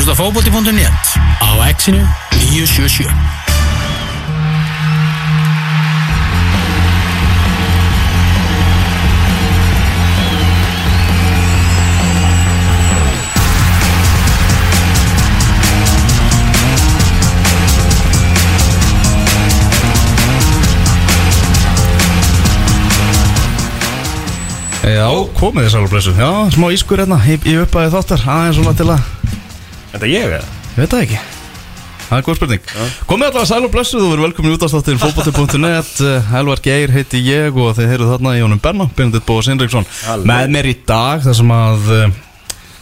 að hlusta fókbóti.net á exinu 977 Já, komið þið sálblessu Já, smá ískur hérna í, í uppæði þáttar aðeins svona til að, Þetta ég eða? ég veit það ekki. Það er góð spurning. Komið allavega sælblessu, þú verður velkomin út á státtin fókbóti.net Elvar Geir heiti ég og þið heyrðu þarna í honum Benna Benedikt Bóas Indriksson Halló. Með mér í dag þar sem að uh,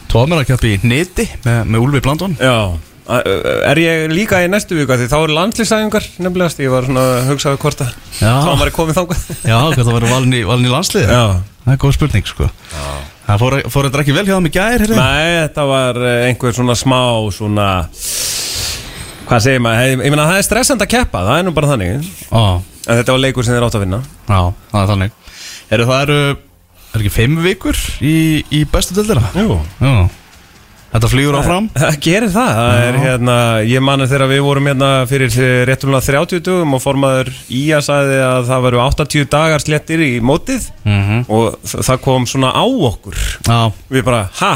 Tóðmér að keppi í niti með, með Úlfi Blandón. Já. Er ég líka í næstu viku? Því þá eru landslýsæðingar nefnilegast Ég var svona að hugsa við hvort að Já. Þá var ég komið þangað. Já, hvað það verður valin í, valin í landsliði Já. Það er góð spurning sko Það fór, fór þetta ekki vel hjá það með heyrðu? Nei, þetta var eh, einhver svona smá svona Hvað segir maður? Ég meina það er stressand að keppa Það er nú bara þannig En Á, þetta var leikur sem þeir átt að vinna já, það er þannig Eru það eru, er ekki fimm vikur í, í bestu dildina? Jú Já Þetta flýgur áfram. Það gerir það, það er hérna, ég mani þegar við vorum hérna fyrir réttulega 30 dugum og formaður Ía sagði að það veru 80 dagar slettir í mótið Mhm. og þ- það kom svona á okkur. Já, við bara, ha,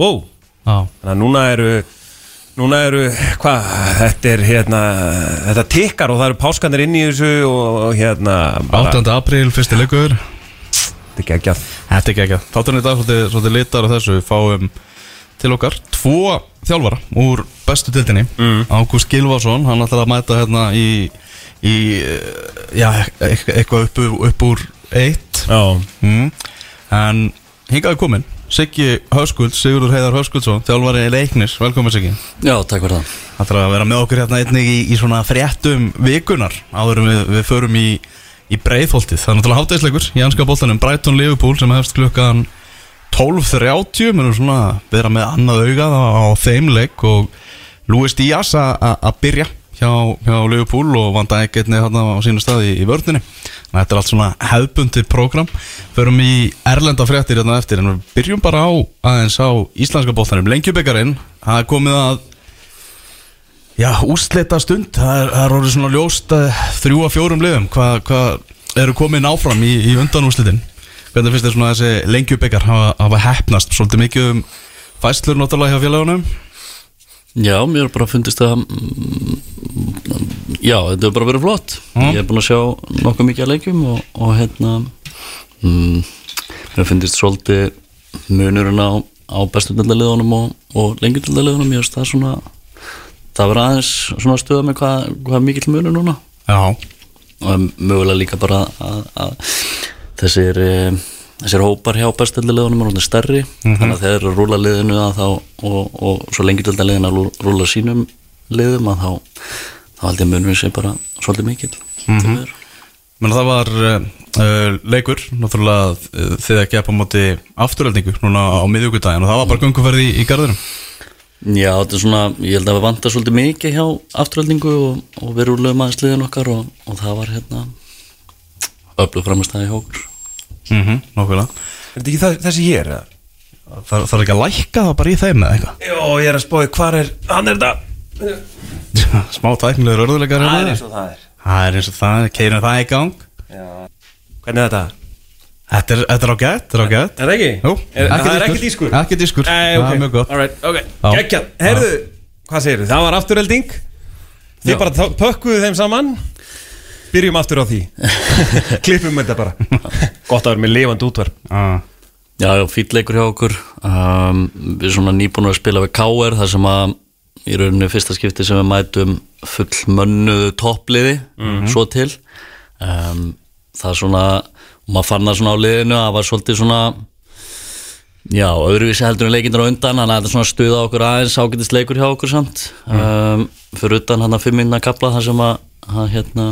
wow. Já, þannig að núna eru núna eru, hvað, þetta er hérna, þetta tikkar og það eru páskanir inn í þessu og, og hérna, bara, 8. apríl, fyrsti leikur. Þetta er geggjað. Þetta er ekki Þátturinn í dag svolítið litar á þessu. Við fáum til okkar Tvo þjálfara úr bestu dildinni mm. Ágúst Gilvason, hann ætlar að mæta hérna í, í eh, Já, e- eitthvað upp, upp úr eitt mm. En hingaði komin Siggi Höskuld, Sigurður Heiðar Höskuldsson Þjálfari í Leiknis, velkomin Siggi Já, takk fyrir það Það þarf að vera með okkur hérna einnig í, í svona fréttum vikunar áður við, við förum í, í breiðholtið. Það er náttúrulega hátæðisleikur í anska bóltanum Brighton Liverpool sem hefst klukkan 12.30 mér er svona að vera með annað augað á, á þeim leik og Luis Díaz að byrja hjá, hjá Liverpool og vanda ekki einnig hérna á sínu staði í, vörninni. Þannig að Þetta er allt svona hefðbundið program. Förum í erlenda fréttir hérna eftir en við byrjum bara á aðeins á íslenska bóltanum. Lengjubekkarinn, það er komið að Já, úslita stund, það er, orðið svona ljóst uh, þrjú að fjórum liðum, hvað hva eru komin áfram í, í undan úslitin hvernig finnst þér svona þessi lengjubikar hafa, hefnast svolítið mikið um fæslur náttúrulega hjá félagunum Já, mér bara fundist að Já, þetta hefur bara verið flott. Mm. Ég er búin að sjá nokkuð mikið að leikjum og, og hérna mm, Mér fundist svolítið munurinn á, á bestu dildaliðunum og, og lengjum dildaliðunum Ég veist það svona Það verður aðeins svona stuða með hvað, hvað mikill munur núna. Já, og mögulega líka bara að þessir eh, þessir hópar hjá bestöldaliðunum er orðnir stærri þannig að þeir rúla liðinu að þá, og, og svo liðin að rú- rúla sínum liðum að þá þá held ég að munum sé bara svolítið mikill. Mm -hmm. menn það var uh, leikur, náttúrulega þið ekki að á móti afturöldingu núna á miðjúkudaginn og það var bara gönguferði í, í garðinum. Já, þetta er svona, ég held að við vantar svolítið mikið hjá afturöldingu og, og við rúluðum aðeins liðin okkar og, og það var hérna öflug framistæði hjá okkur. Mm -hmm, Nákvæmlega. Er þetta ekki það, þessi er? eða? Það þarf ekki að lækka það bara í þeim eða eitthvað? Jó, ég er að spói, hvar er, hann er þetta Smá tæknilegur örðuleikar Það er hérna. eins og það er. Það er eins og það, keirum það í gang. Hvernig er þetta? Þetta er, þetta er á gætt, þetta er á gætt Er það ekki? Jú, er, Það er ekki dískur? Ekki dískur, Nei, það ok, er mjög gott. Alright, ok, Já. geggjað Herðu, hvað segir Það var afturölding Þið Já. bara pökkuðu þeim saman Byrjum aftur á því. Klippum þetta bara. Gott að vera með lifandi útvarp. Ah. Já, fýtleikur hjá okkur. Um, Við erum svona nýbúin að spila við KR þar sem að í rauninni fyrsta skipti sem við mætum full mönnuðu toppliði svo til. Um, það er svona og maður fann það svona á liðinu að það var svolítið svona já, öðruvísi heldur en leikindur á undan þannig að þetta er svona stuða okkur aðeins ágætist leikur hjá okkur samt. Um, fyrir utan hann að fimm minna kapla þar sem að hann hérna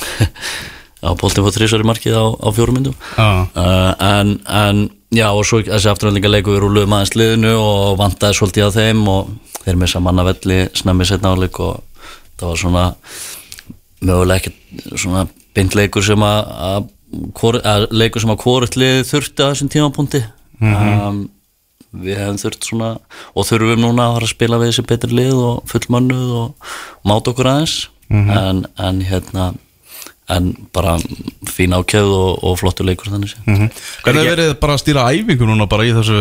á boltin fór þrísar í markið á, á fjórum myndum. Ah. uh, en, en já og svo þessi afturhaldinga leiku við rúluðum aðeins liðinu og vantaði svolítið á þeim og þeir missa manna velli snemmi setna áleik og það var svona mögulega ekki svona beint leikur sem að, að, að leikur sem að hvort lið þurfti á þessum tímapunkti. Um, við hefum þurft svona og þurfum núna að fara að spila við þessi betri lið og fullmönnuð og, og máta okkur aðeins. En, en hérna en bara fín ákjöð og, og flottur leikur þannig sé Mhm. Hvernig hefur verið bara að stýra æfingu núna bara í þessu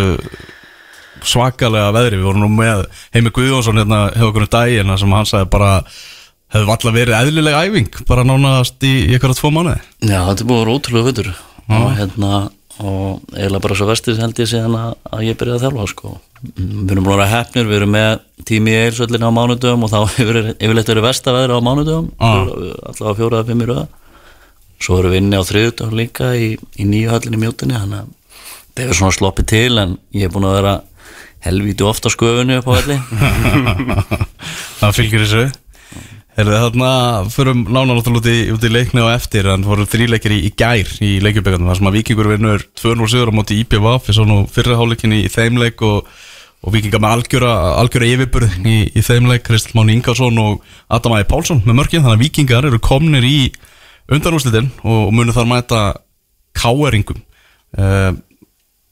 svakalega veðri? Við vorum nú með Heimi Guðjónsson hérna hefur okkur um daginn þar sem hann sagði bara hefur valla verið eðlileg æfing bara nánast í, ykkur að tvo mánuði. Já, þetta er búið að vera ótrúlega vötur og hérna og eiginlega bara svo vestið held ég síðan að, að ég byrjaði að þjálfa sko. Mm, við erum búin að vera hefnir, við erum með tími í eilsvöllinu á mánudöfum og þá hefur yfirleitt verið vestaveðri á mánudöfum Ah. allavega fjóra eða fimm í röða svo erum við inni á þriðudöfum líka í, í nýju höllinni mjótinni þannig að það hefur svona sloppið til en ég er búin að vera helvíti ofta sköfunni upp á velli. Það fylgir þessu. Herðu þarna, förum nánar náttúrulega út í, út í leikni og eftir en fórum þrýleikir í, í gær í leikjuböggarnum þar sem að Víkingur vinnur 2-0 sigur á móti IPVF við svo nú fyrri hálfleikin í þeim leik og, og Víkingar með algjöra, algjöra yfirburð í, í þeim leik Kristl Máni Ingarsson og Adam Æði Pálsson með mörgin þannig að Víkingar eru komnir í undanúslitin og, og munu þar mæta káeringum uh,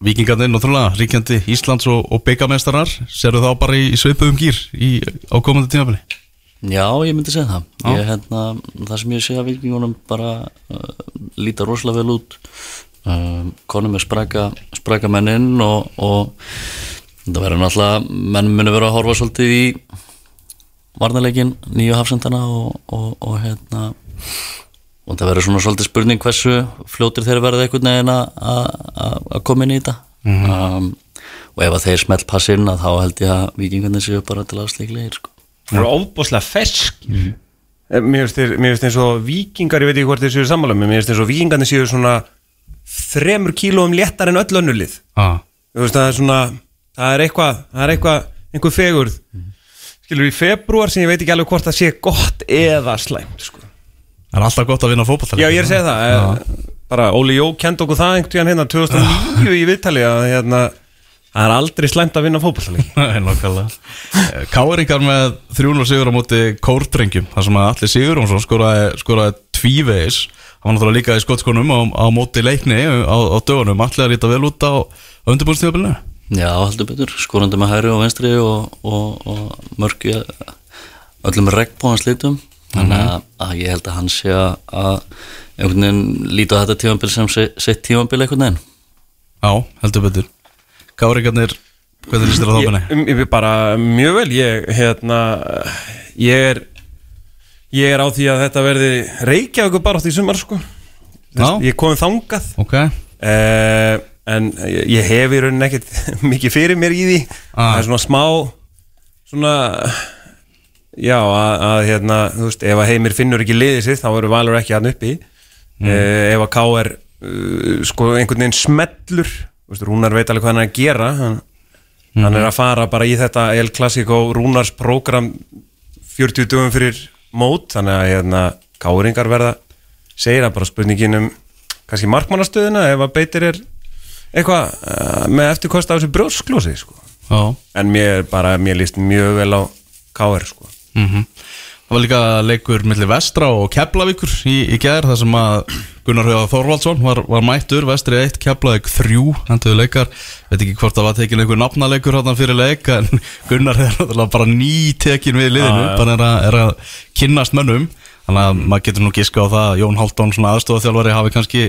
Víkingarnir náttúrulega ríkjandi Íslands og, og byggamestarar serðu þá bara í, í sveipuðum gýr í, á komandi tímafili Já, ég myndi segja það. Ég, hérna, það sem ég að vikingunum bara uh, líta rosalega vel út. Um, konum er spræka spræka menn inn og, og það verður náttúrulega menn muni vera að horfa svolítið í varnarleikin nýju hafsendana og, og, og hérna og það verður svona svolítið spurning hversu fljótir þeir verða einhvern veginn að- koma inn í þetta. Um, og ef að þeir smelt pass inn að þá held ég að vikingarnir séu bara til að slíklegir sko. Það eru ofbúslega fersk Mér finnst þeir- mér finnst eins og vikingar, ég veit ekki hvort þeir séu sammála mér finnst eins og vikingarnir séu svona þremur kílóum léttar en öll önnulið ah. Þú veist, það er svona, það er eitthvað, það er eitthvað, einhver fegurð. Skilur í februar sem ég veit ekki alveg hvort það sé gott eða slæmt, sko Það er alltaf gott að vinna fótballtaleik Já, ég er að segja það, eh, bara Óli Jó kend okkur það einhvern tíðan hérna 2009 í viðtali að hérna, það er aldrei slæmt að vinna Nei, nákvæmlega. Káringar með 300 sigur á móti kórdrengjum þar sem að allir Sigurjónsson skoraði, skoraði tvívegis. Hann var náttúrulega líka í skottskonum á, á móti leikni á, á dögunum, allir að líta vel út á, undirbúrstíðabilinu Já, heldur betur, skorandi með hæri og venstri og, og, og mörg í öllum regnbóðans þannig að, að ég held að hann sé að, einhvern veginn líta á þetta tímambil sem se- sitt tímambil einhvern veginn Já, heldur betur Káringarnir, hvernig líst þér á þáfinu? ég, ég, bara mjög vel ég, hérna, ég er ég er á því að þetta verði reykja okkur bara átt í sumar sko. Já. ég kom þangað Ok, uh, en ég, ég hef í rauninni ekkert mikið fyrir mér í því Ah. það er svona smá svona já að, að hérna, þú veist, ef að heimir finnur ekki liðið sitt þá verður Valur ekki hann uppi mm. ef að K er uh, sko einhvern veginn smellur þú veist, Rúnar veit alveg hvað hann er að gera hann, hann er að fara bara í þetta El Clasico Rúnars program 40 dögum fyrir mót þannig að hérna, K-ringar verða segir að bara spurningin um kannski markmannastöðuna ef að beitir er eitthvað uh, með eftirkost af þessu brjósklósi sko. já en mér bara, mér líst mjög vel á KR sko. Mm Það var líka leikur millir Vestra og Keflavíkur í, í gær þar sem að Gunnar Hauða Þorvaldsson var, var mættur. Vestri 1, Keflavík 3 henduðu leikar, veit ekki hvort það var tekin einhver nafnaleikur hann fyrir leik en Gunnar er bara ný tekin við liðinu, já. bara er að, er að kynnast mönnum. Þannig að maður getur nú giska á það að Jón Haldón aðstofaþjálfari hafi kannski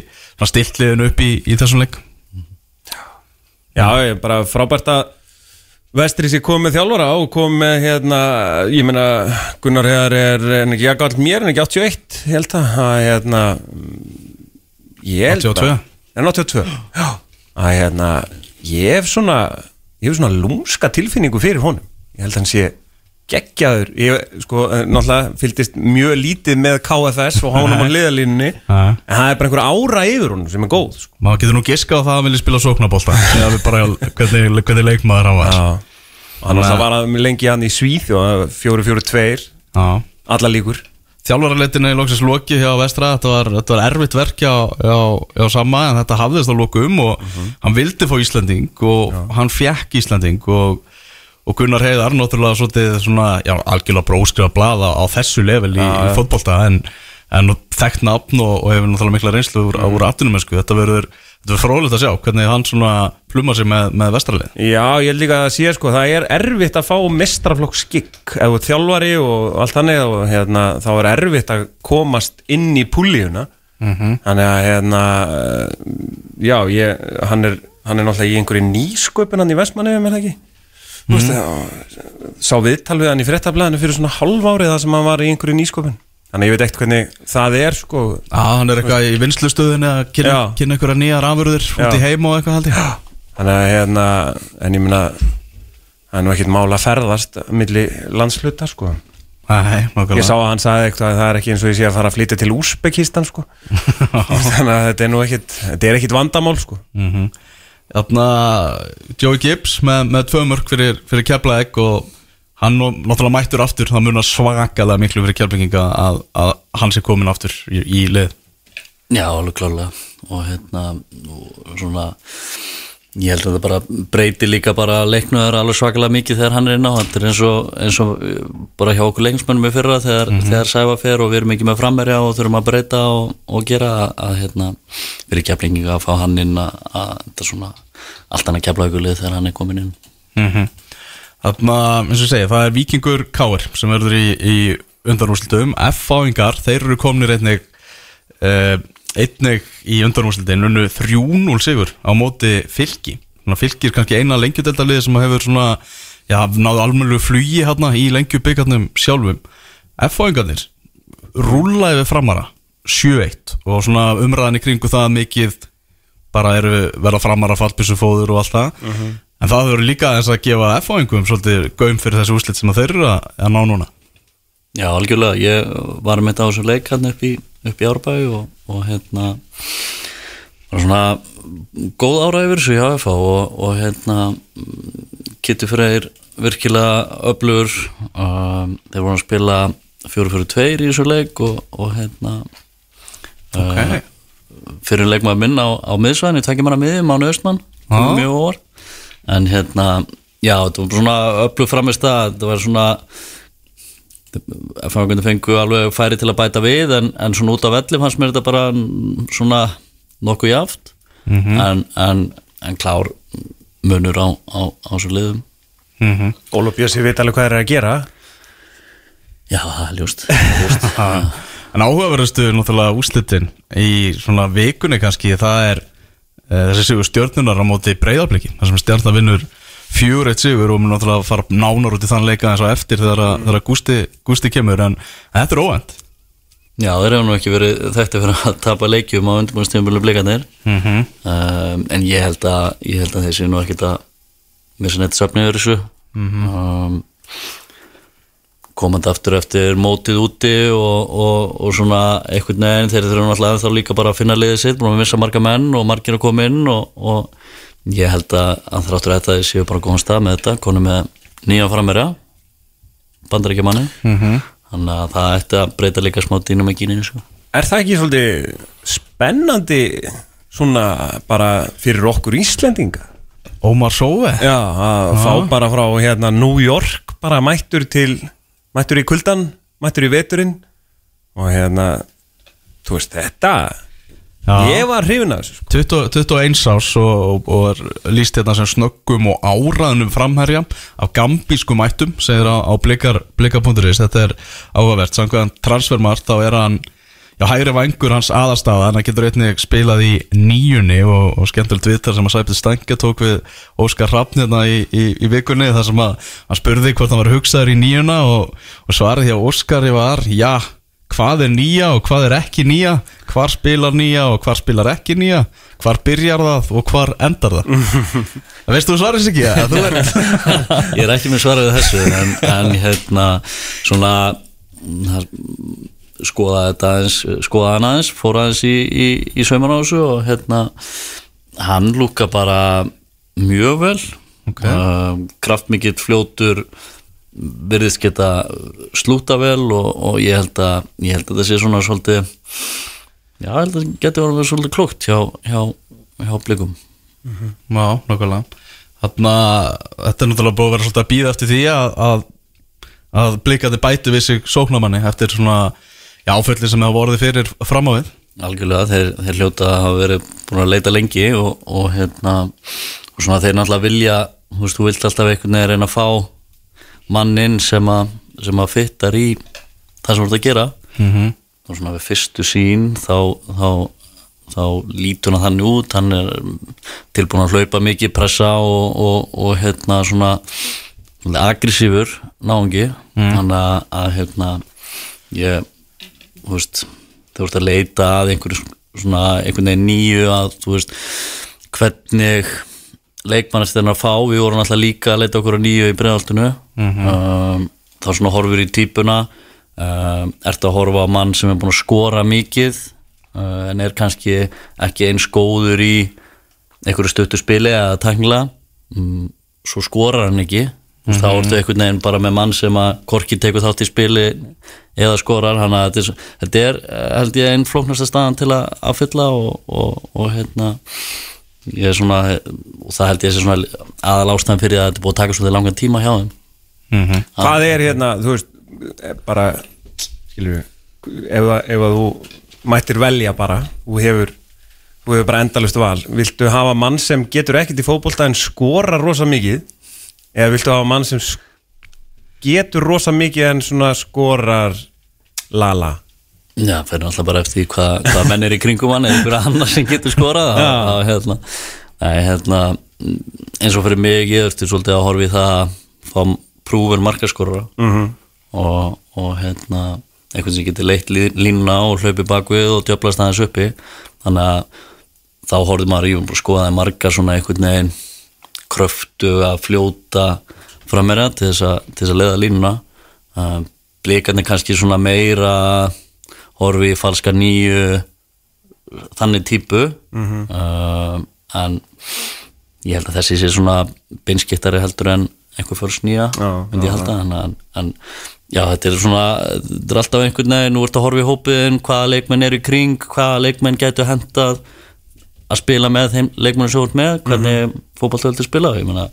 stilt liðinu upp í, í þessum leik. Já, ég er bara frábært að Vestri sér komið með þjálfara og kom með hérna, ég meina Gunnar Heðar er en ekki að galt mér en ekki 81, ég held að að, hérna ég held 82. að en 82, já. Að hérna, ég hef svona ég hef svona lúmska tilfinningu fyrir honum. Ég held að hann sé geggjaður. Ég, sko, eh, náttúrulega fylgdist mjög lítið með KFS og honum á liðalínunni en Já. það er bara einhver ára yfir honum sem er góð sko. maður getur nú giska á það að hann vilja spila sóknabólta eða við bara hvernig, hvernig leikmaður hann var. Já. Að það var að lengi hann í Svíð og fjóru fjóru tveir. Já. Alla líkur. Þjálfaraleitinu í loksins loki hjá Vestra þetta var, þetta var erfitt verk hjá, hjá, hjá Samma en þetta hafðist á lokum og hann vildi fá Íslanding og hann fekk Íslanding og, og Gunnar Heiðar náttúrulega svolítið svona, já, algjörlega bróskrifa blaða á þessu level í, í fótbolta en en þekkt nafn og, og hefur náttúrulega mikla reynslu úr, úr atvinnumensku þetta verður, þetta verður fróðilegt að sjá hvernig hann svona pluma sig með, með vestralið Já, ég held líka að sé sko, það er erfitt að fá mestraflokk skikk ef þú ert þjálfari og allt þannig og hérna, þá er erfitt að komast inn í púlíuna. Þannig að hérna, já, ég, hann er hann er náttúrulega í einhverju nýsköpun hann í Vestmanni, með það ekki Þú veist, mm. sá viðtal við hann í fréttablaðinu fyrir svona halv árið það sem hann var í einhverju nýsköpun. Þannig að ég veit ekkert hvernig það er sko. Já, hann er eitthvað í vinslustöðinu að kynna, kynna einhverja nýjar afurður út í heim og eitthvað haldi Þannig að hérna, en ég meina það er nú ekkert mál að ferðast milli landsluta sko. Nákvæmlega. Ég sá að hann sagði eitthvað að það er ekki eins og ég sé að fara að flytja til Úsbekistan sko. Þannig að þetta er nú ekkert þetta er ekkert vandamál sko. Þarna Joey Gibbs með, með tvö mörg fyrir, fyrir Keflavík og hann náttúrulega mættur aftur það munar svakalega miklu fyrir Keflavíkinga að, að hann sé komin aftur í, í lið. Já, alveg klálega og hérna og svona ég held að það bara breyti líka bara leiknuður alveg svakalega mikið þegar hann er inn á. Er eins og, eins og uh, bara hjá okkur leiknismennum í fyrra þegar, þegar sæfa fer og við erum ekki með frammerja og þurfum að breyta og, og gera að, að hérna, við erum keflinginga að fá hann inn að, að þetta er svona allt annað kefla ykkur lið þegar hann er komin inn. Mm Þarna, eins og segi, það er Víkingur Káir sem verður í, í undanúslitum F-fáingar, þeir eru komnir einnig uh, einnig í undanúslitin unnu 3-0 sigur á móti fylki. Fylki er kannski eina lengjudeldaliði sem hefur svona já, náðu almennu flugi hérna í lengjubyggarnum sjálfum. F-fáingarnir rúllaði við framara 7-1 og svona umræðan í kringu það mikið bara eru verða framara fallbissu fóður og allt það. En það verður líka eins að gefa F-fáingum svolítið gaum fyrir þessu úslit sem að þeir eru að, að ná núna. Já, algjörlega, ég var með þetta á þessu leik hann upp í, upp í Árbæ og, og hérna var svona góð ára yfir þessu hjá FH og, og hérna Kitty Freyr virkilega öflugur um, þeir voru að spila 4-4-2 í þessu leik og, og hérna Ok. fyrir leikmaður minn á, á miðsvæðinu, tekja manna miði, Mánu Östmann Já. mjög óvar en hérna, já, þetta var svona öflug framist að þetta var svona FH fengu alveg færi til að bæta við en, en svona út af velli fannst mér þetta bara mm, svona nokkuð jaft en, en, en klár munur á, á, á svo liðum. Mm Óla Bjössi veit alveg hvað þeir eru að gera. Já, það er það er ljóst. En áhugaverðustu náttúrulega úslitin í svona vikunni kannski. Það er uh, þessi sigur stjörnunar á móti breyðarbliki þar sem stjörnar vinnur fjúr eitt sigur og mun náttúrulega fara nánar út í þann leika eins og eftir þegar, að- þegar að Gústi, Gústi kemur en, þetta er óvænt. Já, þeir hefur nú ekki verið þekkti fyrir að tapa leikjum á undirbúinstjóðumölu blikandir mm -hmm. um, en ég held að ég held að séu nú ekkert að missa neitt söfni yfir þessu um, komandi aftur eftir mótið úti og, og, og svona einhvern veginn þeir þurfum alltaf þá líka bara að finna liðið sitt búin að missa marga menn og margir að koma inn og, og ég held að, að þráttur þetta þeir séu bara góðan stað með þetta. Konu með nýja frammerja bandaríkja manni þannig að það ætti að breyta líka smá dýnum ekki inn í þessu Er það ekki svolítið spennandi svona bara fyrir okkur Íslendinga? Ómar Sóve. Já, að fá bara frá hérna New York bara mættur til mættur í kuldan, mættur í veturinn. Og hérna þú veist þetta ég var hrifin af þessu sko. 20, 21 ás og, og, og líst hérna sem snöggum og áraðnum framherja af gambískum ættum segir á, á blikar, blikar.is þetta er áhugavert, samkvæðan transfermart þá er hann, já hægri vangur hans aðastaða, hann getur einnig spilað í nýjunni og, og skemmtilegt viðtal sem að Sæpið Stangja tók við Óskar Hrafn hérna í, í, í vikunni þar sem að hann spurði hvort hann var hugsaður í nýjuna og, og svarið hjá Óskari var, já hvað er nýja og hvað er ekki nýja? Hvar spilar nýja og hvar spilar ekki nýja? Hvar byrjar það og hvar endar það? Veistu þú svaris ekki að þú er ég er ekki með svarað við þessu en, en hérna svona það, skoða þetta aðeins skoða hann aðeins, fór aðeins í, í, í sauman á þessu og hérna hann lúka bara mjög vel. Ok. uh, kraftmikill fljótur virðist geta slúta vel og, og ég held að ég held að þetta sé svona svolítið já, ég held að þetta geti verið svolítið klókt hjá, hjá, hjá blikum. Já, nákvæmlega. Þarna, þetta er náttúrulega búið að vera svolítið að býða eftir því að, að, að blikandi bæti við sig sóknamanni eftir svona, áföllir sem hafa orðið fyrir fram á við. Algjörlega, þeir, þeir hljóta að hafa verið búin að leita lengi og, og hérna og svona þeir náttúrulega vilja þú veist, þú vilt alltaf einhvern veginn reyna að fá mannin sem að sem að fittar í það sem þú ert að gera. Mm -hmm. og svona við fyrstu sín þá, þá, þá lítur hann þannig út. Hann er tilbúin að hlaupa mikið pressa og, og, og hérna svona aggressífur náungi. Þannig að, að hérna ég, þú veist þú ert að leita að einhverju svona einhvern veginn nýju að þú veist hvernig leikmannast þeirra að fá, við vorum alltaf líka að leita okkur að nýju í bregðaltinu um, þá svona horfur í típuna. Um, ert að horfa á mann sem er búin að skora mikið uh, en er kannski ekki eins góður í einhverju stöttu spili eða tæknilega um, svo skorar hann ekki. Mm -hmm. þá ertu einhvern veginn bara með mann sem að korki tekur þátt í spili eða skorar. Hann að þetta er, þetta er eh, held ég einn flóknasta staðan til að affylla og, og, og hérna ég er svona og það held ég sé svona aðal ástæðan fyrir að þetta er búið að taka svolítið langan tíma hjá þeim. Hvað er hérna, þú veist, bara, skilur ef, að- ef að þú mættir velja bara, þú hefur, þú hefur bara endalust val, viltu hafa mann sem getur ekkert í fótbolta en skorar rosa mikið, eða viltu hafa mann sem getur rosa mikið en svona skorar lala? Já, fyrir alltaf bara eftir hvað, hvað menn er í kringum hann eða einhverja annar sem getur skorað þá, hérna, nei, hérna, eins og fyrir mig ég eftir svolítið að horfa í það að fá prúfur markaskorara. Mhm. og, og hérna einhvern sem getur leitt lí- línuna og hlaupi bakvið og djöflast aðeins uppi. Þannig að þá horfði maður í og skoðaði margar svona einhvern veginn kröftu að fljóta frammeira til þess að, að leiða línuna. Blikarnir kannski svona meira horfi í falska nýju þannig típu. Uh, en ég held að þessi sé svona beinskiptari heldur en einhver fyrst nýja myndi ég halda. en, en, en já þetta er svona þetta er alltaf einhvern veginn, nú ert að horfa í hópin hvaða leikmenn eru í kring, hvaða leikmenn getur hendað að spila með þeim leikmenn sem þú ert með, hvernig mm -hmm. spila, ég meina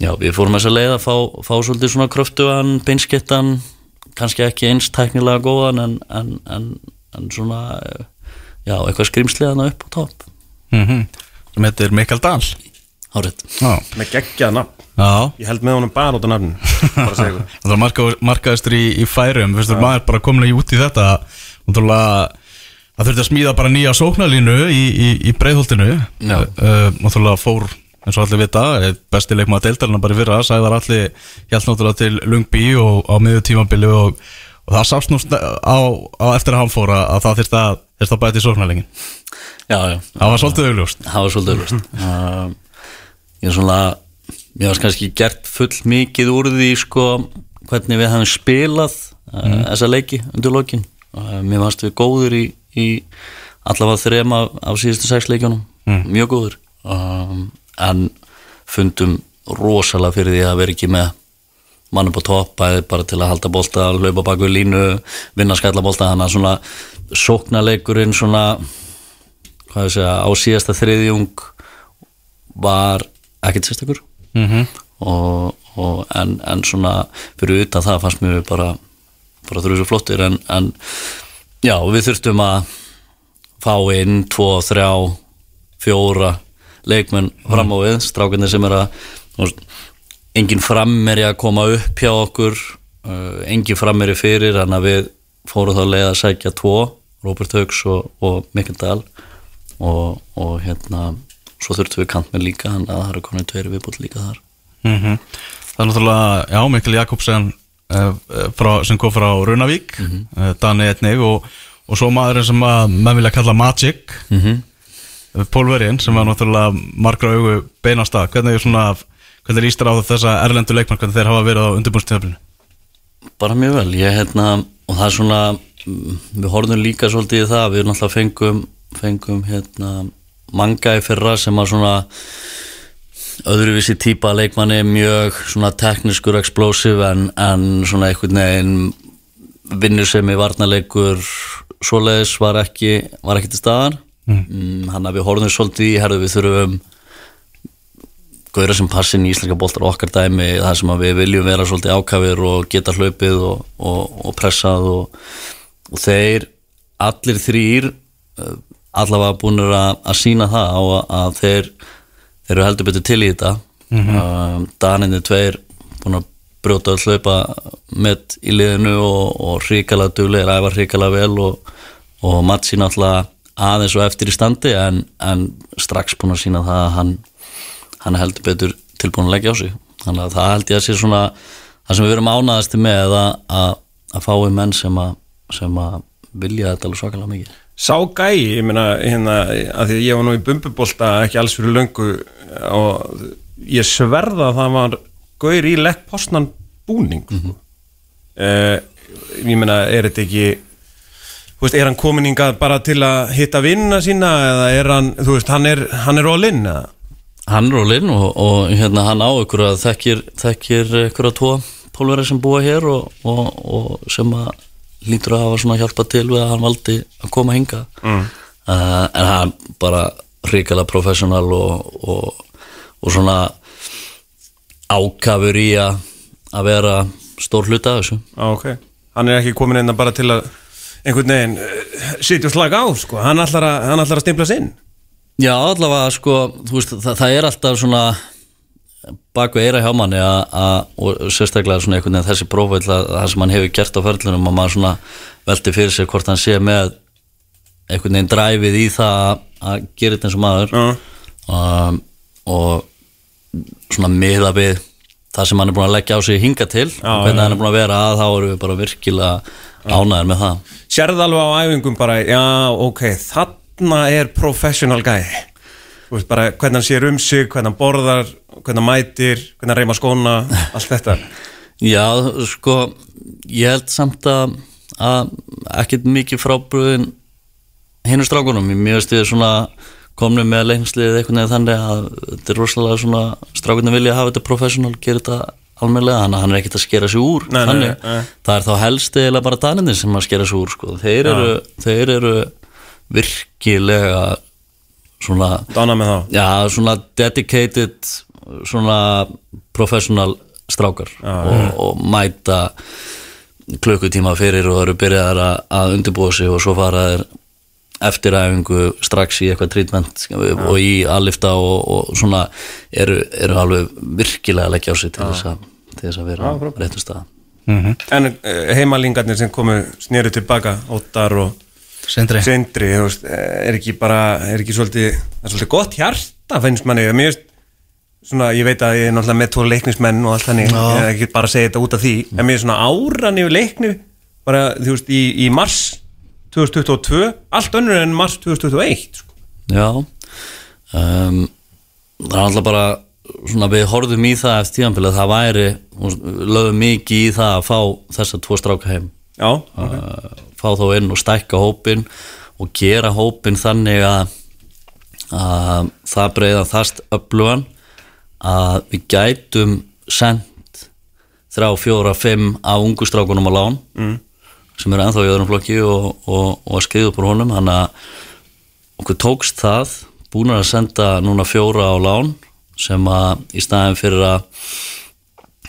já, við fórum þess að leið að fá, fá svolítið svona kröftugan, beinskittan kannski ekki eins tæknilega góðan en, en, en, en svona eh, já, eitthvað skrimsliðana upp á topp. Mm sem heitir Mikael Dahl. Hárið Með geggjað nafn, Já. ég held með honum bara út á nafn, bara að segja ykkur. Það er marka, markaðistur í, í færum maður bara komin í út í þetta? Náttúrulega Það þurfti að smíða bara nýja sóknarlínu í, í, í breiðholtinu. Já. uh, Náttúrulega fór eins og allir vita eh, besti leikmaður deildarinn bara fyrra Sæðar allir hjælt náttúrulega til Lungby og á miður tímabili og, og það sást nú á, á eftir að hann fór að, að það þyrfti að, að bæta í sóknarlíkin Já, já. Það var svolítið augljóst. Það var svolítið auðvist uh, ég er svona ég var kannski gert full mikið úr því sko hvernig við hefum spilað uh, þessa leiki undir lokin. Uh, mér fannst við góður í, í allavega þrem af, síðustu sex leikjunum. Mjög góður. Um, en fundum rosalega fyrir því að vera ekki með mann upp á topp bara til að halda bolta, hlaupa bak við línu vinna skalla bolta, þannig að svona sóknarleikurinn svona hvað ég segja, á síðasta þriðjung var ekkert sérstakur. Mm og, og en, en svona fyrir utan það fannst mér bara bara þurfið svo flottir en, en já, við þurftum að fá inn tvo, þrjá fjóra leikmenn fram á við, strákarnir sem er að þú veist, engin frammeri að koma upp hjá okkur uh, engin frammeri fyrir þannig að við fórum þá leið að sækja tvo Robert Haugs og, og Mikkel Dahl. Og, og hérna svo þurftum við kant með líka þannig að það eru komin tveiri viðbútt líka þar. Mm Það er náttúrulega, já, Mikkel Jakobsen uh, frá, sem kom frá Runavík. Mm Mhm. Dani einnig og, og svo maðurinn sem að menn vilja kalla Magic. Mm -hmm. Pólverinn sem var náttúrulega margra augu beinast að. Hvernig er svona hvernig líst þér á þessa erlendu leikmann hvernig þeir hafa verið á undirbúrstíðaflinu Bara mjög vel, ég hérna og það er svona, mm, við horfum líka svolítið í það, við náttúrulega fengum fengum hérna manga í fyrra sem að svona öðruvísi típa leikmanni mjög svona tekniskur explosive en, en svona einhvern veginn vinnur sem í varnarleikur svoleiðis var ekki var ekki til staðar mm. hann að við horfum svolítið í herðu við þurfum gauðra sem passin í íslenska boltar á okkar dæmi það sem að við viljum vera svolítið ákafir og geta hlaupið og, og, og pressað og, og þeir allir þrýr uh, allavega búinir að, að sína það á að, að þeir þeir eru heldur betur til í þetta mm -hmm. Daninni tveir búin að brjóta að hlaupa með í liðinu og, og hrikalega duglegir, æfa hrikalega vel og, og Matsi náttúrulega aðeins og eftir í standi en, en strax búin að sína það að hann, hann heldur betur tilbúin að leggja á sig. Þannig að það held ég að sé svona það sem við verum ánaðasti með að, að, að fái menn sem að, sem að vilja þetta alveg svakalega mikið. Sá gæi, ég meina, hérna, að því að ég var nú í bumbubólta ekki alls fyrir löngu og ég sverða að það var gaur í lekk postnan búning. Mm -hmm. uh, ég meina, er þetta ekki þú veist, er hann komin hingað bara til að hitta vinnina sína eða er hann, þú veist, hann er, hann er all in eða? Hann er all in og, og hérna hann á ykkur að þekkir, þekkir ykkur að tvo pólverið sem búa hér og, og, og sem að lítur að hafa svona hjálpa til við að hann valdi að koma hinga mm. uh, en hann bara ríkala professional og, og, og svona ákafur í að vera stór hluta af þessu ah, okay. Hann er ekki komin einna bara til að einhvern veginn sitja og slaga á sko. hann ætlar að, hann ætlar að stimpla sinn Já, allavega sko veist, það, það er alltaf svona baku eira hjá manni og sérstaklega svona einhvern veginn þessi prófæll að það sem hann hefur gert á förlunum og maður svona veldi fyrir sig hvort hann sé með einhvern veginn dræfið í það að gera þetta eins og maður uh. um, og svona miða við það sem hann er búin að leggja á sig hinga til já, og hvernig já. hann er búin að vera að þá eru við bara virkilega ánæður með það. Sérð alveg á æfingum bara já ok, þarna er professional bara hvernig hann sér um sig hvernig hann borðar, hvernig hann mætir hvernig hann reyma skóna, allt þetta. Já, sko ég held samt að, að ekkert mikið frábröðin hinn er strákunum, ég veist ég svona komnum með leiknslið eitthvað neða þannig að þetta er rosalega svona strákunum vilja að hafa þetta professional, gera þetta almenlega, hann, hann er ekkert að skera sig úr nei, þannig, nei, nei. það er þá helst eða bara daninni sem að skera sig úr sko. þeir, eru, þeir eru virkilega svona, já, svona dedicated svona professional strákar já, og, og mæta klukkutíma fyrir og eru byrjaðar að, að undirbúa sig og svo faraðir eftiræfingu strax í eitthvað trítment og í aðlifta og, og svona eru, eru alveg virkilega að leggja á sig til þess að, til þess að vera á réttu stað. Mm -hmm. En uh, heimalingarnir sem komu snýru tilbaka, Óttar og Sendri, Sendri veist, er ekki bara, er ekki svolítið er svolítið gott hjarta finnst manni. Mér veist, svona, ég veit að ég er náttúrulega með tvo leiknismenn og allt þannig, ég er ekki bara að segja þetta út af því, en mér er svona áran yfir leikni bara, þú veist, í, í mars 2022 allt önnur en mars 2021 sko. Já um, það er alltaf bara svona við horfum í það eftir tíanbili að það væri, lögum mikið í það að fá þessar tvo stráka heim Já, okay. uh, fá þá inn og stækka hópin og gera hópin þannig að, að það breyða þast öflugan að við gætum sendt þrjá, fjóra, fimm af ungustrákunum á lán mm sem eru enþá í öðrum flokki og, og, og að skriða upp úr honum. Þannig að okkur tókst það búin að senda núna fjóra á lán sem að í staðin fyrir að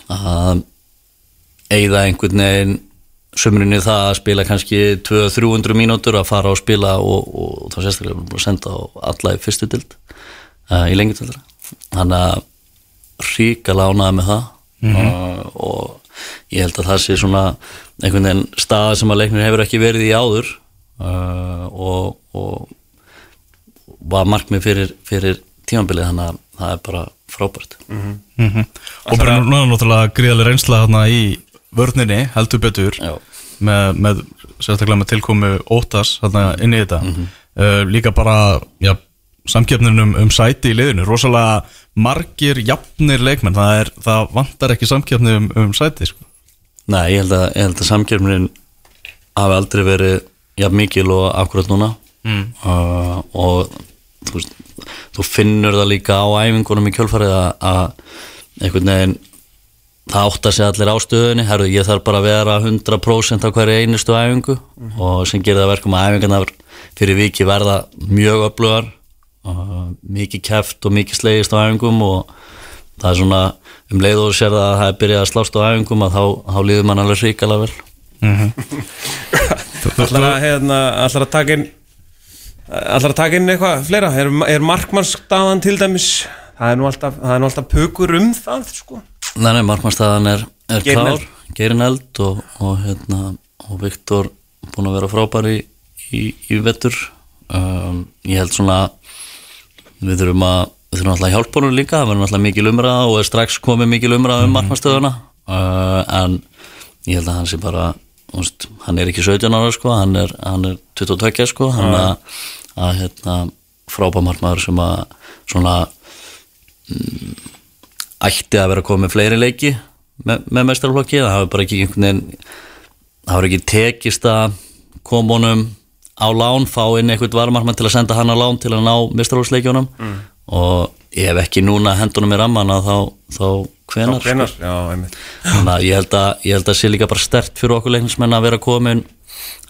að eigða einhvern veginn sömurinn í það að spila kannski 200-300 mínútur að fara og spila og, og þá sérstaklega búin að senda á alla í fyrstu dild uh, í lengjutildra þannig að ríka lánaði með það. Mm -hmm. og ég held að það sé svona einhvern veginn stað sem að leiknir hefur ekki verið í áður uh, og, og var markmið fyrir, fyrir tímanbilið þannig að það er bara frábært mm -hmm. Mm -hmm. og bara núna náttúrulega gríðarlega reynsla þarna í vörninni heldur betur með, með sérstaklega með tilkomu ótas þarna inn í þetta mm -hmm. uh, líka bara já, samkjöfnum um, um sæti í liðinu rosalega margir jafnir leikmenn það, er, það vantar ekki samkjöfnum um, um sæti sko Nei, ég held að, að samkjörnunin hafi aldrei verið jafn mikil og akkurat núna mm. uh, og þú, veist, þú finnur það líka á æfingunum í kjölfarið að einhvern veginn það átt að segja allir ástöðunni herru ég þarf bara að vera 100% á hverju einustu æfingu mm. og sem gerir það verkum að æfingarna fyrir viki verða mjög öflugar uh, mikið kæft og mikið slegist á æfingum og það er svona um leið og sér að það er byrjað að slást á æfingum að þá, þá líður mann alveg ríkala vel mm -hmm. Ætlar að, hérna, ætlar að taka inn ætlar að taka inn eitthvað fleira er, er markmannsstaðan til dæmis það er nú alltaf, það er nú alltaf pukur um það sko Nei, nei, markmannstæðan er, er Geirinn klár Eld. Og, og, hérna, og Viktor búin að vera frábær í, í, í vettur um, ég held svona við þurfum að við þurfum alltaf að hjálpa honum líka það verður alltaf mikil umræða og er strax komið mikil umræða um markmannstöðuna uh, en ég held að hann sé bara veist, hann er ekki 17 ára sko, hann er, hann er 22 sko, hann að, að hérna, frábær markmaður sem að svona ætti að vera með fleiri leiki með, með mestarflokki það hafi bara ekki einhvern veginn það hafi ekki tekist að koma honum á lán fá inn einhvern varmarmann til að senda hann á lán til að ná mestarflokksleikjónum mm. Og ef ekki núna hendunum í rammana þá, þá hvenar, sko. hvenar, já, einmitt Þannig að ég held að, ég held að sé líka bara stert fyrir okkur leiknismenn að vera komin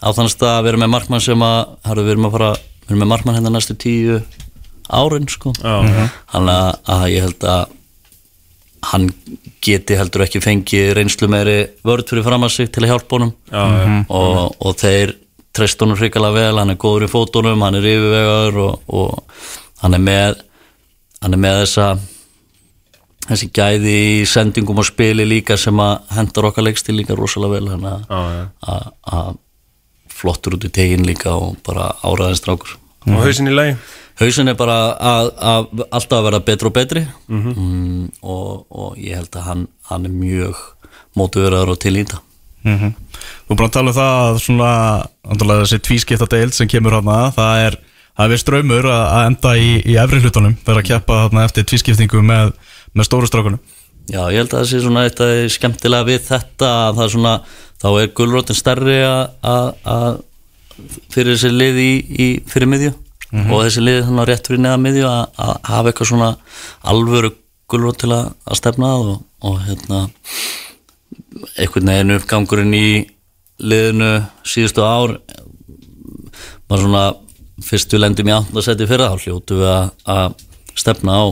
á þannig stað að vera með markmann sem að herru, við erum að fara, við erum með markmann hérna næstu tíu árin sko Já. þannig að, að ég held að hann geti heldur ekki fengið reynslu meiri vörð fyrir fram að sig til að hjálpa honum Já, já. og, og þeir treyst honum hrikalega vel, hann er góður í fótunum hann er yfirvegaður og, og hann er með hann er með þessa þessi gæði í sendingum og spili líka sem að hendar okkar leikstil líka rosalega vel. Hann að, að, að flottur út í tegin líka og bara áraðins strákur. Og hausin í lagi? Hausin er bara að, að alltaf að vera betri og betri. Mm, og, og ég held að hann, hann er mjög mótiveraður og til í þetta Mhm. Þú bara að tala um það að svona andalega þessi tvískipta deild sem kemur hana það er, það er ströymur að, að enda í, í efri hlutunum þegar að keppa hana eftir tvískiptingu með, með stóru strákunum. Já, ég held að það sé svona eitt að skemmtilega við þetta að það er svona, þá er gulrótin stærri að- að að fyrir þessi lið í, í fyrir miðju. Og þessi lið þannig rétt fyrir neða miðju að, að hafa eitthvað svona alvöru gulrót til að, að stefna að og, og hérna einhvern veginn uppgangurinn í liðinu síðustu ár var svona fyrst við lendum í áttunda seti fyrir þá hljótu við að, stefna á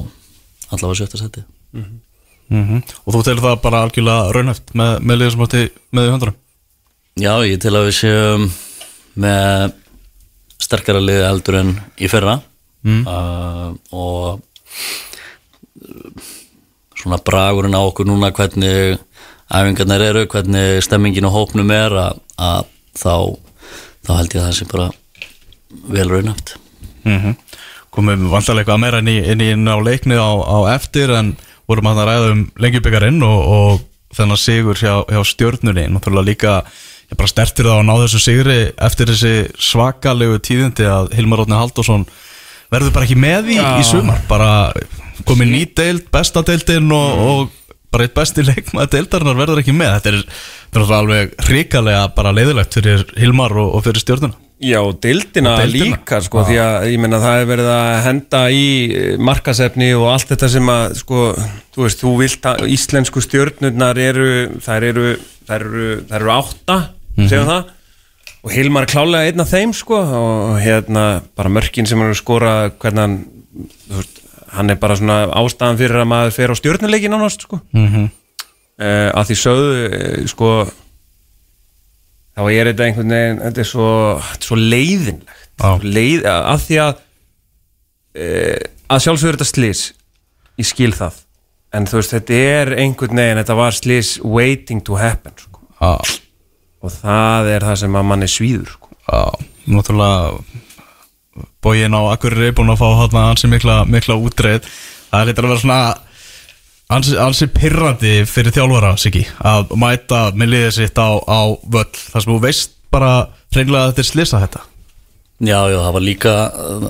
allavega sjötta seti mm og þú telur það bara algjörlega raunhæft með, með liður sem átti með í höndunum? Já, ég til að við séum með sterkara liði heldur en í fyrra. Uh, og svona bragurinn á okkur núna hvernig æfingarnir eru, hvernig stemmingin og hópnum er að, að þá, þá held ég að það sé bara vel raunæft mm -hmm. komum vantarlega eitthvað meira inn í, inn í inn á leikni á, á eftir en vorum að ræða um lengjubikarin og, og þennan sigur hjá, hjá stjörnunni. Náttúrulega líka ég bara stertir það að ná þessu sigri eftir þessi svakalegu tíðindi að Hilmar Rótni Halldórsson verður bara ekki með í, í sumar. Bara komið ný deild, besta deildin og, og bara eitt besti leikmaður deildarinnar verður ekki með. Þetta er, þetta er alveg hrikalega bara leiðilegt fyrir Hilmar og, og fyrir stjörnuna Já, deildina. líka sko, því að ég meina það er verið að henda í eh, markasefni og allt þetta sem að sko, þú veist, þú vilt að íslensku stjörnurnar eru þær eru, þær eru, þær eru átta segjum það og Hilmar klálega einn af þeim sko og hérna bara mörkin sem hann skora hvernig hann þú veist, hann er bara svona ástæðan fyrir að maður fer á stjörnuleikin ánast sko mm -hmm. uh, að því sögðu uh, sko þá er þetta einhvern veginn þetta er svo, svo leiðinlegt Já. Leið, að því að uh, að sjálfsögur þetta slís ég skil það en þú veist þetta er einhvern veginn þetta var slís waiting to happen sko. Já, og það er það sem að manni svíður sko. já, náttúrulega bógin á Akureyri er búin að fá hátna ansi mikla, mikla útreið það er lítur að vera svona ansi, ansi pirrandi fyrir þjálfara Siggi, að mæta með liðið sitt á, á völl. Þar sem þú veist bara hreinlega að þetta er slisa þetta. Já, já, það var líka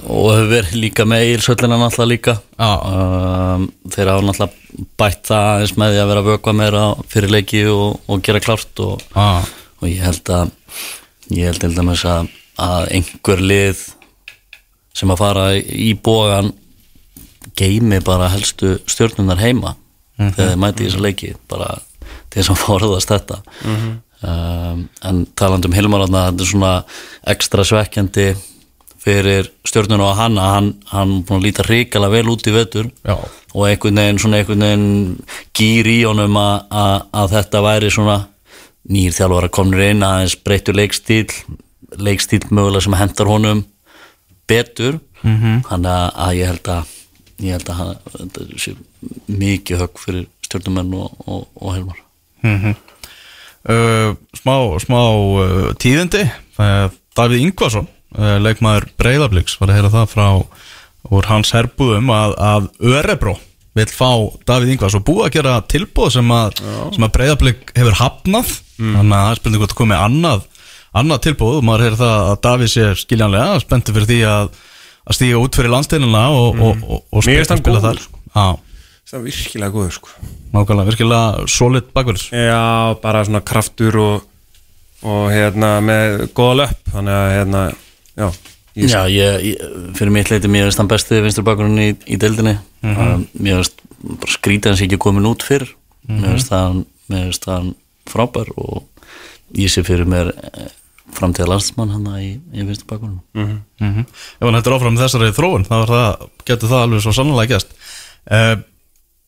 og hefur verið líka með Egilsöllina náttúrulega líka. Um, þeir hafa náttúrulega bætt það eins með því að vera að vökva meira fyrir leiki og, og gera klárt og, og ég held að ég held til dæmis að, að einhver lið sem að fara í bógan geimi bara helstu stjórnunar heima þegar þeir mæti í þessa leiki bara til þess að forðast þetta. Um, en talandi um Hilmar þarna, þetta er svona ekstra svekkjandi fyrir stjórnuna og hann að hann, hann búin að líta hrikalega vel út í vetur. Já. og einhvern veginn svona einhvern veginn gýr í honum að, þetta væri svona nýr þjálfara komnir inn aðeins breyttu leikstíl leikstíl mögulega sem hendar honum betur. Mhm. þannig að, að ég held að ég held að hann, þetta sé mikið högg fyrir stjórnumenn og, og, og Helmar uh, smá, smá uh, tíðindi. Uh, Davíð Ingvarsson uh, leikmaður Breiðabliks. Var að heyra það frá úr hans herbúðum að, að Örebro vil fá Davíð Ingvarsson búið að gera tilbúð sem að, sem að Breiðablik hefur hafnað. Þannig að það spurning hvort að komið annað annað tilbúð og maður heyra það að Davíð sé skiljanlega spennti fyrir því að að stíga út fyrir landsteinina og, og, og, og hann spila góður, þar Já, Það er virkilega góður sko. Nákvæmlega, virkilega solid bakverðs Já, bara svona kraftur og, og hérna með góða löpp Þannig að hérna, já ég, Já, ég, ég, fyrir mitt leiti mér finnst hann besti vinstur bakurinn í, í deildinni. Mm mér finnst skrítið hans ekki komin út fyrr. Finnst hann, mér finnst hann frábær og ég sé fyrir mér framtíða landsmann hann í, í vinstur bakurinn mm Ef hann hættir áfram með þessari þróun þá getur það alveg svo sannlega gæst uh,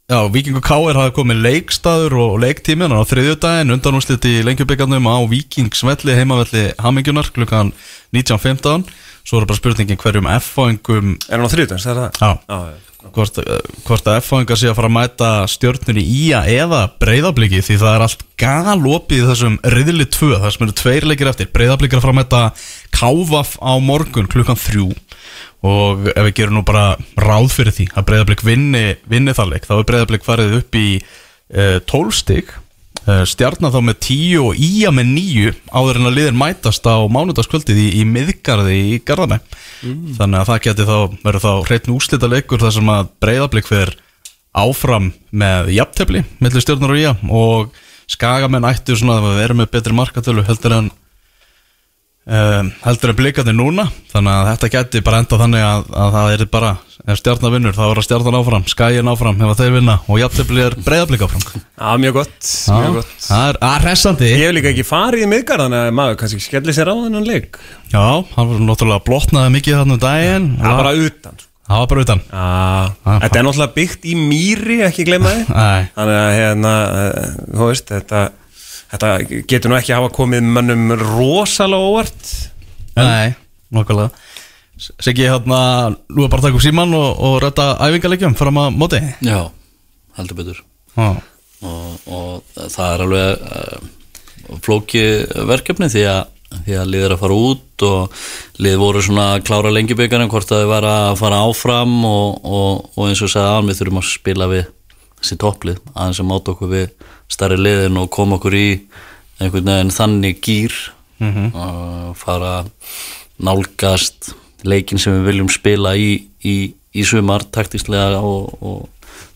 Já, Víkingur K.R. hafi komið leikstaður og leiktímin á þriðjudaginn undan úrslit í lengjubíkarnum á Víkingsvelli heimavelli Hamingjunar klukkan 19.15 Svo er bara spurningin hverjum F-fáingum Er hann á þriðdans, það er það? Já, Já, já hvort, hvort að F-fáingar sé að fara að mæta stjörnunni ía eða breyðabliki því það er allt galopið í þessum riðli 2, það sem eru tveir leikir eftir. Breyðabliki er að fara að mæta Kávaf á morgun klukkan þrjú. Og ef við gerum nú bara ráð fyrir því að breyðablik vinni, vinni það leik, þá er breyðablik farið upp í uh, 12 stig. uh, stjarnar þá með 10 og ía með 9 áður en að liðin mætast á mánudagskvöldið í, í miðgarði í Garðanæ þannig að það geti þá verið þá hreitn úslita leikur þar sem að breyðablik fyrir áfram með jafntefli millir stjórnar og ía og skagamenn ættu svona að vera með betri markatölu heldur en um, heldur en blikandi núna þannig að þetta geti bara enda þannig að, að það er bara, ef stjarnar vinnur þá er að stjarnar áfram, skagin áfram ef að þeir vinna og jafntefli er breyðablik áfram. Já, mjög gott, mjög gott. það er að hressandi. Ég hef líka ekki farið í miðgar þannig að maður kannski skellir sér á þennan leik. Já, hann var náttúrulega blotnaði mikið þannig um daginn. Það er bara utan sko. það var bara utan. Þetta er náttúrulega byggt í mýri, ekki gleyma þið. Þannig að hérna, eh, þú veist, þetta, þetta getur nú ekki hafa komið mönnum rosalega óvart. Nei, nokkulega Siggi, hérna, nú er bara að taka upp síman og, og rætta æfingarleikjum fram að móti. Já, heldur betur. Já, og, og það er alveg uh, flóki verkefni því að, því að lið er að fara út og lið voru svona að klára lengjubíkarinn hvort að þau var að fara áfram og, og, og eins og sagði að við þurfum að spila við þessi topplið aðeins að máta okkur við starri liðin og koma okkur í einhvern veginn þannig gýr og fara að nálgast leikin sem við viljum spila í, í, í sumar taktíslega og, og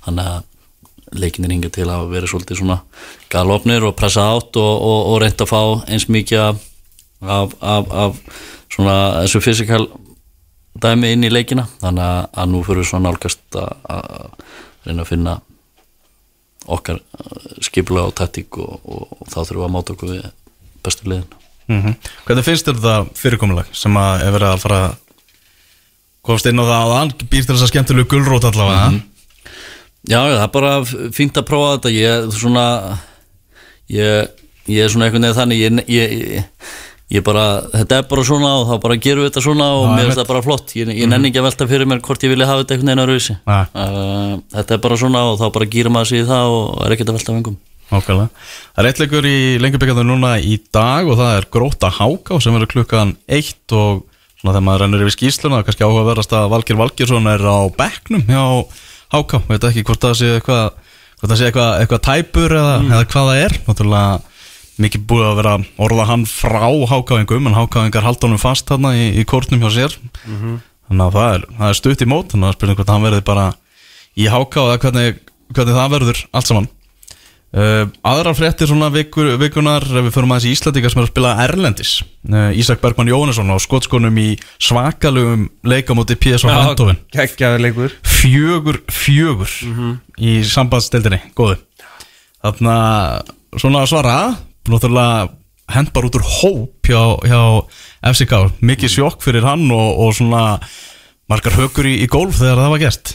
þannig að leikinir hinga til að vera svolítið svona galopnir og pressa átt og, og, og reynda að fá eins mikið af, af, af, svona þessu fysikal dæmi inn í leikina. Þannig að, að nú fyrir svona nálgast að reyna að finna okkar skipulega og taktík og, og, og þá þurfum við að máta okkur við bestu liðin. Mm Hvernig finnst þér þetta fyrirkomulag sem að er verið að fara að komast inn á það að hann býr þess að skemmtilegu gulrót allavega mm Já, já, það er bara fínt að prófa þetta. Ég, svona ég, ég er svona einhvern veginn þannig. Ég, ég, ég, ég bara, þetta er bara svona og þá bara gerum við þetta svona og mér finnst það bara flott. Ég, ég nenni ekki að velta fyrir mér hvort ég vilja hafa þetta einhvern veginn öðruvísi. Uh, Þetta er bara svona og þá bara gýrum maður sig í það og er ekkert að velta vengum Nákvæmlega. Það er eitt leikur í lengjubíkarnu núna í dag og það er gróta háká sem verður klukkan eitt og svona þegar maður rennur yfir skýsluna kannski áhugaverðast að Valgir Valgirsson er á bekknum hjá háká. Veit ekki hvort það sé eitthvað hvort það sé eitthvað, eitthvað tæpur eða, eða hvað það er. Náttúrulega mikið búið að vera orða hann frá hákáingum en hákáingar halda honum fast þarna í, í kórnum hjá sér. Þannig að það er, það er stutt í mót þannig að spyrja hvort hann verði bara í háká eða hvernig, hvernig það verður allt saman. Uh, aðrar fréttir svona vikur, vikunar við förum aðeins í Íslandingar sem er að spila Erlendis. Uh, Ísak Bergman Jónesson á skotskonum í svakalugum leikamóti PS Handofin fjögur, fjögur í sambandstildinni, góðu. Þarna svona að svara náttúrulega hend bara út úr hóp hjá, hjá FCK mikið sjokk fyrir hann og, og svona margar hökur í, í gólf þegar það var gert.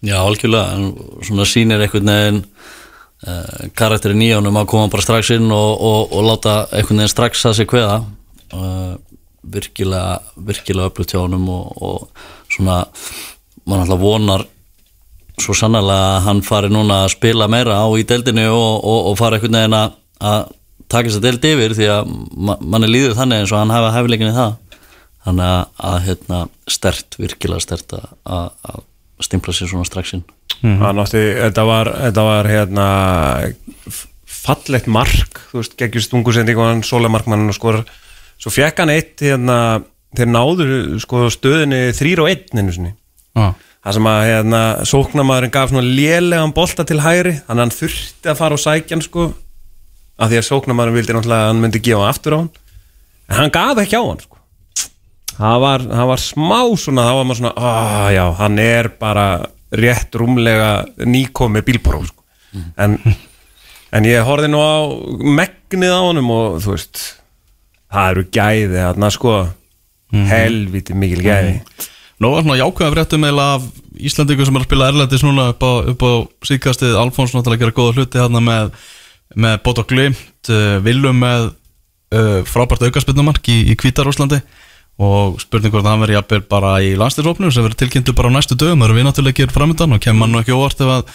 Já, algjörlega, svona sýnir einhvern veginn uh, karakterin í honum að koma bara strax inn og, og, og láta einhvern veginn strax að sig kveða. Uh, virkilega, virkilega öflugt hjá honum og, svona mann alltaf vonar svo sannlega að hann fari núna að spila meira á í deildinu og, fara einhvern veginn að taka þess að deild yfir því að ma mann er líður þannig eins og hann hafa hefleikin í það. Þannig að, að hérna, stert, virkilega stert að, að, stimpla sér svona strax inn. Hann átti, þetta var, þetta var hérna fallegt mark þú veist, geggjur stungusending og hann sólamarkmann og skor. Svo fekk hann eitt hérna, þeir náður sko stöðinni þrýr og einn einu sinni. Já, það sem að hérna, sóknamaðurinn gaf svona lélegan bolta til hægri þannig að hann þurfti að fara og sækja hann sko af því að sóknamaðurinn vildi náttúrulega að hann myndi gefa hann aftur á hann. En hann gaf ekki á hann sko. Það var, það var smá svona þá var maður svona, ah já, hann er bara rétt rúmlega nýkomi bílpróf sko. en, en ég horfði nú á megnið á honum og þú veist það eru gæði þarna sko. Helviti mikil gæði. Nó var svona jákvæða fréttum eða af Íslandingu sem er að spila Erlendis núna upp á, á síðkastið. Alfons náttúrulega gera góða hluti hérna með, með bótt og glimt uh, Viljum með uh, frábært aukaspilnumark í, í Kvítarúslandi og spurning hvort hann verið jafnvel bara í landstinsópnum sem verið tilkynntu bara á næstu dögum það eru við náttúrulega gerir framöndan og kemur hann nú ekki óvart ef að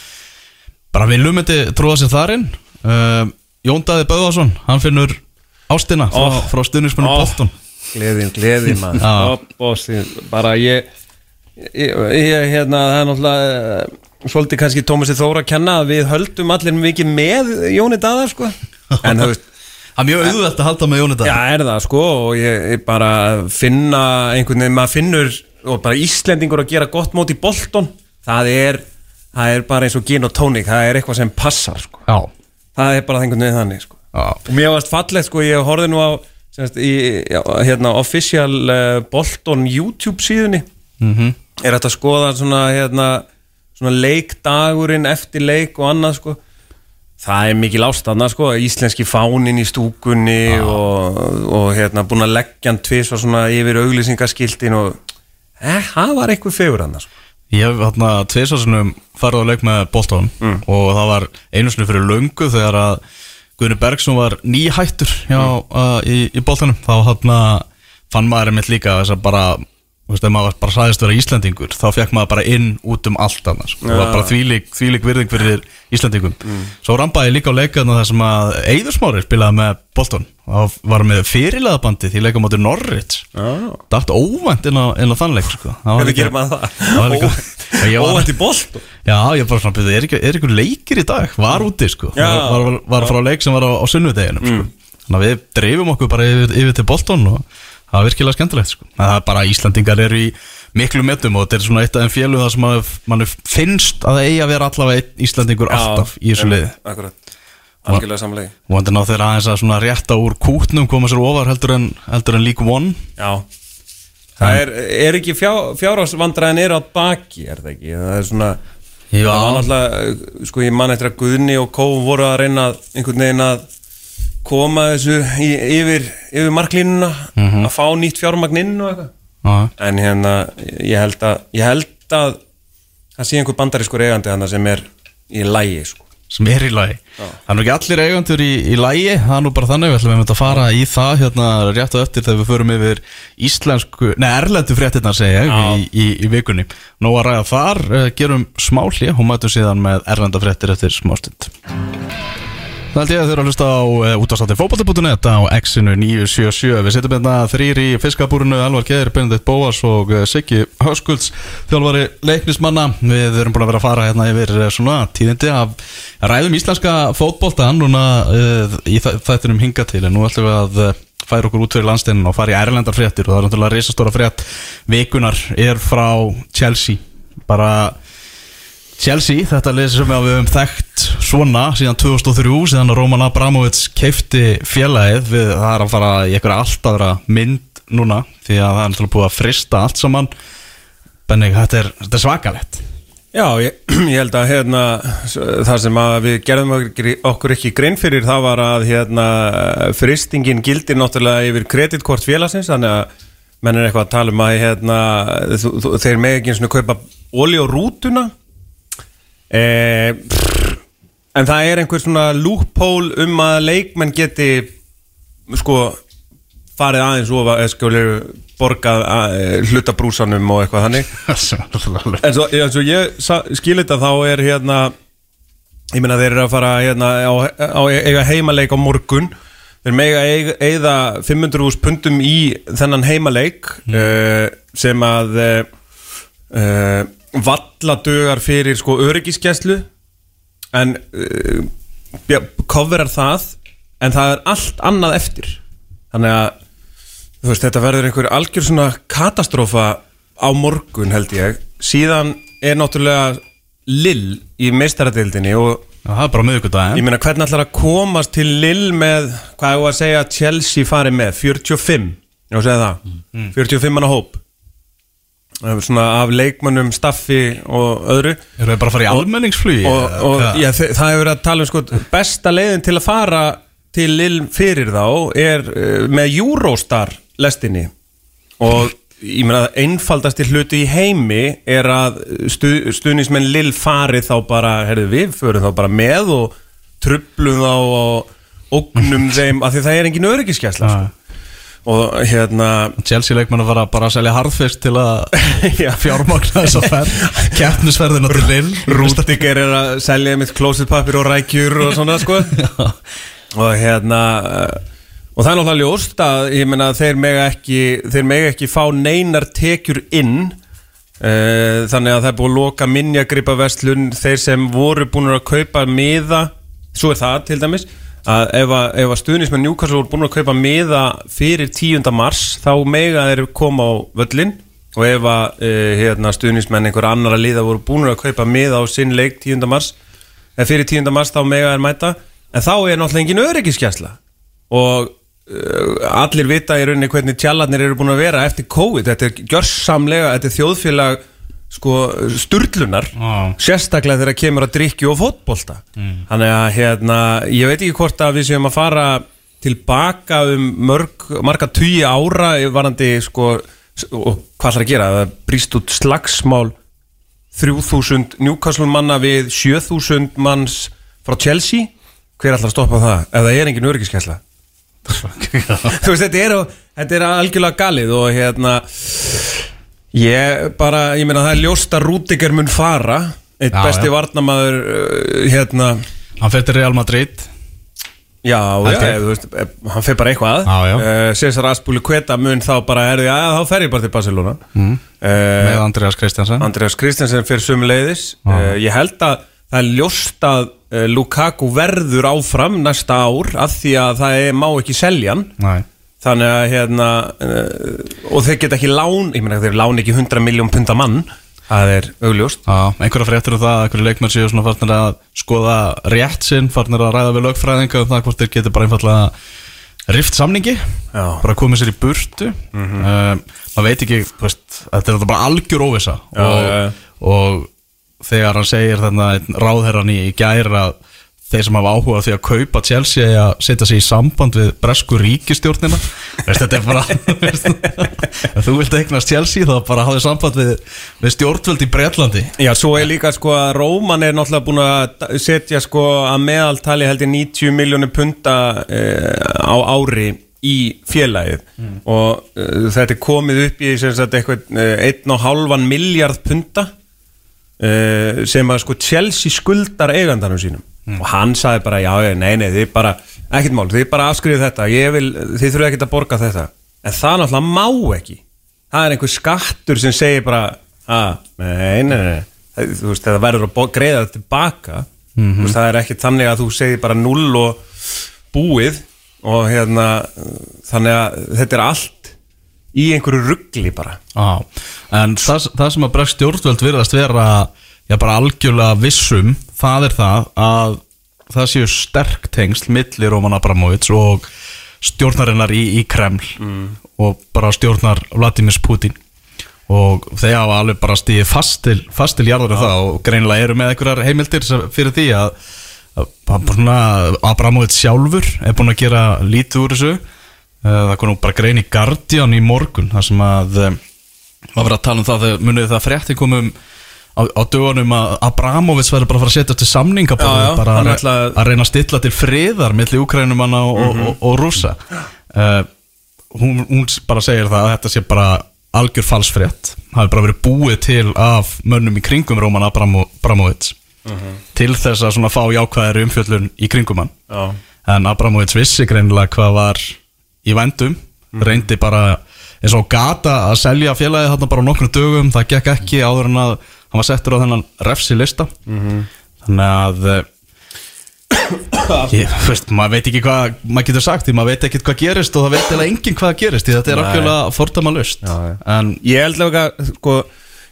bara Viljum myndi tróða sér þar inn. Uh, Jón Daði Böðvarsson, hann finnur ástina frá, Oh. frá stuðnismennu Oh. Bolton Gleðin, gleðin maður. Bossi, Bara ég, ég, ég hérna, það er náttúrulega eh, Svolítið kannski Tómasi Þóra að kenna að Við höldum allir mikið með Jóni Daðar sko. En þú veist, Það er mjög auðvelt að halda með Jóni Daði já er það sko Og ég, ég bara finna einhvern veginn Maður finnur og bara Íslendingur að gera gott mót í Bolton Það er, það er bara eins og gin og tónik Það er eitthvað sem passar sko. Já, Það er bara einhvern veginn þannig sko. Já. Og mér varst fallegt sko, ég horfði nú á semst, í, já, hérna, official uh, Bolton YouTube síðunni. Mhm. er þetta að skoða svona, hérna, svona leikdagurinn eftir leik og annað sko. Það er mikil ástæðna sko íslenski fánin í stúkunni og, og hérna búin að leggja hann tvis og svona yfir auglýsingaskiltin og eh, það var eitthvað fegur hann sko. Ég hef hérna tviðsásunum farið á leik með Bolton og það var einu sinni fyrir löngu þegar að Guðni Bergson var nýhættur hjá, uh, í, í Boltonum þá hérna fann maður einmitt líka þess að bara þú veist, ef maður bara sæðist vera Íslandingur þá fekk maður bara inn út um allt annars sko. það var bara þvílík, þvílík virðing fyrir Íslandingum svo rambaði líka á leikaðna þar sem að Eiður Smári spilaði með Bolton. Og var með fyrirleðabandi því leika móti Norrit dætt óvænt inn á, inn á þann leik sko. Líka- gerir maður það? líka- var- Óvænt í Bolton Já, ég bara svona, er, ekki, er ykkur leikir í dag? Var úti, sko. Já. Var, var, var frá leik sem var á, á sunnudeginum, sko. Þannig að við dreifum okkur bara yfir, yfir til Bolton og það var virkilega skemmtilegt, sko. Það er bara Íslandingar eru í miklu metum og þetta er svona eitt af þeim félum það sem mann, finnst að það eigi að vera allavega Íslandingur alltaf í þessu liði. Akkurat, algjörlega samlegi og þannig að þeir aðeins að svona rétta úr kútnum koma sér ofar heldur en, heldur en League One. Já. Það er, er ekki fjá, fjárásvandræðin er á baki, er það ekki? Það er svona Já. Það var náttúrulega, sko ég man eftir að Guðni og Kó voru að reyna einhvern veginn að koma þessu í, yfir, yfir marklínuna að fá nýtt fjármagn inn og eitthvað. Já, en hérna, ég held að ég held að það sé einhver bandarískur eigandi þannig sem er í lægi sko. sem er í lagi. Það er nú ekki allir eigandur í, í lagi það er nú bara þannig, við ætlum einmitt að fara í það hérna rétt á eftir þegar við förum yfir íslensku, nei erlendu fréttirnar segja ég, í, í, í vikunni. Nú að ræða þar, uh, gerum smá hlið og mætum síðan með erlenda fréttir eftir smástund Það held ég að þau eru að hlusta á uh, útastáttir fótbolti.net á X-inu 977 Við setjum hérna þrýr í fiskabúrinu Elvar Geir, Benedikt Bóas og uh, Siggi Höskulds þjálfari leiknismanna. Við erum búin að vera að fara hérna yfir uh, svona tíðindi af ræðum íslenska fótbolta núna uh, í þæ- þættinum hinga til. En nú ætlum við að færa okkur út fyrir landsteinun og fara í ærlendar fréttir. Og það er náttúrulega risastóra frétt vikunar er frá Chelsea. Bara Chelsea, þetta lið sem við höfum þekkt svona síðan 2003 síðan Roman Abramovits keifti félagið við það er að fara í eitthvað allt aðra mynd núna því að það er náttúrulega búið að frista allt saman. Benning, þetta er, er svakalett Já, ég, ég held að hérna, það sem að við gerðum okkur, ekki grein fyrir það var að hérna, fristingin gildir náttúrulega yfir kreditkort félagsins þannig að menn er eitthvað að tala um að hérna, þeir með ekki eins og kaupa olí og rútuna e, pff, en það er einhver svona loophole um að leikmenn geti sko farið aðeins ofa eða skjólir borgað að, hlutabrúsanum og eitthvað þannig. En svo, en svo ég skil þetta þá er hérna ég meina þeir eru að fara hérna á, á eiga heimaleik á morgun. Þeir mega eiga, eiga 500.000 pundum í þennan heimaleik uh, sem að uh, uh, valla dögar fyrir sko öryggiskeslu en uh, coverar það en það er allt annað eftir. Þannig að þú veist, þetta verður einhver algjör svona katastrófa á morgun held ég. Síðan er náttúrulega Lill í meistaradildinni og Já, það er bara ég miðvikudaginn. meina hvernig ætlar að komast til Lill með, hvað er að segja Chelsea fari með, 45 já, segja það, 45 manna hóp. Eh, svona af leikmönnum, staffi og öðru Eru þið bara að fara í almenningsflugi? og, og hvað? já, þe- það hefur verið að tala um sko, besta leiðin til að fara til Lill fyrir þá er uh, með Eurostar lestinni og ég meina einfaldasti hluti í heimi er að stu, stuðnismenn Lill fari þá bara, herðu við, förum þá bara með og trublum þá og ógnum þeim, af því það er engin öryggiskesla sko. Og hérna Chelsea leikmenn að fara bara að selja harðfist til að já, fjármagna þess að ferð Keppnisferðina til Lill. Rústikar er að selja mitt klósitpapir og rækjur og svona sko. Og hérna og það er náttúrulega ljóst að ég meina þeir mega ekki þeir mega ekki fá neinar tekjur inn. Uh, þannig að það er búið að loka minjagripa vestlun þeir sem voru búin að kaupa miða, svo er það til dæmis að ef að, að stuðnismenn Newcastle voru búin að kaupa miða fyrir 10. mars þá mega þeir koma á völlin og ef að uh, hérna, stuðnismenn einhver annar að liða voru búin að kaupa miða á sinn leik 10. mars eða fyrir 10. mars þá mega þeir mæta en þá er náttúrulega engin öryggiskjæsla og uh, allir vita í rauninni hvernig tjallarnir eru búin að vera eftir COVID, þetta er gjörsamlega þetta er þjóðfélag sko sturlunar, Já. sérstaklega þegar kemur að drikju og fótbolta. Þannig að hérna, ég veit ekki hvort að við séum að fara tilbaka um mörg, marga tugi ára varandi sko og hvað ætlar að gera, það brýst út slagsmál 3000 Newcastle manna við 7000 manns frá Chelsea. Hver ætlar að stoppa það? Ef það er engin öryggiskesla þú veist þetta er, þetta er algjörlega galið og hérna ég bara, ég meina það er ljóst að Rúdiger mun fara. Eitt Já, besti já. varnamaður uh, hérna. Hann fyrir til Real Madrid. Já, já, ég. veist, eh, hann fyrir bara eitthvað. Uh, Cesar Aspúli Kveta mun þá bara er því að þá fer ég bara til Barcelona. Mm. með Andreas Kristjansen Andreas Kristensen fyrir sömu leiðis uh, ég held að það er ljóst að uh, Lukaku verður áfram næsta ár af því að það er, má ekki selja hann. Nei þannig að hérna uh, og þeir geta ekki lán ég meina þeir lán ekki 100 miljón punta mann. Það er augljóst. Einhverja fréttir um það að einhverju leikmenn séu svona farnir að skoða rétt sinn, farnir að ræða við lögfræðinga um það hvort þeir geti bara einfallega rift samningi, Já. bara komið sér í burtu. Mm maður veit ekki, veist, þetta er bara algjör óvisa Já, og, já. og þegar hann segir þarna ráðherran í gæra að þeir sem hafa áhuga því að kaupa Chelsea að setja sig í samband við bresku ríkistjórnina veist, þetta er bara þú vilt eignast Chelsea þá bara hafið samband við, við stjórnvöld í Bretlandi. Já, svo er líka sko að Róman er náttúrulega búin að setja sko að meðaltali heldur 90 miljónir punta uh, á ári í félagið. Og uh, þetta er komið upp í sagt eitthvað uh, 1,5 miljard punta uh, sem að sko Chelsea skuldar eigandanum sínum og hann sagði bara já, nei, nei, þið bara ekkert mál, þið bara afskrifið þetta. Vil, þið þurfið ekkert að borga þetta. En það náttúrulega má ekki. Það er einhver skattur sem segir bara að, nei, nei, nei. Þú veist, það verður að greiða þetta tilbaka. Þú veist, það er ekki þannig að þú segir bara null og búið og hérna þannig að þetta er allt í einhverju ruggli bara. Já, en það, það sem að bregst stjórnvöld virðast vera já, bara algjörlega vissum það er það að það séu sterk tengsl milli Róman Abramovits og stjórnarinnar í, í Kreml og bara stjórnar Vladimir Putin. Og þeir hafa alveg bara stíðið fast til, til jarður um það og greinilega eru með einhverjar heimildir fyrir því að, að svona Abramovits sjálfur er búin að gera lítið úr þessu. Eh, það nú bara grein í Guardian í morgun þar sem að eh, var verið að tala um það þegar munið það frétti komum á, á dögunum að Abramovits verður bara að fara að setja til samninga bara að, ætla að- reyna að stilla til friðar milli Ukrænumanna og, og, og, og rússa. Uh, hún, hún bara segir það að þetta sé bara algjör falsfrétt. Hafi bara verið búið til af mönnum í kringum Róman Abramo, Abramovits til þess að svona fá jákvæðari umfjöllun í kringum hann. Já. en Abramovits vissi greinilega hvað var í vændum reyndi bara eins og gata að selja félagið þarna bara nokkrum dögum. Það gekk ekki áður en að hann var settur á þennan refsi lista þannig að eh, ég, veist, maður veit ekki hvað maður getur sagt, því maður veit ekkert hvað gerist og það veit eða enginn hvað gerist, því þetta er algjörlega fordama lust en Ég held að sko,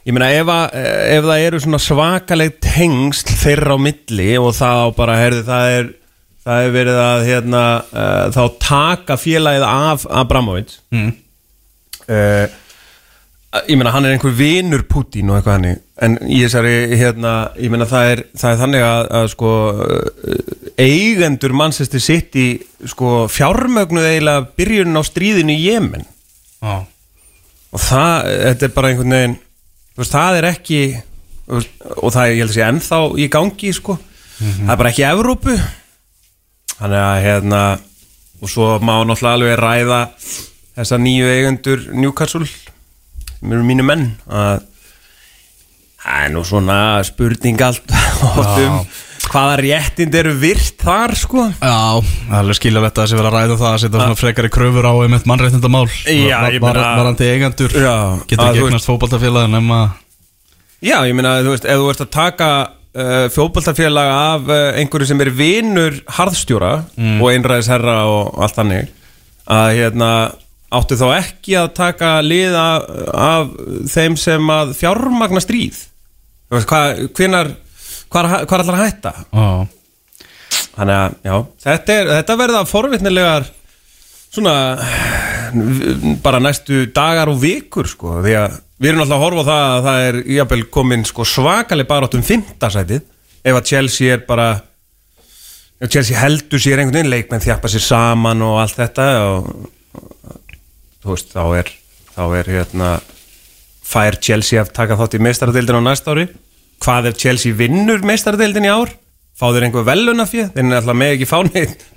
ég meina ef, að, ef það eru svona svakaleg tengsl þeirra á milli og það á bara, heyrðu, það er það er verið að hérna, uh, þá taka félagið af Abramovic mm, uh, ég meina hann er einhver vinur Putin og eitthvað hannig en í þessari hérna, ég meina það er, það er þannig að, að sko uh, eigendur Manchester City sko fjármögnuð eiginlega byrjun á stríðinu í Jemen. Á, og það, þetta er bara einhvern veginn veist, það er ekki og það er, ég held að sé ennþá í gangi sko, það er bara ekki Evrópu. Þannig að hérna og svo má náttúrulega alveg ræða þessa nýju eigendur Newcastle eru mínu menn að það er nú svona spurning allt um hvaða réttind eru virt þar sko. Já, það er alveg skiljalegt að þessi vera að ræða það að setja svona frekari kröfur á einmitt mannréttindamál. Varandi eigendur Já, getur þú eignast fótballtafélagin nema Já, ég meina, þú veist, ef þú ert að taka uh, fjótboltafélag af uh, einhverju sem er vinur harðstjóra og einræðisherra og allt þannig að hérna áttu þá ekki að taka lið af, þeim sem að fjármagna stríð? Veist, hvað, er allar að hætta? Á, þannig að, já, þetta, er, þetta verða forvitnilegar svona bara næstu dagar og vikur sko, því að við erum alltaf að horfa á það að það er jafnvel komin sko svakalig bara áttum fymtasætið ef að Chelsea er bara Chelsea heldur sér einhvern veginn leikmenn þjappa sér saman og allt þetta og, þú veist, þá er þá er hérna fær Chelsea að taka þátt í meistaradeildin á næsta ári? Hvað ef Chelsea vinnur meistaradeildin í ár? Fá þeir einhver velunafjö þeir er alltaf með ekki fá neitt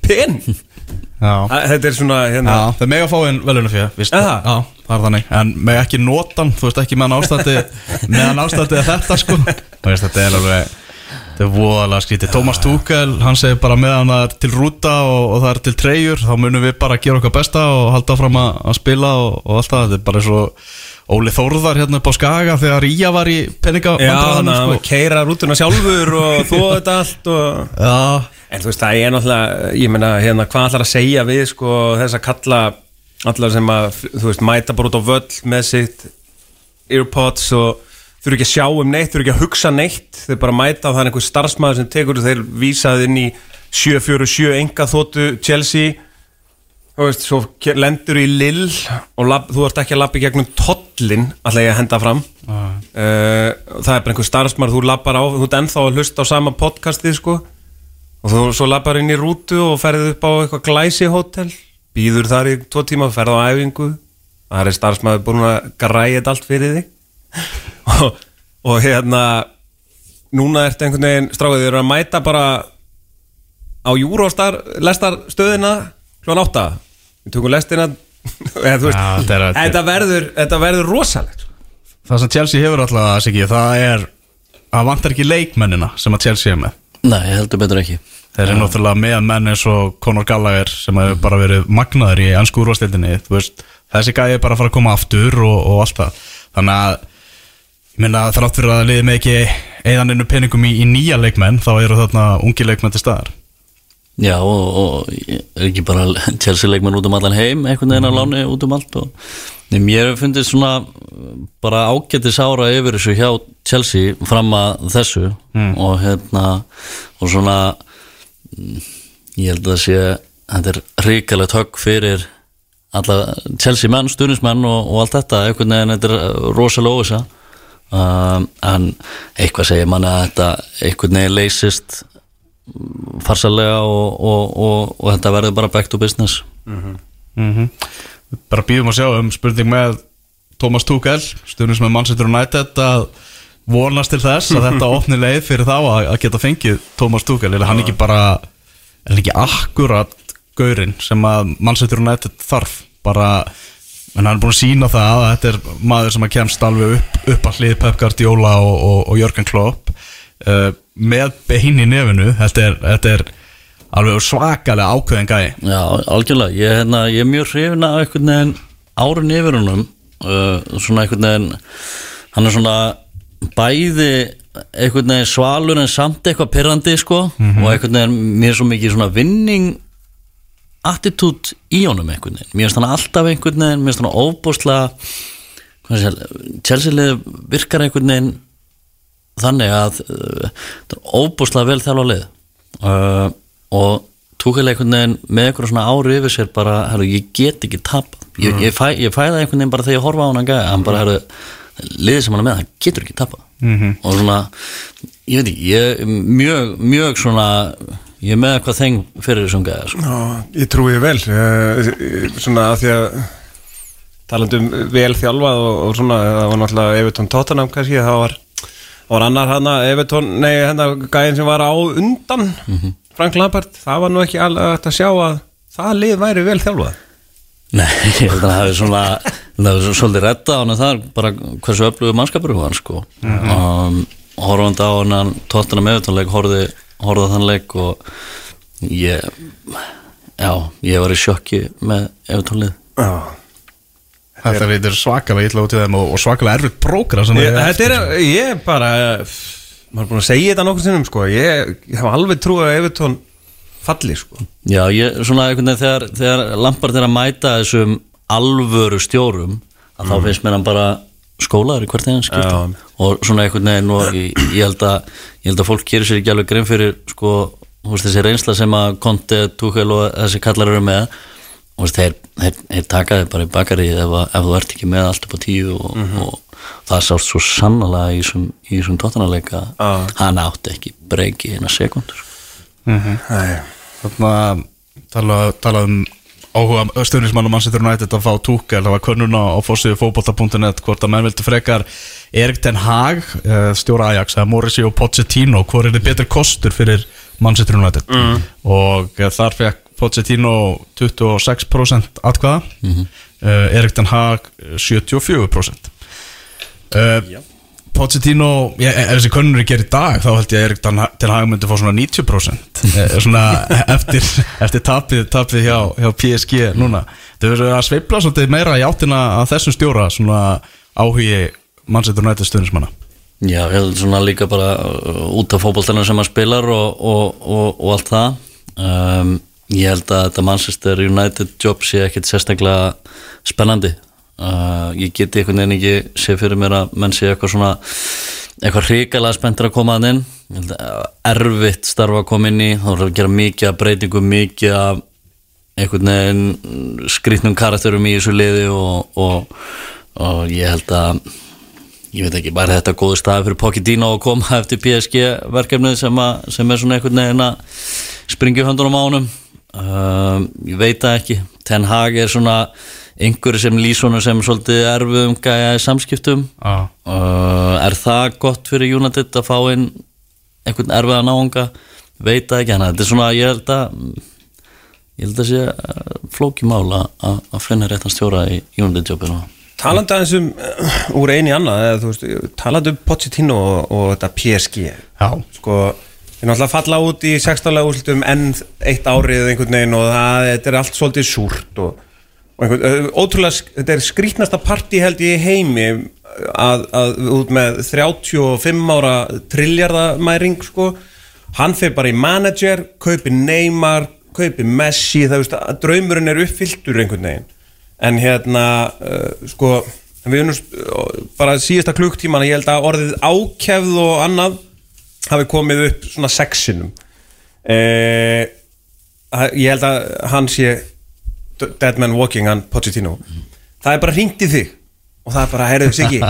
já. Þetta er svona hérna, Já, það er mega fáinn velunafjö víst, Aha. Já, það er þannig. En mega ekki notan, þú veist ekki meðan ástætti Meðan ástætti þetta sko. Veist, þetta er alveg Þetta er voðalega skrítið. Tómas Túkel, hann segir bara meðan það er til rúta og, og það er til treyjur Þá munum við bara gera okkar besta og halda fram að, að spila og, og allt það. Þetta er bara svo Óli Þórðar hérna upp á Skaga Þegar Ía var í peninga já, að sko. keira rútuna sjálfur og þú þetta allt og Já, En þú veist, það er náttúrulega, ég meina, hérna, hvað ætlar að segja við, sko, þess að kalla allar sem að, þú veist, mæta bara út á völl með sitt earpods og þurfi ekki að sjá um neitt, þurfi ekki að hugsa neitt, þeir bara mæta og það er einhver starfsmæður sem tekur þeir vísað inn í 747 enga þóttu Chelsea, þú veist, svo lendur í lill og lab, þú ert ekki að labba í gegnum tollin, alltaf ég að henda fram. Uh, það er bara einhver starfsmæður, þú labbar á, þú ert ennþá að hlusta á sama podcastið, sko. Og þú svo lappar inn í rútu og ferðið upp á eitthvað glæsi hótel. Býður þar í tvo tíma, ferð á æfingu. Það er starfsmæður búin að græja þetta allt fyrir þig og, og hérna núna ertu einhvern veginn stráðið eru að mæta bara á júróstar lestarstöðina klón átta. Við tökum lestina þetta er- verður, þetta verður rosalegt það sem Chelsea hefur alltaf að segja Það er, það vantar ekki leikmennina sem að Chelsea er með. Nei, heldur betur ekki. Þeir eru náttúrulega með menn eins og Conor Gallagher sem hefur bara verið magnaður í ansku úrvastildinni þessi gæði er bara að fara að koma aftur og, og allt það. Þannig að ég minna þrátt fyrir að liði með ekki eðaninu peningum í, í nýja leikmenn þá eru þarna ungi leikmenn til staðar. Já, og, og er ekki bara Chelsea leikmenn út um allan heim einhvern veginn að láni út um allt og mér hef fundið svona bara ágættis ára yfir þessu hjá Chelsea fram að þessu og hérna og svona mm, ég held að sé þetta er ríkalegt högg fyrir alla Chelsea menn, stuðnismenn og, og allt þetta, einhvern veginn þetta er rosalega óvisa um, en eitthvað segir manni að þetta einhvern veginn leysist farsalega og, og, og, og þetta verður bara back to business. Bara býðum að sjá um spurning með Thomas Tuchel, stundins með Manchester United að vonast til þess að þetta opni leið fyrir þá að, að geta fengið Thomas Tuchel, er hann ekki bara er hann ekki akkurat gaurinn sem að Manchester United þarf? Bara en hann er búin að sína það að þetta er maður sem að kemst alveg upp, upp að hlið Pep Guardiola og, og, og Jörgen Klopp. Uh, með bein í nefinu þetta er, þetta er alveg svakalega ákveðin gæi. Já, algjörlega, ég, hérna, ég er mjög hrifin af einhvern veginn árun yfir honum. Uh, svona einhvern veginn hann er svona bæði einhvern veginn svalur en samt eitthvað pirrandi sko. Og einhvern veginn mér er svo mikið svona vinning attitút í honum einhvern veginn. Mér finnst hann alltaf einhvern veginn mér finnst hann óbúslega Chelsea-lið virkar einhvern veginn þannig að uh, þetta er óbúslega vel þjálfa lið. Uh, og túkælega einhvern veginn með einhverjum svona ári yfir sér bara, herru, ég get ekki tap ég, ég, fæ, ég fæ það einhvern veginn bara þegar ég horfa á hann gæði, hann bara, herru, liðið sem hann er með hann getur ekki tapa -hmm. og svona, ég veit ekki, ég er mjög, mjög svona ég er með eitthvað þeng fyrir þessum gæði sko. Ég trúi vel. Uh, svona að því að talandum vel þjálfað og, og svona, það var náttúrulega Evertón Tottenham kannski, það var, það var annar hana Evertón, nei, hérna gæðin sem var á undan Frank Lampard, það var nú ekki hægt að sjá að það lið væri vel þjálfað. Nei, ég held að það hefði svona það hefði svolítið retta á hann þar bara hversu öflugur mannskapur var hann sko. Um, horfandi á hann tóttina með auðvitaðleik, horfði horfði á þann leik og ég já, ég var í sjokki með Já. Þetta er svakalega illa út í þeim og, og svakalega erfitt prógra Ég, er þetta er, ég bara maður er búin að segja þetta nokkur sinnum sko. Ég, ég hef alveg trúið að Evertón falli sko. Já, ég, svona einhvern veginn þegar, þegar Lampard er að mæta þessum alvöru stjórum að þá finnst mér hann bara skólaður í hvert skipta Já. og svona einhvern veginn og ég, ég, held að, ég held að fólk gerir sér ekki alveg grein fyrir sko, veist, þessi reynsla sem að Conte, Tuchel og þessi kallar eru með og veist, þeir, þeir, þeir taka þig bara í bakarið ef, að- ef þú ert ekki með allt upp á tíu og, og það sást svo sannlega í þessum, tóttanarleika Já. hann átti ekki breyki eina sekundur Nei. Þarna tala, tala um áhuga stöðnismann og Manchester United að fá Tuchel. Það var könnuna á fórsíðu fótbolta.net hvort að menn vildu frekar Erik Ten Hag eh, stjóra Ajax eða Mauricio Pochettino hvor er þið betur kostur fyrir Manchester United. Og eh, þar fekk Pochettino 26% atkvaða mm Erik Ten Hag eh, 74% uh, Pochettino ég, ef þessi könnur er gerð í dag þá held ég að Erik Ten Hag- Ten Hag myndi fá svona 90% eh, svona eftir, eftir tapið, tapið hjá, hjá PSG núna. Það verður að sveifla svolítið meira í áttina að þessum stjóra svona áhugi Manchester United stundismanna Já, ég held svona líka bara uh, út af fótboltanum sem hann spilar og, og, og, og allt það. Um, ég held að þetta Manchester United job sé ekkit sérstaklega spennandi uh, ég geti einhvern veginn ekki sé fyrir mér að menn sé eitthvað svona eitthvað hrikalega spenntur að koma að inn. Að erfitt starfa að koma inn í. Þá er að gera mikið af breytingum mikið af einhvern veginn skrýtnum karakterum í þessu liði og, og, og ég held að ég veit ekki, bara þetta góðu staði fyrir Pochettino að koma eftir PSG verkefnið sem, að, sem er svona einhvern veginn að springja í höndunum á honum. Uh, ég veit það ekki. Ten Hag er svona einhverju sem lýsonu sem svolítið erfum gæja í samskiptum. Ah. uh, er það gott fyrir United að fá inn einhvern erfiða náunga? Veit það ekki, hann þetta er svona ég held að ég held að sé uh, flóki mála að, að finna réttan stjóra í United jobbinu. Talandi aðeins um uh, úr einu í annað eða, þú veist, talandi um Pochettino og, og þetta PSG Já, sko, þeir náttúrulega falla út í 16. úrslutum enn eitt árið einhvern veginn og það, þetta er allt svolítið súrt og, ö, ótrúlega, þetta er skrítnasta partí held ég heimi að, að út með 35 ára trilljarðamæring sko, hann fer bara í manager, kaupi Neymar kaupi Messi, það veist að draumurinn er uppfylltur einhvern veginn. En hérna, uh, sko við erum uh, bara síðasta klukktíman ég held að orðið ákefð og annað hafi komið upp svona sexinum eh, ég held að hann sé Dead Man Walking, hann Pochettino. Það er bara hringt í þig og það er bara, heyrðu Siggi.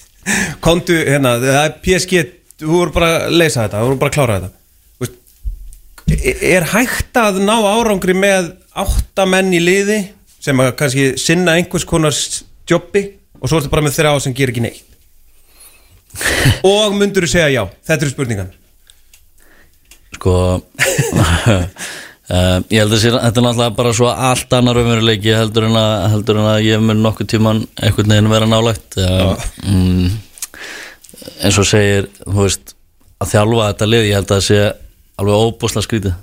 Komdu hérna, það er PSG þú voru bara að leysa þetta, þú voru bara að klára þetta. Þú veist, e- er hægt að ná árangri með átta menn í liði sem að kannski sinna einhvers konar jobbi og svo ertu bara með þrjá sem ger ekki neitt? Og myndur þú segja já? Þetta eru spurningan sko Uh, ég held að þetta er náttúrulega bara svo allt annar umveruleiki heldur heldur en að ég mun nokkuð tíman einhvern veginn vera nálægt. Uh, mm, eins og segir veist, að þjálfa þetta lið ég held að það sé alveg óbúslega skrítið.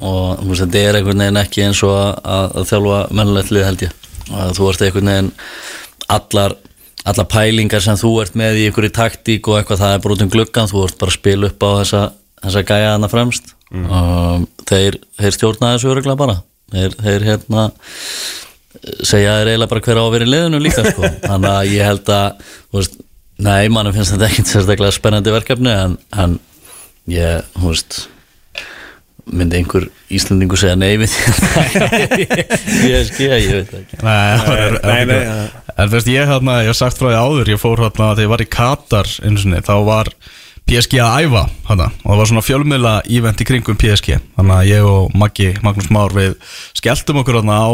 Og þú veist, þetta er einhvern veginn ekki eins og að, að, þjálfa mennulegt lið held ég. Að þú ert einhvern veginn allar, allar pælingar sem þú ert með í einhverju taktík og eitthvað það er bara út um gluggan, þú ert bara að spila upp á þessa, þessa gæja hana fremst um, þeir, þeir stjórna þessu öruglega bara. Þeir, þeir hérna segja þeir eiginlega bara hver á að vera í liðinu líka sko. þannig að ég held að veist, nei, mannum finnst þetta ekkert sérstaklega spennandi verkefni en, en ég, þú veist myndi einhver Íslandingu segja nei ég skilja, ég veit það ekki. Nei, er- nei, nei, En þú veist, ég hérna, ég hef sagt frá því áður Ég fór hérna þegar ég var í Katar einu sinni, Þá var PSG að æfa hana, Og það var svona fjölmiðla ívent í kringum PSG Þannig að ég og Maggi, Magnús Már Við skelltum okkur hérna á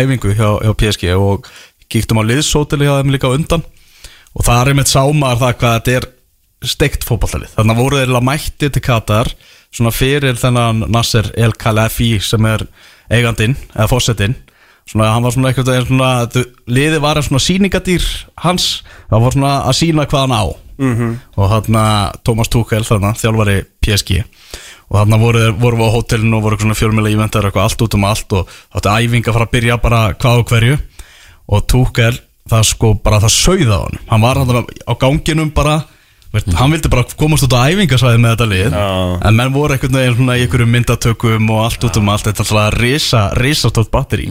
æfingu hjá, hjá PSG Og kíktum á liðsótili hjá þeim líka undan. Og það er einmitt sámar það hvað þetta er steikt fótballalið Þannig að voru þeir eiginlega mætti til Katar Svona fyrir þennan Nasser El Khalafi Sem er eigandinn, eða fósettinn svona, hann var svona eitthvað svona, liðið var svona síningadýr hans, það var svona að sína hvað hann á. -hmm. og þarna Thomas Tuchel, þarna, þjálfari PSG og þarna voru, þeir- voru við á hótelinu og voru svona fjölmjöla íventar eitthvað allt út um allt og þáttu æfing að fara að byrja bara hvað og hverju. Og Tuchel, það sko bara það sauða á hann, hann var þarna á ganginum bara Veist, hann vildi bara komast út á æfingasvæði með þetta lið. Já. en menn voru einhvern veginn svona í einhverjum myndatökum og allt út um allt. Þetta er alltaf risa, risa stótt batteri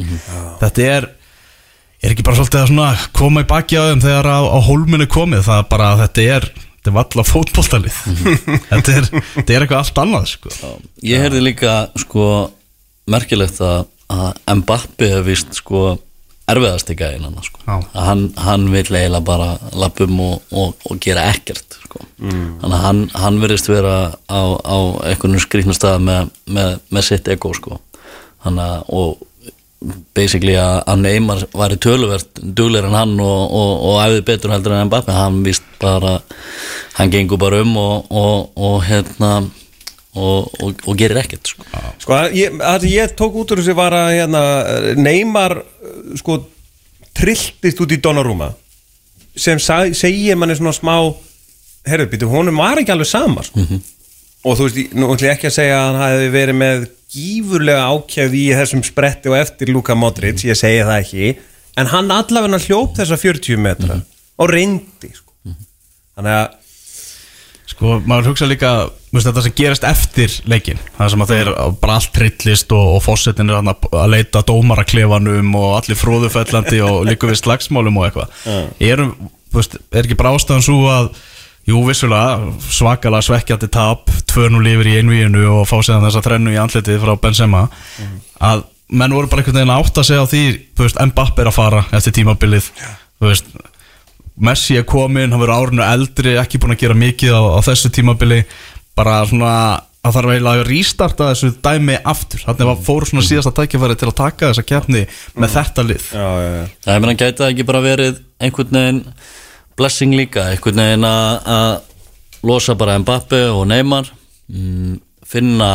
þetta er er ekki bara svolítið að svona koma í baki á þeim þegar á, á hólminu komið? Það er bara að þetta er þetta er valla fótboltalið. Þetta, er, þetta er eitthvað allt annað sko. Ég heyrði líka sko merkilegt að, að Mbappi hef vist sko erfiðast í gæðin hann sko. Að hann, hann vil eiginlega bara lappum og, og, og gera ekkert sko. þannig að hann, hann verðist vera á, á einhvern skrýtnum stað með, með, með sitt ego sko. þannig að og basically að, að Neymar var í töluvert duglegur en hann og, og, og æfði betur heldur en Mbappi hann vist bara hann gengur bara um og, og, og hérna og, og, og gerir ekkert sko. Sko, ég, það sem ég tók út úr þessu var að hérna, Neymar sko, trilltist út í Donnarúma sem sag, segir manni svona smá herru, býtu, honum var ekki alveg sama sko. og þú veist, ég- nú ætlum ég ekki að segja að hann hafi verið með gífurlega ákjæð í þessum spretti og eftir Luka Modric, ég segi það ekki en hann allavega hljóp þessa 40 metra og reyndi sko. þannig að sko, maður hugsa líka veist, þetta sem gerist eftir leikin það sem að þeir bara allt trillist og, og fósettin er að leita dómaraklefanum og allir fróðufellandi og líka við slagsmálum og eitthvað. Er, er ekki bara ástæðan svo að jú vissulega svakalega svekkjandi tap 2-0 yfir í einvíinu og fá séðan þessa þrennu í andlitið frá Benzema. Að menn voru bara einhvern veginn að átta sig á því þú veist, Mbappe er að fara eftir tímabilið þú veist, Messi er komin, hann verður árinu eldri ekki búin að gera mikið á, á þessu tímabili. Bara svona að þarf eiginlega að rístarta þessu dæmi aftur. Þannig að fóru svona síðasta tækifæri til að taka þessa keppni með þetta lið. Já, já, já. Það er meðan gæti það ekki bara verið einhvern veginn blessing líka, einhvern veginn að losa bara Mbappe og Neymar mm, finna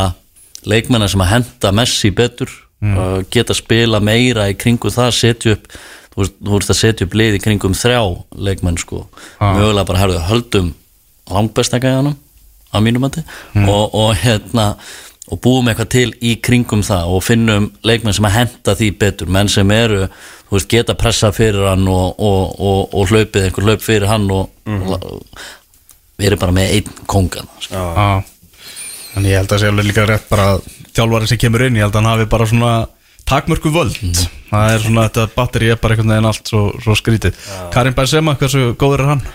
leikmennar sem að henda Messi betur mm. geta spila meira í kringu það, setja upp þú veist, að setja upp lið í kringum þrjá leikmenn sko, mögulega bara herðu, höldum langbesta gæjanum að mínum mati. Og, og hérna og búum eitthvað til í kringum það og finnum leikmenn sem að henda því betur. Menn sem eru, þú veist, geta pressa fyrir hann og, og, og, og hlaupið einhver hlaup fyrir hann og mm við erum bara með einn kongan sko. Já. Þannig ég held að það sé alveg líka rétt bara að þjálfari sem kemur inn, ég held að hann hafi bara svona takmörku völd. Það er svona þetta batteri er bara einhvern veginn allt svo, svo skrítið. Karim Benzema, hversu góður er hann?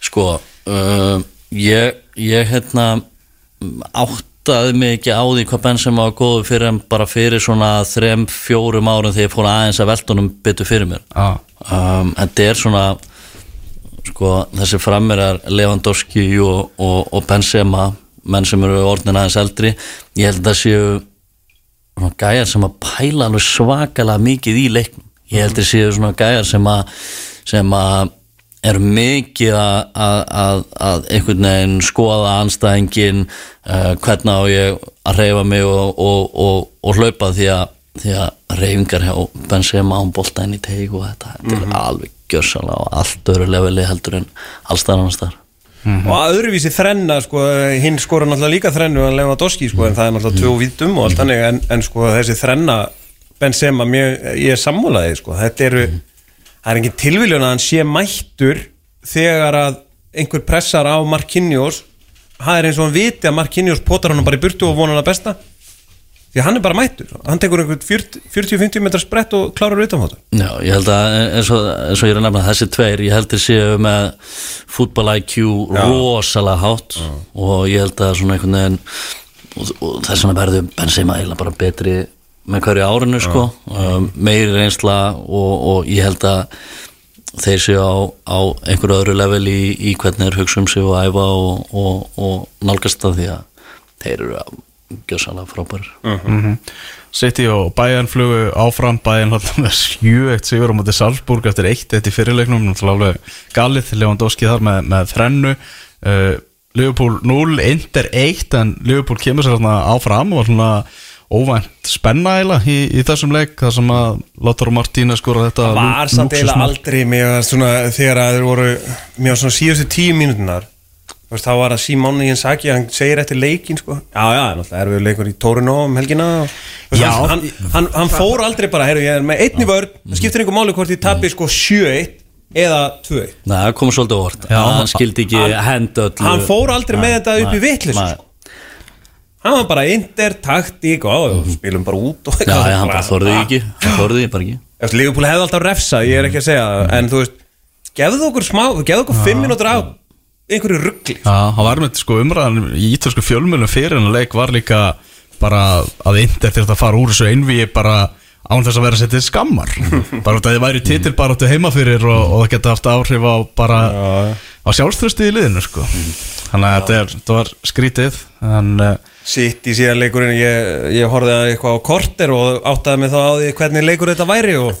sko uh, ég, ég hérna áttaði mig ekki á því hvað Benzema var góður fyrir en bara fyrir svona þrem, fjórum árum þegar ég fór aðeins að veltunum byttu fyrir mér. Já, um, þetta er svona sko, þessi frammerar Lewandowski og, og, og Benzema menn sem eru orðin aðeins eldri. Ég held að það séu svona gæjar sem að pæla alveg svakalega mikið í leiknum. Ég held að það séu svona gæjar sem að sem að eru mikið að, að, að, að einhvern veginn skoða anstæðingin uh, hvernig á ég að reyfa mig og, og, og, og hlaupa því að, því að reyfingar hjá Benzema án bolta inn í teig og þetta, þetta er alveg gjörsalega og allt öru leveli heldur en allstæðar annars þar og að öðruvísi þrenna sko, hinn skora náttúrulega líka þrennu að Lewandowski sko, en það er náttúrulega tvö vítum og allt þannig en, en sko þessi þrenna Benzema, mér, ég er sammálaði sko, þetta eru, það er engin tilviljun að hann sé mættur þegar að einhver pressar á Marquinhos það er eins og hann viti að Marquinhos potar hann bara í burtu og vonar hann að besta því hann er bara mættur, hann tekur einhvern 40-50 metrar sprett og klárar utanfóta Já, ég held að eins og, eins og ég er að nefna þessi tveir, ég held að séu með fútbol IQ rosalega hátt og ég held að svona einhvern veginn og, og þess vegna verður Benzema eiginlega bara betri með hverju árinu sko. Um, meiri reynsla og, og ég held að þeir séu á, á einhverju öðru level í, í hvernig þeir hugsa um sig og æfa og, og, og nálgast það því að þeir eru að gjössalega frábærir City og Bayern flugu áfram. Bayern alltaf með 7-1 sigur á móti Salzburg eftir 1-1 í fyrirleiknum. Náttúrulega alveg galið, Lewandowski þar með, með þrennu. Uh, Liverpool 0, Inter 1 en Liverpool kemur sér þarna áfram og var svona óvænt spenna eiginlega í, í þessum leik þar sem að Lautaro Martínez skora þetta var samt lúxusmark. aldrei svona, þegar að þeir voru mér svona síðustu tíu mínútunar þú veist, þá var að Simón Jensaki hann segir eftir leikin sko. Já já, náttúrulega erum við leikur í Torino um helgina og, veist, Já. hann, hann, hann, hann fór aldrei bara, heyrðu, ég er með einni vörð það skiptir einhver máli hvort ég tapir sko 7-1 eða 2-1 Nei, það kom svolítið óvart. Já. hann skildi ekki henda öllu. hann fór aldrei með þetta upp í vitlis nei. hann var bara inter, taktík og og spilum bara út og Já, já, hann bara þorði ekki. Hann þorði bara ekki. Liverpool hefði alltaf refsa, ég er ekki að segja það En þú veist, gefðu okkur smá Gefðu okkur fimm mínútur á einhverju ruggli Já, hann var með sko umræðan í ítölsku fjölmjölum fyrir hennar leik var líka bara að Inter þurft að fara úr þessu einvíi bara án þess að vera settið skammar. Bara út að þið væri titil bara áttu heima fyrir og, og það geta haft áhrif á bara á sjálfströsti í liðinu sko. Þannig að þetta, er, þetta var skrítið en Sitt í síðan leikurinn Ég, ég horfði að eitthvað á korter Og áttaði mig þá á því hvernig leikur þetta væri Og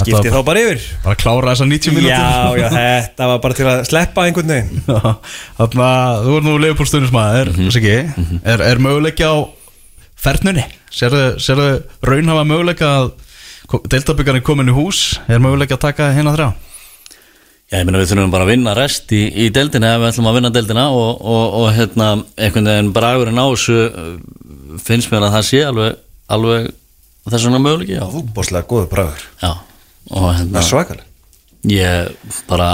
skipti þá bara yfir bara klára þessa 90 mínútur Já, já, þetta var bara til að sleppa einhvern veginn Þannig að þú er nú leifupólstunismæður mm -hmm. er, er möguleiki á fernunni? Serðu, serðu raunhafa möguleika að deildabyggarinn komin í hús er möguleiki að taka hérna þrjá? Já, ég meina við þurfum bara að vinna rest í, í deildina ef við ætlum að vinna deildina og, og, og hérna, einhvern veginn bragurinn á þessu finnst mér að það sé alveg, alveg þess vegna möguleiki, já. Bóslega góður bragur já. Og hérna, svakalega ég bara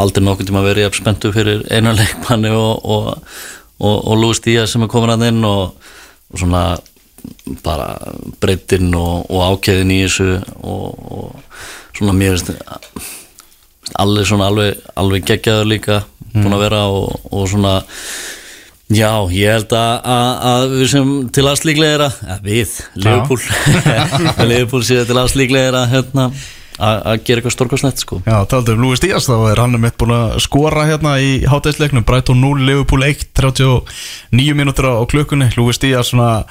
aldrei nokkuð tíma verið spenntu fyrir einu leikmanni og, og, og, og Lúi Stías sem er komin að inn og, og svona bara breytin og, og ákæðin í þessu og, og svona mér veist allir svona alveg, alveg geggjaður líka búin að vera og, og svona Já, ég held að, að, að við sem til aðslíklega að við, Liverpool. Liverpool séu til aðslíklega hérna, að að gera eitthvað stórkostnett sko. Já, taldu um Lúi Stías, þá er hann mitt búin að skora hérna í hátæðisleiknum Brighton 0, Liverpool 1, 39 mínútur á klukkunni. Lúi Stías svona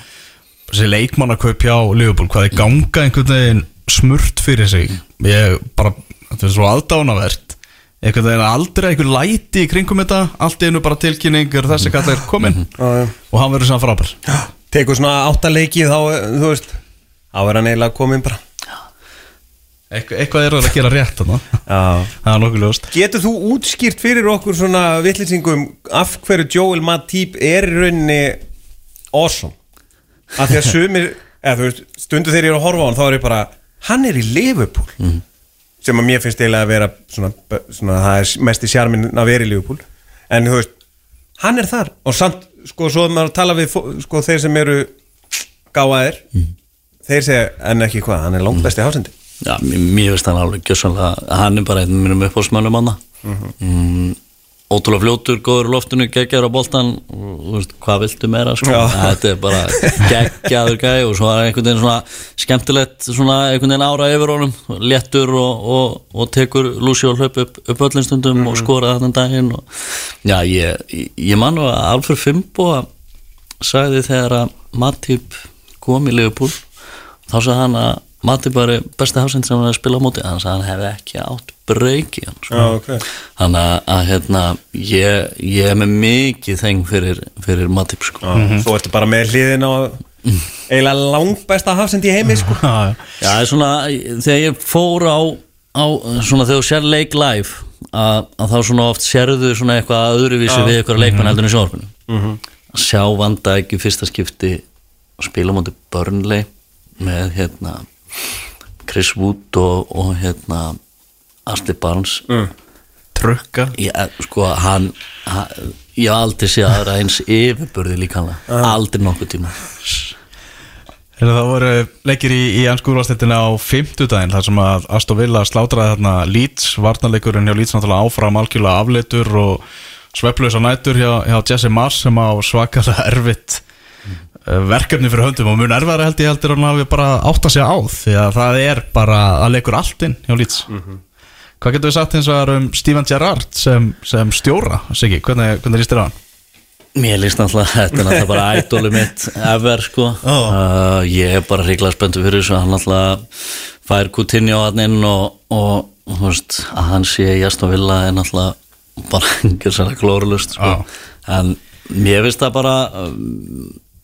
þessi leikmannakaup hjá Liverpool, hvað er ganga einhvern veginn smurt fyrir sig. Ég bara, þetta er svo aðdánavert einhvern veginn aldrei einhver læti í kringum þetta, allt einu bara tilkynningur þessi kall er komin og hann verður saman frábær. Tekur svona átta leiki þá, þú veist Þá er hann eiginlega komin bara. Eitthvað, eitthvað er það að gera rétt þarna. Já. Það er nokkuð ljóst. Getur þú útskýrt fyrir okkur svona vittlýsingum af hverju Joel Matip er í rauninni awesome? Af því að sumir, eða þú veist, stundu þegar ég er að horfa á hann þá er ég bara, hann er í Liverpool sem að mér finnst eiginlega að vera svona, svona það er mest í sjarmin að vera í Liverpool. En þú veist, hann er þar. Og samt, sko, svo að maður tala við sko, þeir sem eru gáðaðir þeir segja, en ekki hvað, hann er langt besti hásendi Já, mér, veist hann alveg gjössanlega hann er bara einn minnum uppáhaldsmönnum hann mm, ótrúlega fljótur, góður loftinu, geggjaður á boltan þú veist, hvað viltu meira sko? Þetta er bara geggjaður gæ og svo er einhvern veginn svona skemmtilegt svona einhvern veginn ára yfir honum léttur og, og, og tekur Lucy og hlaup upp, upp öllin stundum og skora þarna daginn og, já, ég, ég, ég man nú að Alfred Fimbo sagði þegar að Matip kom í Liverpool þá sagði hann að Matip var besti hafsend sem hann spilað á móti. Sagði að hann hefði ekki átt breyki hann sko. Já, ok. þannig að, hérna, ég, ég er með mikið þeng fyrir, fyrir Matip sko. Svo ertu bara með hliðin á eiginlega langbæsta hafsend í heimi sko. Já, já. Já, það er svona, þegar ég fór á, á svona þegar þú sér leik live að, að þá svona oft sérðu svona eitthvað öðruvísi við eitthvað leikmann heldur en í sjónvarpinu að sjá vanda ekki fyrsta skipti og spila mútið Burnley með hérna Chris Wood og, og hérna Ashley Barnes. Trukka. Ég, sko, hann, hann ég haf aldrei séð aðra eins yfirburði líkanlega, aldrei nokkuð tíma. Hérna, Það voru leikir í, í ennskúrvastettina á fimmtudaginn þar sem að Aston Villa slátraði þarna Leeds, varnarleikurinn hjá Leeds náttúrulega áfram algjörlega afleitur og svepplösa nætur hjá, hjá Jesse Mars sem á svakalega erfitt mm. verkefni fyrir höndum og mun erfara held ég heldur að hafi bara átt að segja á því að það er bara að leikur allt inn hjá Leeds Hvað getur við sagt eins og það um Steven Gerrard sem, sem stjóra, Siggi, hvernig, hvernig líst þér á hann? Mér líst náttúrulega, þetta er náttúrulega bara ædóli mitt ever sko uh, Ég er bara hriglega spenntur fyrir þessu Hann náttúrulega fær Coutinho hann inn og, og þú veist, að hann sé í Aston Villa er náttúrulega bara engur sérlega glórulust sko. En mér finnst það bara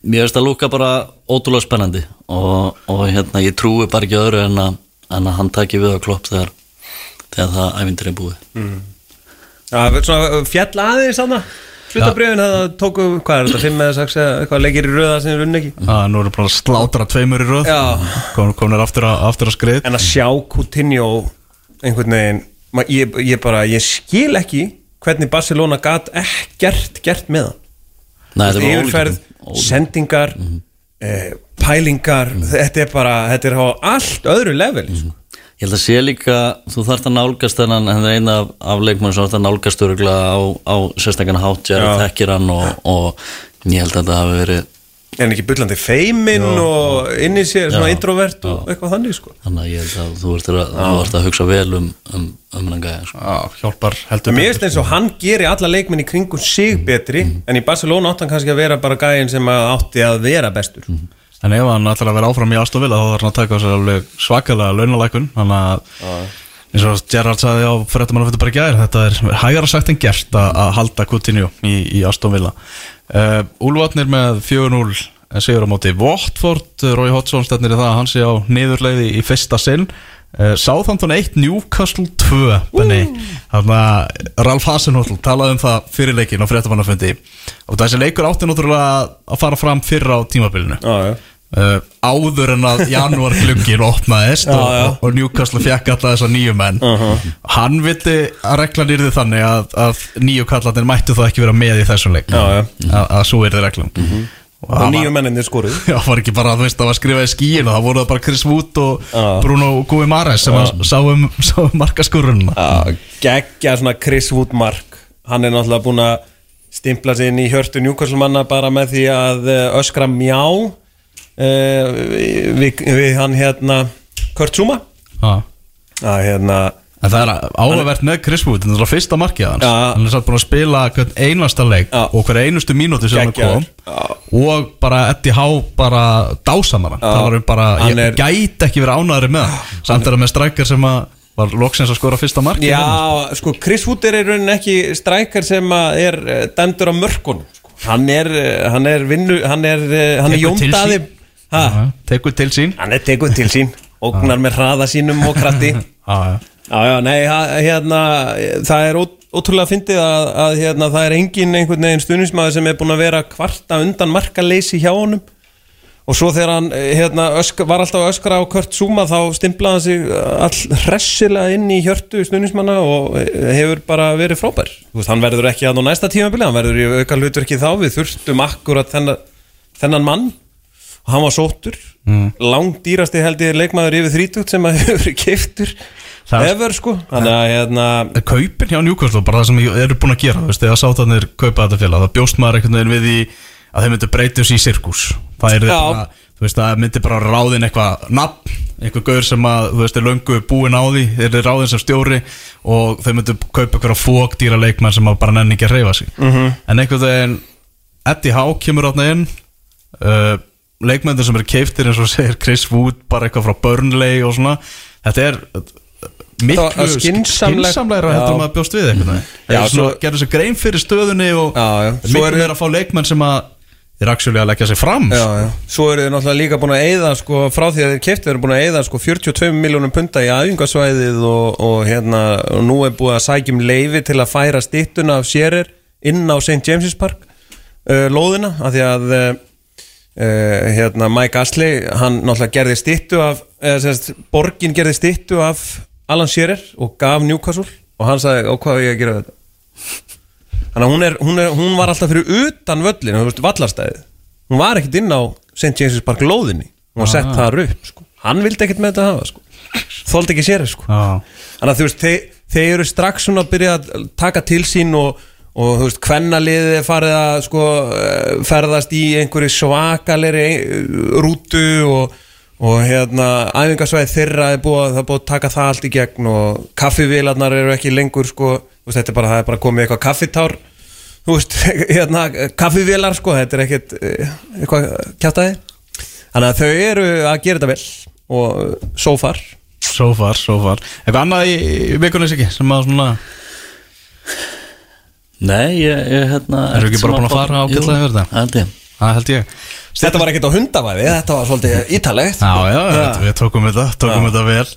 Mér finnst það lúka bara ótrúlega spennandi og, og hérna ég trúi bara ekki öðru en að, en að hann taki við á klopp þegar, þegar það ævindir er búið. Já, svona fjall aðeins þarna. Slutabriðin það tóku, hvað er þetta, 5 eða 6 eða eitthvað leikir í röða sem er unni ekki? Ah, nú eru bara að slátra tveimur í röð. Já. Kom, Komnir aftur, að- aftur að skrið. En að sjá Coutinho einhvern veginn ég, ég bara, ég skil ekki hvernig Barcelona gat ekkert gert með hann. Nei, Yfirferð, ólíkt sendingar eh, pælingar þetta er bara, þetta er á allt öðru level sko. Ég held að sé líka, þú þarft að nálgast þennan, hann er eina af, af leikmenn sem þarft að nálgast öruglega á, á sérstakana hátt, ég er Já. að þekkir hann og, og ég held að þetta hafi verið er hann ekki bullandi feiminn og inn í sér svona Já. introvert og eitthvað þannig sko. þannig að ég held að þú ert að, ert að hugsa vel um, um, um hennan gæja sko. Já, hjálpar heldur Mér finnst eins og hann geri alla leikmenn í kringum sig betri en í Barcelona átti hann kannski að vera bara gæðin sem að átti að vera bestur En ef hann ætlar að vera áfram í Aston Villa þá þarf hann að taka á sér alveg svakalega launalækun Þannig að eins og Gerrard sagði á fréttamann að þetta bara gæðir Þetta er hægara sagt en gert að, að halda Coutinho í, í Aston Villa. Uh, Úlvatnir með 4-0 sigur á móti Watford. Rói Hodgson stefnir í það að hann sé á niðurleiði í fyrsta sinn. Uh, Southampton 1, Newcastle 2 Benni, þannig að Ralf Hasenhotl talaði um það fyrir leikin á fréttamannafundi. Og þessi leikur átti náttúrulega að fara fram fyrr á tímabilinu. Já, já uh, áður en að janúar glukkin opnaðist Já, og, já. og, og Newcastle fekk alltaf þessa nýju menn. Hann vildi að reglan yrði þannig að, að nýju kallarnir mættu þá ekki vera með í þessum leik. Já, að, að svo yrði reglan. Og og það nýju menninni skoruð já, var ekki bara veist, það var skrifað í skíinu það voru það bara Chris Wood og Já. Bruno Guimares sem að sáum, sáum markaskurrunna geggja svona Chris Wood mark. Hann er náttúrulega búin að stimpla sig inn í hjörtu njúkvæmslumanna bara með því að eh, öskra mjá. uh, við, við hann hérna Kurt Zuma. Að hérna En það er áhugavert með Chris Wood þetta er það fyrsta markið hans. Já. hann er satt búin að spila hvern einasta leik Já. og hver einustu mínúti sem hann kom og bara Eddie Howe bara dásamara það var um bara, Hann ég er- gæti ekki verið ánæðari með hann. Samt er það með strækjar sem að var loksins að skora fyrsta markið Já, sko, Chris Wood er í rauninni ekki strækar sem að er eh, dæmdur á mörkunum sko. hann er, eh, hann er vinnu hann er, eh, hann er jóndaði tekur til sín. Hann er tekuð til sín. Ógnar með hraða sínum og krafti. Já, já. Já, já, nei, hérna, það er ót- ótrúlega fyndið að, að hérna, það er engin einhvern veginn stuðnismæður sem er búin að vera kvarta undan markaleysi hjá honum. Og svo þegar hann eh, hérna, ösk, var alltaf öskra á Kurt Zuma þá stimplaði hann sig all hressilega inn í hjörtu stuðnismanna og eh, hefur bara verið frábær. Þú veist, hann verður ekki að á næsta tímabili hann verður í auka hlutverki þá. Við þurftum akkurat þennan, þennan mann og hann var sóttur. Mm. langdýrasti held ég leikmaður yfir 30 sem að hefur keiftur ever sko. Þannig að hérna kaupin hjá Newcastle, bara það sem eru búin að gera þú veist, þegar sátanir kaupa þetta félag það bjóst maður einhvern veginn við í að þeir myndu breytus í sirkus. Það er bara, þú veist, það myndi bara ráðin eitthvað nafn, eitthvað gaur sem að þú veist, er löngu búin á því þeir eru ráðin sem stjóri og þeir myndu kaupa eitthvað fók dýra leikmenn sem að bara nenni ekki að reyfa sig. -hmm. en einhvern veginn Eddie Howe kemur átna inn uh, leikmennir sem eru keiftir eins og segir Chris Wood, bara eitthvað frá Burnley og svona þetta er miklu skynsamlegt. skinsamlegra Já. heldur maður bjóst við eitthvað Já, svo- gerðu sér grein fyrir stöðunni og Já, já. Miklu er- meira að fá leikmenn sem að þeir actually að leggja sig fram Já, já. Svo eru þið náttúrulega líka búin að eyða sko, frá því að þeir kefti, þeir eru búin að eyða sko, 42 miljónum punta í æfingasvæðið og, og, hérna, og nú er búið að sækjum leifi til að færa stittuna af sérir inn á St. James's Park uh, lóðina, af því að uh, uh, hérna, Mike Ashley hann náttúrulega gerði stittu af eða sérst, borgin gerði stittu af Alan Shearer og gaf Newcastle og hann sagði, hvað er ég að gera þetta? Þannig að hún, er, hún, er, hún var alltaf fyrir utan völlin, þú veist, vallarstæðið. Hún var ekkert inn á St. James's Park lóðinni. Hún var sett þar upp, sko. Hann vildi ekkert með þetta hafa, sko. Þóldi ekki sér, sko. Já. Þannig að þú veist, þeir, þeir eru strax svona að byrja að taka til sín og, og þú veist, hvennaliðið er farið að sko, eh, ferðast í einhverju svakaleri rútu og, og hérna, æfingasvæði þeirra er búið, að- það er búið að taka það allt í gegn og kaffivélarnar eru ekki lengur sko, þú veist, þetta er bara, er bara komið eitthvað kaffitár þú veist, hérna, kaffivélar sko, þetta er ekkert eh, eitthvað kjátaði þannig að þau eru að gera þetta vel og so far. So far, so far. Eitthvað annað í, vikunni ekki sem að svona Nei, ég, ég hérna Erum við ekki bara búin að fara yfir þetta? held ég. Það held ég. Þetta var ekkert á hundavæði, þetta var svolítið ítalegt Já, já, já. við tókum þetta, tókum þetta vel.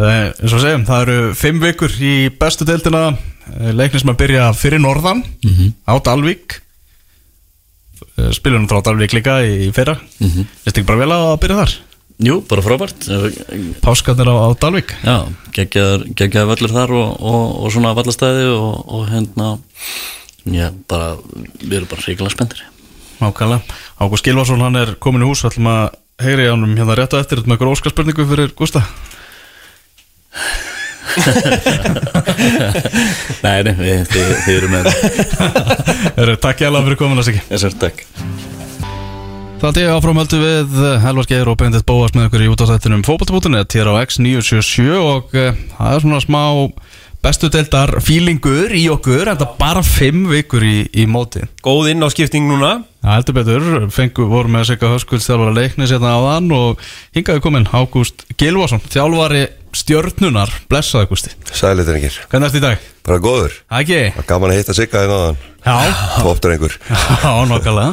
Uh, eins og segjum, það eru fimm vikur í bestu deildina uh, leiknir sem að byrja fyrir norðan á Dalvík. Uh, spilum frá Dalvík líka í, fyrra. Mm -hmm. ekki bara vel að byrja þar Jú, bara frábært. Páskarnir á, á Dalvík. Já, geggjaður völlur þar og, og, og svona vallastæði og, og hérna Já, bara, við erum bara ríkilega spenntir. Nákvæmlega, Ágúst Gilvarsson hann er komin í hús. Ætlum að heyri hann hérna rétt á eftir með einhver óskarspurningu fyrir Gústa. Nei, nei, við, þið, þið eru með Takk ég alveg fyrir komin að Þessar takk Það er áframhöldu við Helvar Geir og Bendit Bóas með ykkur í útastættinum fótballtabútunni hér á X977 og uh, það er svona smá bestu deildar fílingur í okkur en það bara fimm vikur í, í móti. Góð inn á skipting núna. Það heldur betur, fengu voru með Sigga Höskulds þjálfara leiknis hérna á þann og hingaði komin Ágúst Gilvarsson þjálfari stjörnunar, blessaði Ágústi. Sælir drengir, Hvernig ertu í dag? bara góður. Ekki? Gaman að hitta Sigga þinn áðan. Já, Tóptur einhver já, nokkalega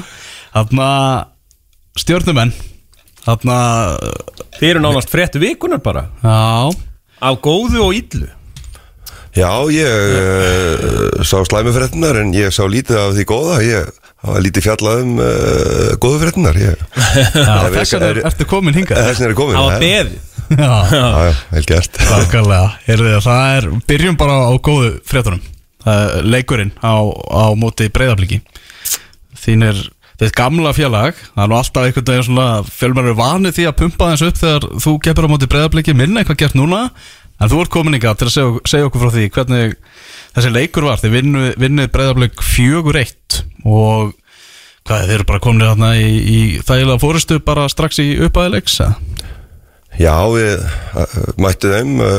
Þarna stjörnumenn. Þarna, Þeir eru nánast fréttu vikunar bara. Já. Af góðu og illu. Já, ég uh, sá slæmufréttinar en ég sá lítið af því góða. Ég hafa lítið fjallað um uh, góðu fréttinar Ég Já, Ef þess ég- vegna er- ertu komin hingað? Þess vegna er komin Það var beðið. Já, Já, já, vel gert. Það er, byrjum bara á góðu fréttunum. Leikurinn á, á móti breyðabliki Þín er, þetta er gamla félag Það er nú alltaf einhvern veginn svona Fjölmennur vanið því að pumpa þess upp Þegar þú kemur á móti breyðabliki Minna eitthvað gert núna En þú ert komin ykkar til að segja, segja okkur frá því Hvernig þessi leikur var. Þið vinnuð, vinnuð breyðablik fjögur eitt Og hvað, þeir eru bara komin þarna í, í þægilega fórustu Bara strax í uppæðilegs Já, við uh, mættum þeim uh,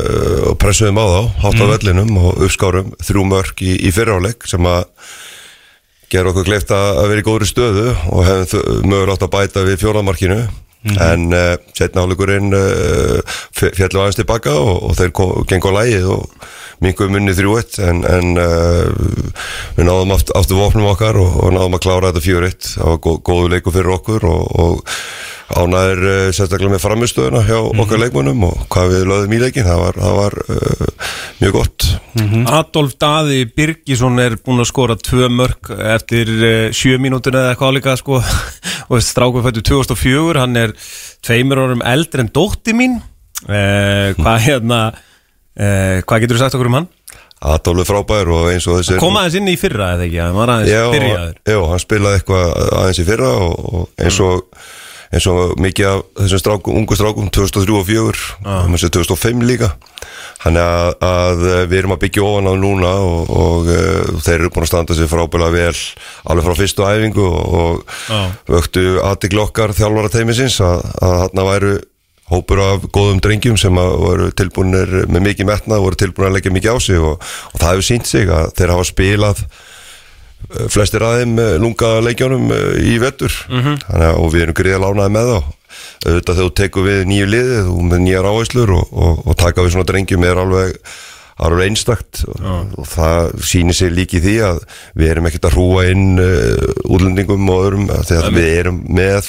og pressuðum á þá Hátt á vellinum og uppskárum þrjú mörk í, í fyrráleik sem að gera okkur kleift að vera í góðri stöðu og hefum mögur átt að bæta við fjóramarkinu en uh, setna áleikurinn uh, fjallu aðeins tilbaka og, og þeir kom- gengu á lægið og minguðum munni 3-1 en, en uh, við náðum aft, aftur vopnum okkar og, og náðum að klára þetta 4-1 það var góð, góðu leikur fyrir okkur og, og ánæður uh, sérstaklega með framistöðuna hjá okkar leikmönnum og hvað við lögðum í leikin það var, það var uh, mjög gott. Adolf Daði Birgisson er búinn að skora tvö mörg eftir uh, sjö mínútur eða eitthvað líka sko. og strákur fættu 2004 hann er tveimur árum eldri en dótti mín. Hvað hérna hvað getur þú sagt okkur um hann? Adolf frábær og eins og þessi kom aðeins inn í fyrra eða ekki, Já, já, hann spilaði eitthvað aðeins í fyrra og, og eins og eins og mikið af þessum strákum, ungu strákum 2003 og 2004 og þessi 2005 líka. Þannig að, að við erum að byggja ofan á núna og, og uh, þeir eru búin að standa sér frábælega vel alveg frá fyrstu æfingu og, og vöktu aðtikl okkar þjálfara teimisins að, að þarna væru hópur af góðum drengjum sem að voru tilbúinir með mikið metnað, voru tilbúinir að leggja mikið á sig og, og það hefur sínt sig að þeir hafa spilað flestir aðeim lunga leikjónum eh, í vettur Þannig, að- og við erum greiða lánaði með þá. Auðvitað þegar þú tekur við nýju liðið og með nýjar áherslur og, og, og taka við svona drengjum er alveg alveg einstakt. Og, og það sýnir sig líki því að við erum ekkert að hrúa inn uh, útlendingum og öðrum. Að við erum með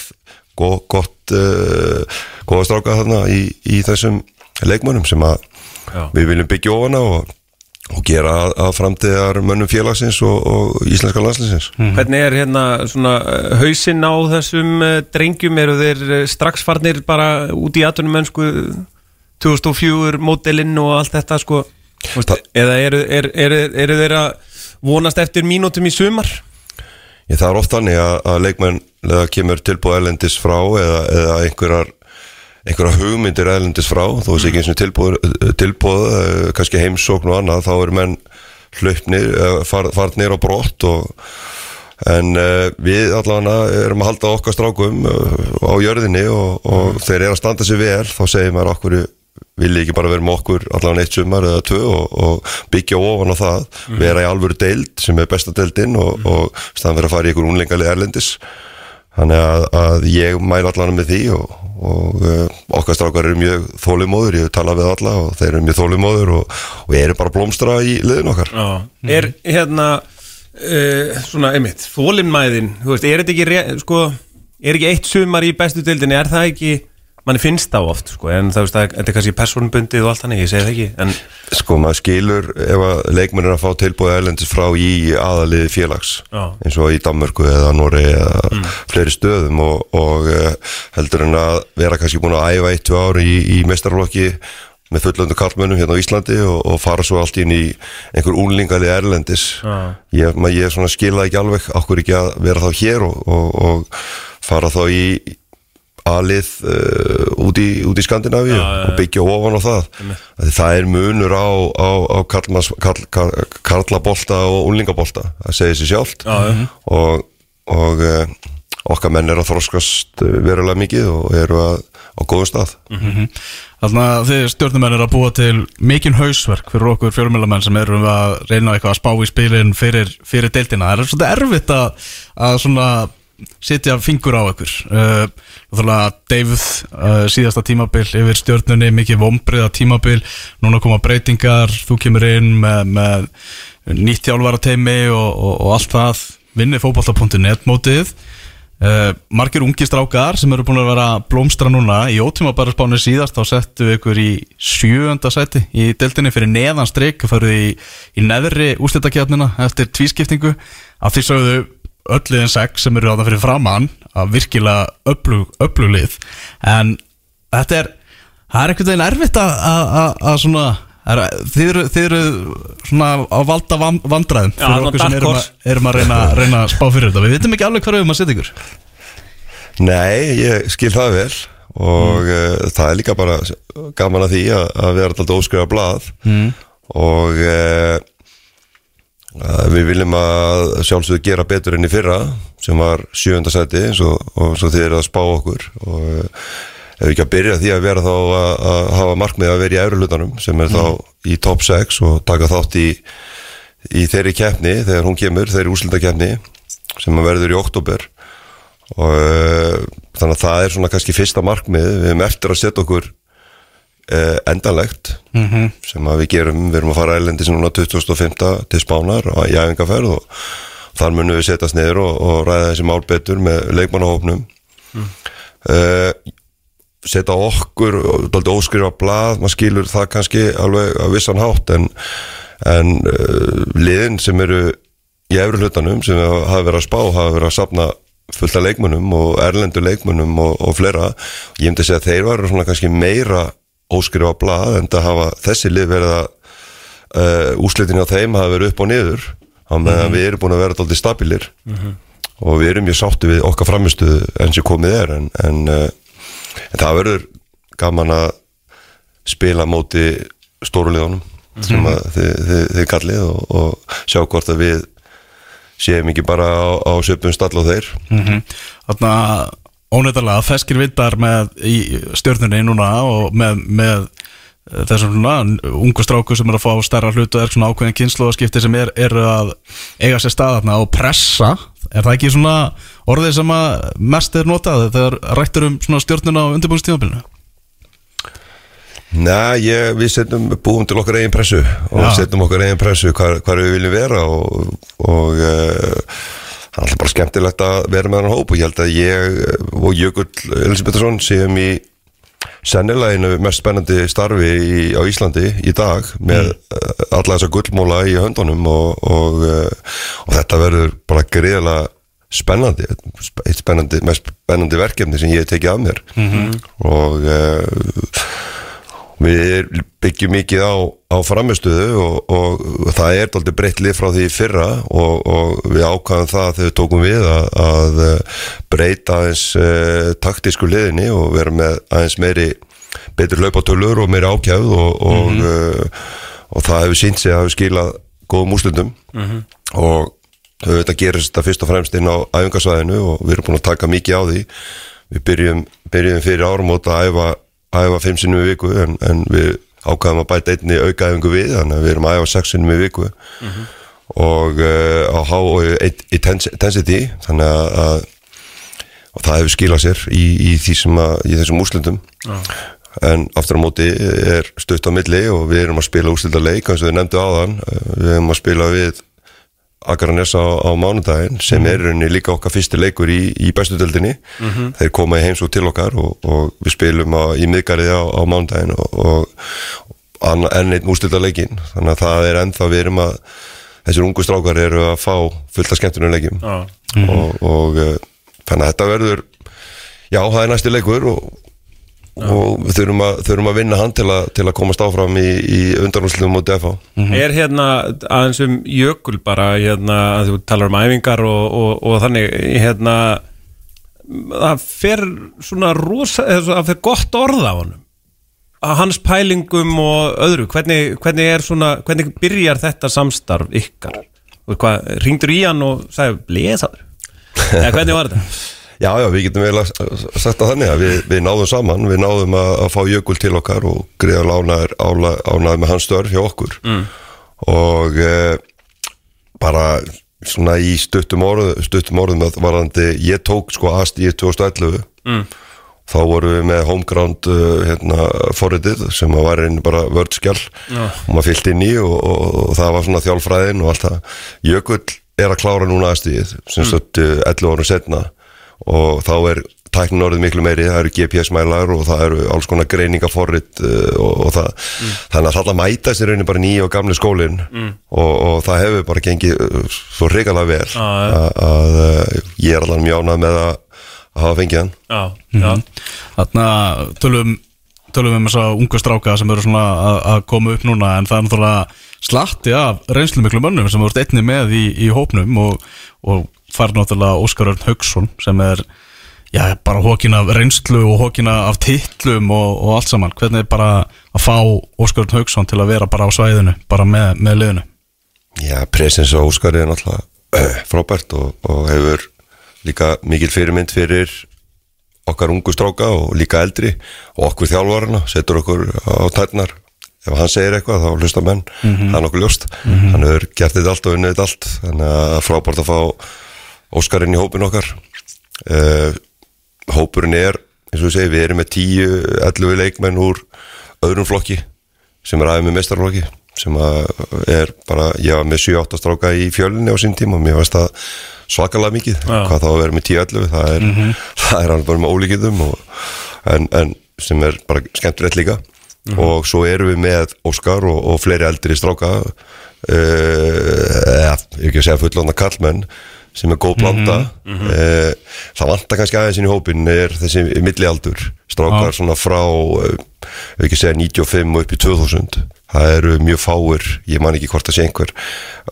go, gott uh, stráka þarna í, í þessum leikmönnum sem að Já. við viljum byggja ofana og, og gera að, að framtíðar mönnum félagsins og, og íslenska landslinsins Hvernig er hérna svona uh, hausinn á þessum uh, drengjum? Eru þeir uh, strax farnir bara út í atunum mennsku 2004 módelinn og allt þetta sko? Veist, eða eru, er, er, eru þeir að vonast eftir mínútum í sumar? Ég, það er oft þannig að, að leikmenn kemur tilbúð erlendis frá eða, eða einhverjar einhverja hugmyndir erlendis frá þó þessi ekki eins og eh, kannski heimsókn og annað þá eru menn hlaupnir, eh, far, farnir og brott og en uh, við allavega erum að halda okkar strákum uh, á jörðinni og, og þeir eru að standa sig vel þá segir maður okkur vilja ekki bara vera með okkur allavega eitt sumar eða tvö og, og byggja ofan á það vera í alvöru deild sem er besta deildin og, og staðan vera að fara í einhver unlengali erlendis þannig að, að ég mæla allavega með því og, og uh, okkar strákar eru mjög þólumóður, ég hef talað við alla og þeir eru mjög þólumóður og, og eru bara blómstra í liðin okkar. Er hérna uh, svona einmitt, þólimmæðin þú veist, er þetta ekki sko, er ekki eitt sumar í bestu deildinni, er það ekki manni finnst það oft, sko, en það er kannski persónbundið og allt þannig, ég segi það ekki en Sko maður skilur ef að leikmenn er að fá tilbúið erlendis frá í aðaliði félags Já. eins og í Danmörku eða Nóri eða fleiri stöðum og, og uh, heldur en að vera kannski búin að æfa eitt, tvö ári í, í mestarlokki með fullöndu kallmönnum hérna á Íslandi og, og fara svo allt inn í einhver úlingali erlendis Já. ég, maður, ég skilða ekki alveg okkur ekki að vera þá hér og, og, og fara þá í aðlið uh, út, í, út í Skandinavíu Já, já, og byggja ofan á það. Því það er munur á, á, á karlmas, karl, karl, karlabolta og unlingabolta það segir sér sjálft. Já, já. og, og uh, okkar menn er að þroskast uh, verulega mikið og eru að, á góðum stað. Þannig að þið stjórnumenn er að búa til mikinn hausverk fyrir okkur fjölmjölamenn sem eru að reyna eitthvað að spá í spilin fyrir, fyrir deildina. Það er svolítið erfitt að, að svona sitja fingur á ykkur. Uh, Þannig að David uh, síðasta tímabil yfir stjórnunni, mikið vombriða tímabil, núna koma breytingar, þú kemur inn með, með nýtt þjálfarateimi og, og, og allt það, vinni fótbolta.net mótið. Uh, margir ungi strákar sem eru búin að vera blómstra núna. Í ótíma bara spánu síðast þá settu ykkur í sjöönda sæti í deltinni fyrir neðan strik farið í, í neðri úrslitakjarnina eftir tvískiptingu. Af því sögðu öll liðin sex sem eru á það fyrir framann að virkilega öflug, öfluglið en þetta er það er einhvern veginn erfitt að, að, að, að svona er, þið, eru, þið eru svona að valda van, vandræðum Já, fyrir svona okkur sem erum, að, erum að reyna, reyna að spá fyrir þetta við veitum ekki alveg hvað við erum að setja ykkur Nei, ég skil það vel og mm. það er líka bara gaman að því að, að vera alltaf óskrifa blað mm. og uh, við viljum að sjálfsögðu gera betur enn í fyrra sem var sjöfunda sæti eins og, og þið eru að spá okkur. Og uh, ef við ekki að byrja því að vera þá að, að hafa markmið að vera í efri hlutanum sem er þá í top 6 og taka þátt í, í þeirri keppni þegar hún kemur, þeirri úrslita keppni sem verður í oktober og uh, þannig að það er svona kannski fyrsta markmið. Við hefum eftir að setja okkur uh, endanlegt -hmm. sem við gerum, við erum að fara ælendi sem núna 2005 til Spánar í æfingarferð og þar munum við setjast niður og, og ræða þessi mál betur með leikmannahópnum mm. setja okkur óskrifa blað, maður skilur það kannski alveg að vissan hátt en, en uh, liðin sem eru í efri hlutanum sem hafa verið að spá, hafa verið að sapna fullt af leikmönnum og erlendu leikmönnum og, og fleira, ég myndi segja að þeir varu svona kannski meira óskrifa blað en það hafa þessi lið verið að uh, úslitin á þeim hafa verið upp og niður á meðan við erum búin að vera alltaf stabilir. Og við erum mjög sáttu við okkar framistuð enn sem komið er en, en, uh, en það verður gaman að spila móti stórulegunum sem að þið, þið, þið kallið og, og sjá hvort að við séum ekki bara á, á söpum stall og þeir. Þarna óneittalega feskir vindar með í stjórnunni núna og með, með þessum svona ungu stráku sem er að fá stærra hlutu er svona ákveðin kynnslóðaskipti sem er, eru að eiga sér staðarna og pressa er það ekki svona orðið sem að mest er notað þegar rættur um svona stjórnuna á undirbúinstíðabilinu? Nei, ég, við setjum búum til okkar eigin pressu og Já. setjum okkar eigin pressu hvar, hvar við viljum vera og, og uh, það er alltaf bara skemmtilegt að vera með hann hóp og ég held að ég og Jökull Elisabethsson séum í sennilega einu mest spennandi starfi í, á Íslandi í dag með mm. alla þessa gullmóla í höndunum og, og, uh, og þetta verður bara greiðlega spennandi eitt spennandi, mest spennandi verkefni sem ég hef tekið af mér og uh, Við byggjum mikið á, á framistöðu og, og, það er aldrei breytt lið frá því fyrra og, og við ákvæðum það þegar við tókum við að, að eh, breyta aðeins uh, taktísku liðinni og vera með aðeins meiri betri laupatölur og meiri ákjæð og, og, uh, og það hefur sínt sig að hefur skilað góðum úslundum og þetta gerist þetta fyrst og fremst inn á æfingarsvæðinu og við erum búin að taka mikið á því. Við byrjum, byrjum fyrir árum að æfa æfa fimm sinnum í viku en, en við ákvæðum að bæta einni aukaæfingu við þannig að við erum að æfa sex sinnum í viku. Og uh, á há intensity þannig að, að og það hefur skilað sér í, í að í þessum úslundum en aftur á móti er stutt á milli og við erum að spila úslunda leik eins og við nefndu áðan. Við erum að spila við Akaranes á, á mánudaginn sem er í rauninni líka okkar fyrsti leikur í, í bestudeldinni þeir koma í heims og til okkar og, og við spilum á, í miðgarið á, á mánudaginn og, og anna- enn einn úrstölda leikin þannig að það er ennþá við erum að þessir ungu strákar eru að fá fullt af skemmtunum leikjum. Já. og, og uh, þannig að þetta verður já það er næsti leikur og, og við þurfum að, þurfum að vinna hann til að, til að komast áfram í, í undanúsluðum og defa Er hérna aðeins um jökul bara hérna að þú talar um æfingar og, og, og þannig hérna það fer svona rosa, eða svo- það fer gott orð á honum. Að hans pælingum og öðru hvernig, hvernig er svona, hvernig byrjar þetta samstarf ykkar? Ringdur í hann og sagði blesaður eða hvernig var þetta? Já, já, við getum vel að að þannig að við, við náðum saman, við náðum að, að fá jökul til okkar og greiða lánaður ánaður með hans störf hjá okkur. Mm. og e, bara svona í stuttum orð, stuttum orðum að varandi, ég tók sko aðst í 2011 mm. þá vorum við með homeground uh, hérna, forritið sem að var einn bara vördskjál og maður fyllt inn í og, og, og það var svona þjálfræðin og allt það. Jökull er að klára núna aðstíð sem stöttu 11 árum setna og þá er tæknin orðið miklu meiri, það eru GPS-mælar og það eru alls konar greiningaforrit uh, og, og það, þannig að það mæta sér raunin bara nýja og gamli skólin og, og það hefur bara gengið uh, svo hrikalega vel. Já. að, að uh, ég er alveg mjög ánað með að, að hafa fengið hann. Já, já, Þarna tölum, tölum við um þessa ungu stráka sem eru svona að, að koma upp núna en það er náttúrulega slatti af reynslu miklu mönnum sem voru einni með í, í hópnum og, og fær náttúrulega Óskar Örn Haugsson sem er já, bara hókin af reynslu og hókin af titlum og, og allt saman. Hvernig er bara að fá Óskar Örn Haugsson til að vera bara á svæðinu bara með, með liðinu? Já, presens og Óskar er náttúrulega uh, frábært og, og hefur líka mikil fyrirmynd fyrir okkar ungu stráka og líka eldri og okkur þjálfarana, setur okkur á tætnar ef hann segir eitthvað þá hlusta menn. Það er nokkuð ljóst. Hann hefur gert þetta allt og unnið þetta allt. Þannig að frábært að fá Óskar inn í hópin okkar. Uh, hópurinn er eins og ég segi, við erum með 10-11 leikmenn úr öðrum flokki sem er aðeins með mestarflokki sem er bara, ég var með 7-8 stráka í fjölinni á sín tíma og mér varst það svakalega mikið, Já. hvað þá að vera með 10-11 það er, það er hann bara með ólíkiðum og, en, en sem er bara skemmtilegt líka. Og svo erum við með Óskar og, og fleiri eldri stráka uh, eða, ég ekki að segja fullóna kallmenn sem er góð blanda uh, það vantar kannski aðeins inn í hópin er þessi millialdur strákar svona frá uh, ef ekki að segja 95 og upp í 2000 það eru mjög fáir, ég man ekki hvort það sé einhver.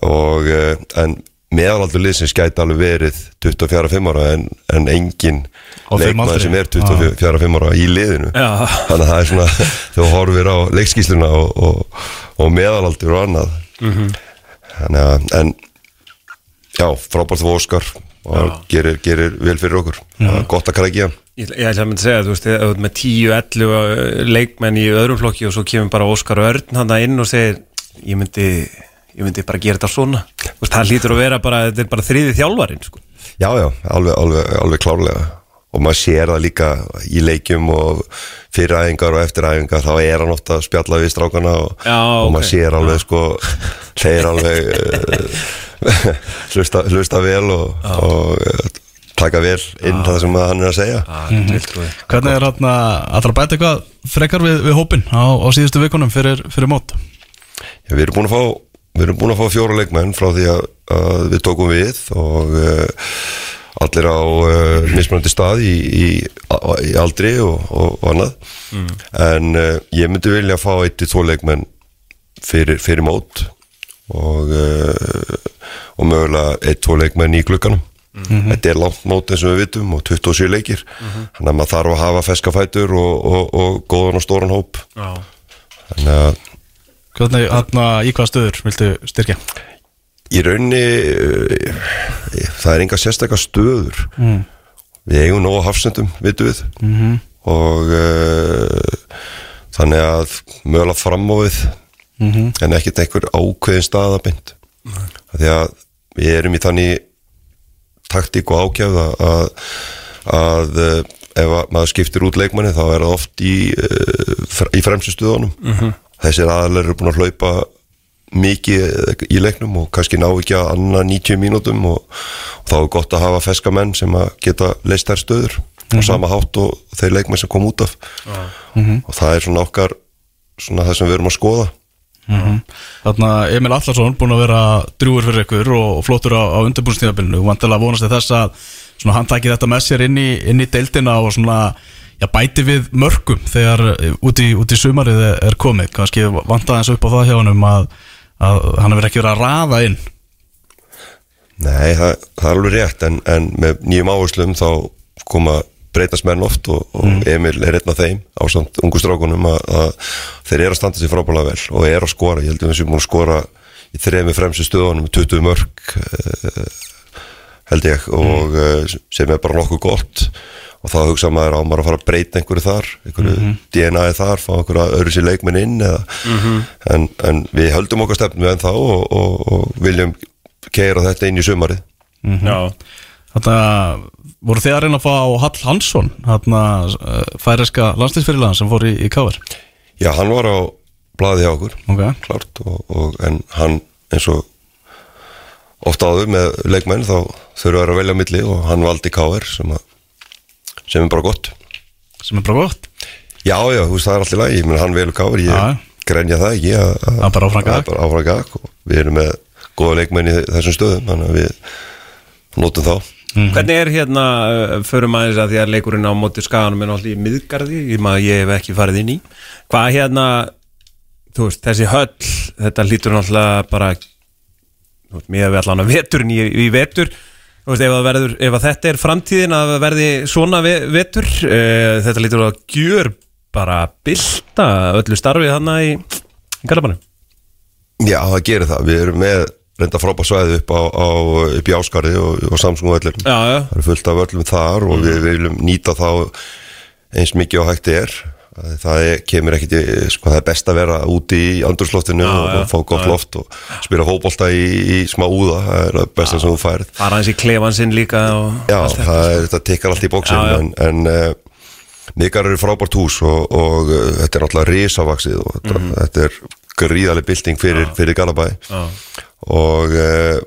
Og uh, en meðalaldur liðsins gæti alveg verið 24-5 ára en, en engin leikmaður sem er 24-5 ára í liðinu. Já. þannig að það er svona þú horfir á leikskísluna og, og, og meðalaldur og annað. Þannig að en já, frábært þú Óskar. Og gerir, gerir vel fyrir okkur. Gott að krækja. Ég, ég ætla að mynda að segja, þú veist, ert með 10-11 leikmenn í öðrum flokki og svo kemur bara Óskar Örn hann inn og segir ég myndi, ég myndi bara gera þetta svona. Þú veist, það hlýtur að vera bara, þetta er bara þriði þjálfarinn sko. Já, já, alveg, alveg, alveg klárlega og maður sér það líka í leikjum og fyrir æfingar og eftir æfingar þá er hann ofta að spjalla við strákana og, Já, og maður ok. sér alveg sko þeir alveg hlusta, hlusta vel og, og uh, taka vel inn það sem hann er að segja mm -hmm. Hvernig er hann að bæta eitthvað frekar við, við hópin á, á síðustu vikunum fyrir, fyrir mót? Já, við erum búin að fá við erum búin að fá fjóra leikmenn frá því að, að við tókum við og uh, allir á uh, mismunandi stað í, í, í aldri og, og, og annað. En uh, ég myndi vilja fá eitt til tvo leikmenn fyrir, fyrir mót og uh, og mögulega eitt, tvo leikmenn í glugganum. Þetta er langt mót eins og við vitum og 27 leikir. Þannig að maður þarf að hafa feskafætur og, og, og góðan og stóran hóp. Já, þannig að Hvernig, hann í hvað stöður viltu styrkja? Í raunni uh, það er enga sérstakar stöður Mm. við eigum nóg að hafsendum, vitum við Mhm. og uh, þannig að mögulega fram á við Mhm. en ekkert einhver ákveðin staðabind því að við erum í þannig taktík og ákjæð að, að, ef að maður skiptir út leikmanni þá er það oft í, í fremstu stuðunum Mhm. þessir aðalir eru búin að hlaupa mikið í leiknum og kannski ná ekki að anna 90 mínútum og, og þá er gott að hafa feska menn sem að geta leist þær stöður Mhm. á sama hátt og þeir leikmenn sem kom út af. Og það er svona okkar svona það sem við erum að skoða. Þarna Emil Allarsson búin að vera drúur fyrir ykkur og flottur á, á undirbúrstíðabilinu vantilega vonast þið þess að svona, hann taki þetta með sér inn í, inn í deildina og svona, já, bæti við mörgum þegar eh, út í, út í sumarið er, komið. Kannski vanta eins upp á það hjá hann að, að hann hefur ekki verið að raða inn. Nei, það, það er alveg rétt en, en með nýjum áherslum þá koma breytast menn oft og, og Emil er einn af þeim á samt ungu strákunum að, þeir eru að standa sér frábælega vel og eru að skora, ég held að við séum að skora í þrejum fremstu stöðunum með 20 mörg uh, held ég og uh, sem er bara nokkuð gott og þá hugsa maður á maður að fara að breyta einhverju þar, einhverju DNA-ið þar, fá einhverju öðru sér leikmenn inn eða, en, en við höldum okkar stefnum en þá og, og, og viljum keira þetta inn í sumarið. Já, Þarna voru þið að reyna að fá Hall Hansson þarna uh, færiska landslýsfyrirlega sem fór í, í káver Já, hann var á blaði hjá okkur. Ok. klárt og, og, en hann eins og ofta áður með leikmenn þá þurfa að velja á milli og hann valdi K.R. sem, að, sem er bara gott sem er bara gott Já, já, þú veist það er alltaf lægi, menn hann velur K.R. ég Já. grenja það ekki að, að, Það er bara og við erum með góða leikmenn í þessum stöðum þannig að við notum þá Hvernig er hérna, uh, förum aðeins að því að leikurinn á móti skaganum er náttúrulega í miðgarði, ég, ég hef ekki farið inn í. Hvað hérna, þú veist, þessi höll, þetta hlýtur náttúrulega bara, þú veist, mér hefur allan að veturinn í, í vetur, veist, ef, verður, ef þetta er framtíðin að verði svona ve vetur, uh, þetta hlýtur að gjör bara bylta öllu starfið þarna í, í Garabanu. Já, það gerir það, við erum með reynda frábæð svæði upp á, á upp í Áskarði og, og Samsung völlur Já, já, það er fullt af öllum þar og við viljum nýta þá eins mikið og hægt er það er, kemur ekkit í, sko, það er best að vera úti í andurslóttinu Já, og, fá gott já. loft og spila fótbolta í, í smá úða. Það er það besta sem þú færð. Fara aðeins í klefan sinn líka Já, það er, þetta tikkar allt í bóksin Já, já. en, en uh, Mikar eru frábært hús og, og uh, þetta er náttúrulega risavaksið og þetta, þetta er gríðaleg bylting fyrir, fyrir Galabæ og uh,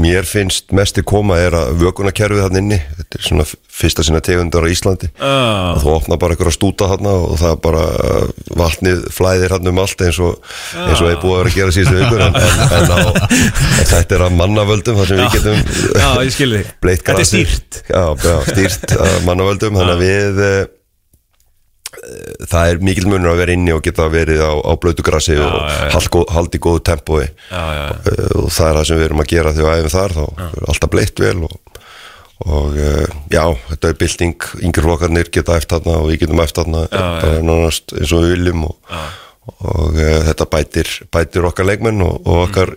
mér finnst mest í koma er að vökunarkerfið hann inni þetta er svona fyrsta sinna tegundar á Íslandi. Já. og þú opnar bara einhverja stúta hann og það bara uh, vatnið flæðir hann um allt eins og, eins og er búið að vera að gera síðustu vikur en, en, en, á, en þetta er að mannavöldum þar sem við getum Já, Þetta er stýrt. Já, já, stýrt að mannavöldum þannig að við uh, það er mikil munur að vera inni og geta verið á, á blötu grassi og hald, gó- haldi góðu tempói. Já, já. Uh, og það er það sem við erum að gera þegar við æfum þar þá er alltaf bleitt vel og, og uh, já, þetta er bylting. Yngri flokkarnir geta eftir þarna og við getum eftir þarna það er nánast eins og við viljum og, og þetta bætir, bætir okkar leikmenn og, og okkar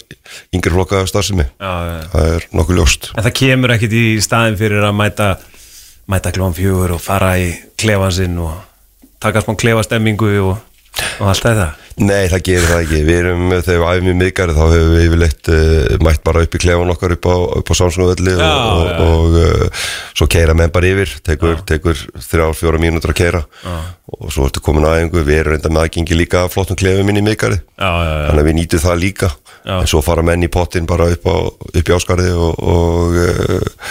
yngri flokkar starfsemi. Það er nokkuð ljóst. En það kemur ekkit í staðin fyrir að mæta mæta klóðan fjögur og fara í klefan sinn og taka smá klefastemmingu og, og allt þetta Nei, það gerir það ekki. Við erum, þegar við æfum í miðgari þá hefur við yfirleitt uh, mætt bara upp í klefan okkar upp á, á Sámsnúvöldi og, Já, og, já. og uh, svo keira menn bara yfir, tekur, tekur þrjár, fjóra mínútur að keira og svo ertu komin að æfingu. Við erum reynda með aðgengi líka að flottum klefum inn í. Já, já, já, Þannig að við nýtum það líka. Já. En svo fara menn í pottin bara upp, á, upp í áskarði og, og uh,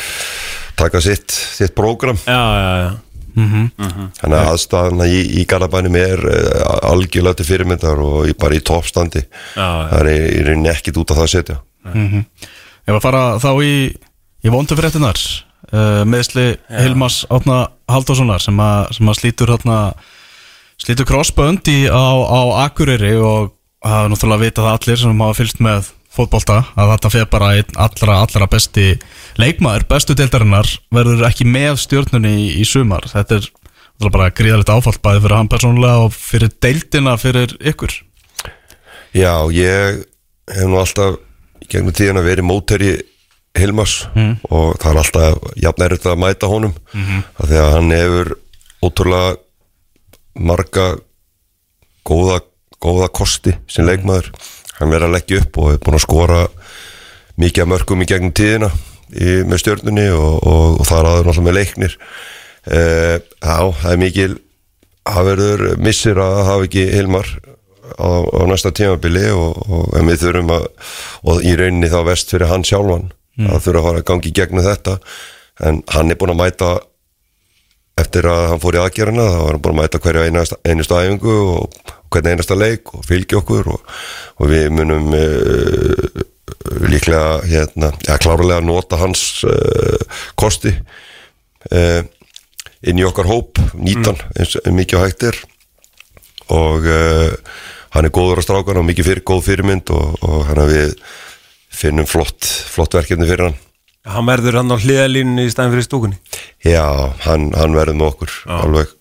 taka sitt, sitt prógram. já, já, já. Þannig að aðstæðana í, í Garabænum er uh, algjörlega til fyrirmyndar og í, bara í toppstandi. Það er í, rauninni ekkit út af það að setja. Ef að fara þá í, í vondu fréttinar uh, meðsli Hilmas Átna Halldórssonar sem, að- sem að slítur þarna slítur crossbönd í, á, á Akureyri og það er náttúrulega vita það allir sem hafa fylgst með fótbolta að þetta fer bara einn allra, allra besti leikmaður, bestu deildarinnar verður ekki með stjórnunni í, í sumar. Þetta er bara gríðalegt áfall bæði fyrir hann persónulega og fyrir deildina fyrir ykkur. Já, ég hef nú alltaf gegnum tíðina verið móteri Hilmas og það er alltaf jafn erfitt að mæta honum af því að hann hefur ótrúlega marga góða, góða kosti sem leikmaður hann verður að leggja upp og er búin að skora mikið af mörgum í gegnum tíðina í, með stjörnunni og, og, og það er aður náttúrulega með leiknir. Uh, Já, það er mikil það verður missir að hafa ekki Hilmar á, á næsta tímabili og, og við þurfum að og í rauninni þá vest fyrir hann sjálfan að þurfa að fara að gangi gegnum þetta. En hann er búin að mæta eftir að hann fór í aðgerina þá var hann búin að mæta hverja einustu æfingu og hvernig einasta leik og fylgja okkur og, og við munum uh, líklega hérna, ja, klárlega nota hans uh, kosti uh, inn í okkar hóp nýtan eins eins mikið á hægt er. Og hann er góður á strákan og mikið fyrir, góð fyrirmynd og, og hann að við finnum flott, flott verkefni fyrir hann. Hann verður hann á hliðalínunni í stæðin fyrir stúkunni? Já, hann, hann verður með okkur alveg,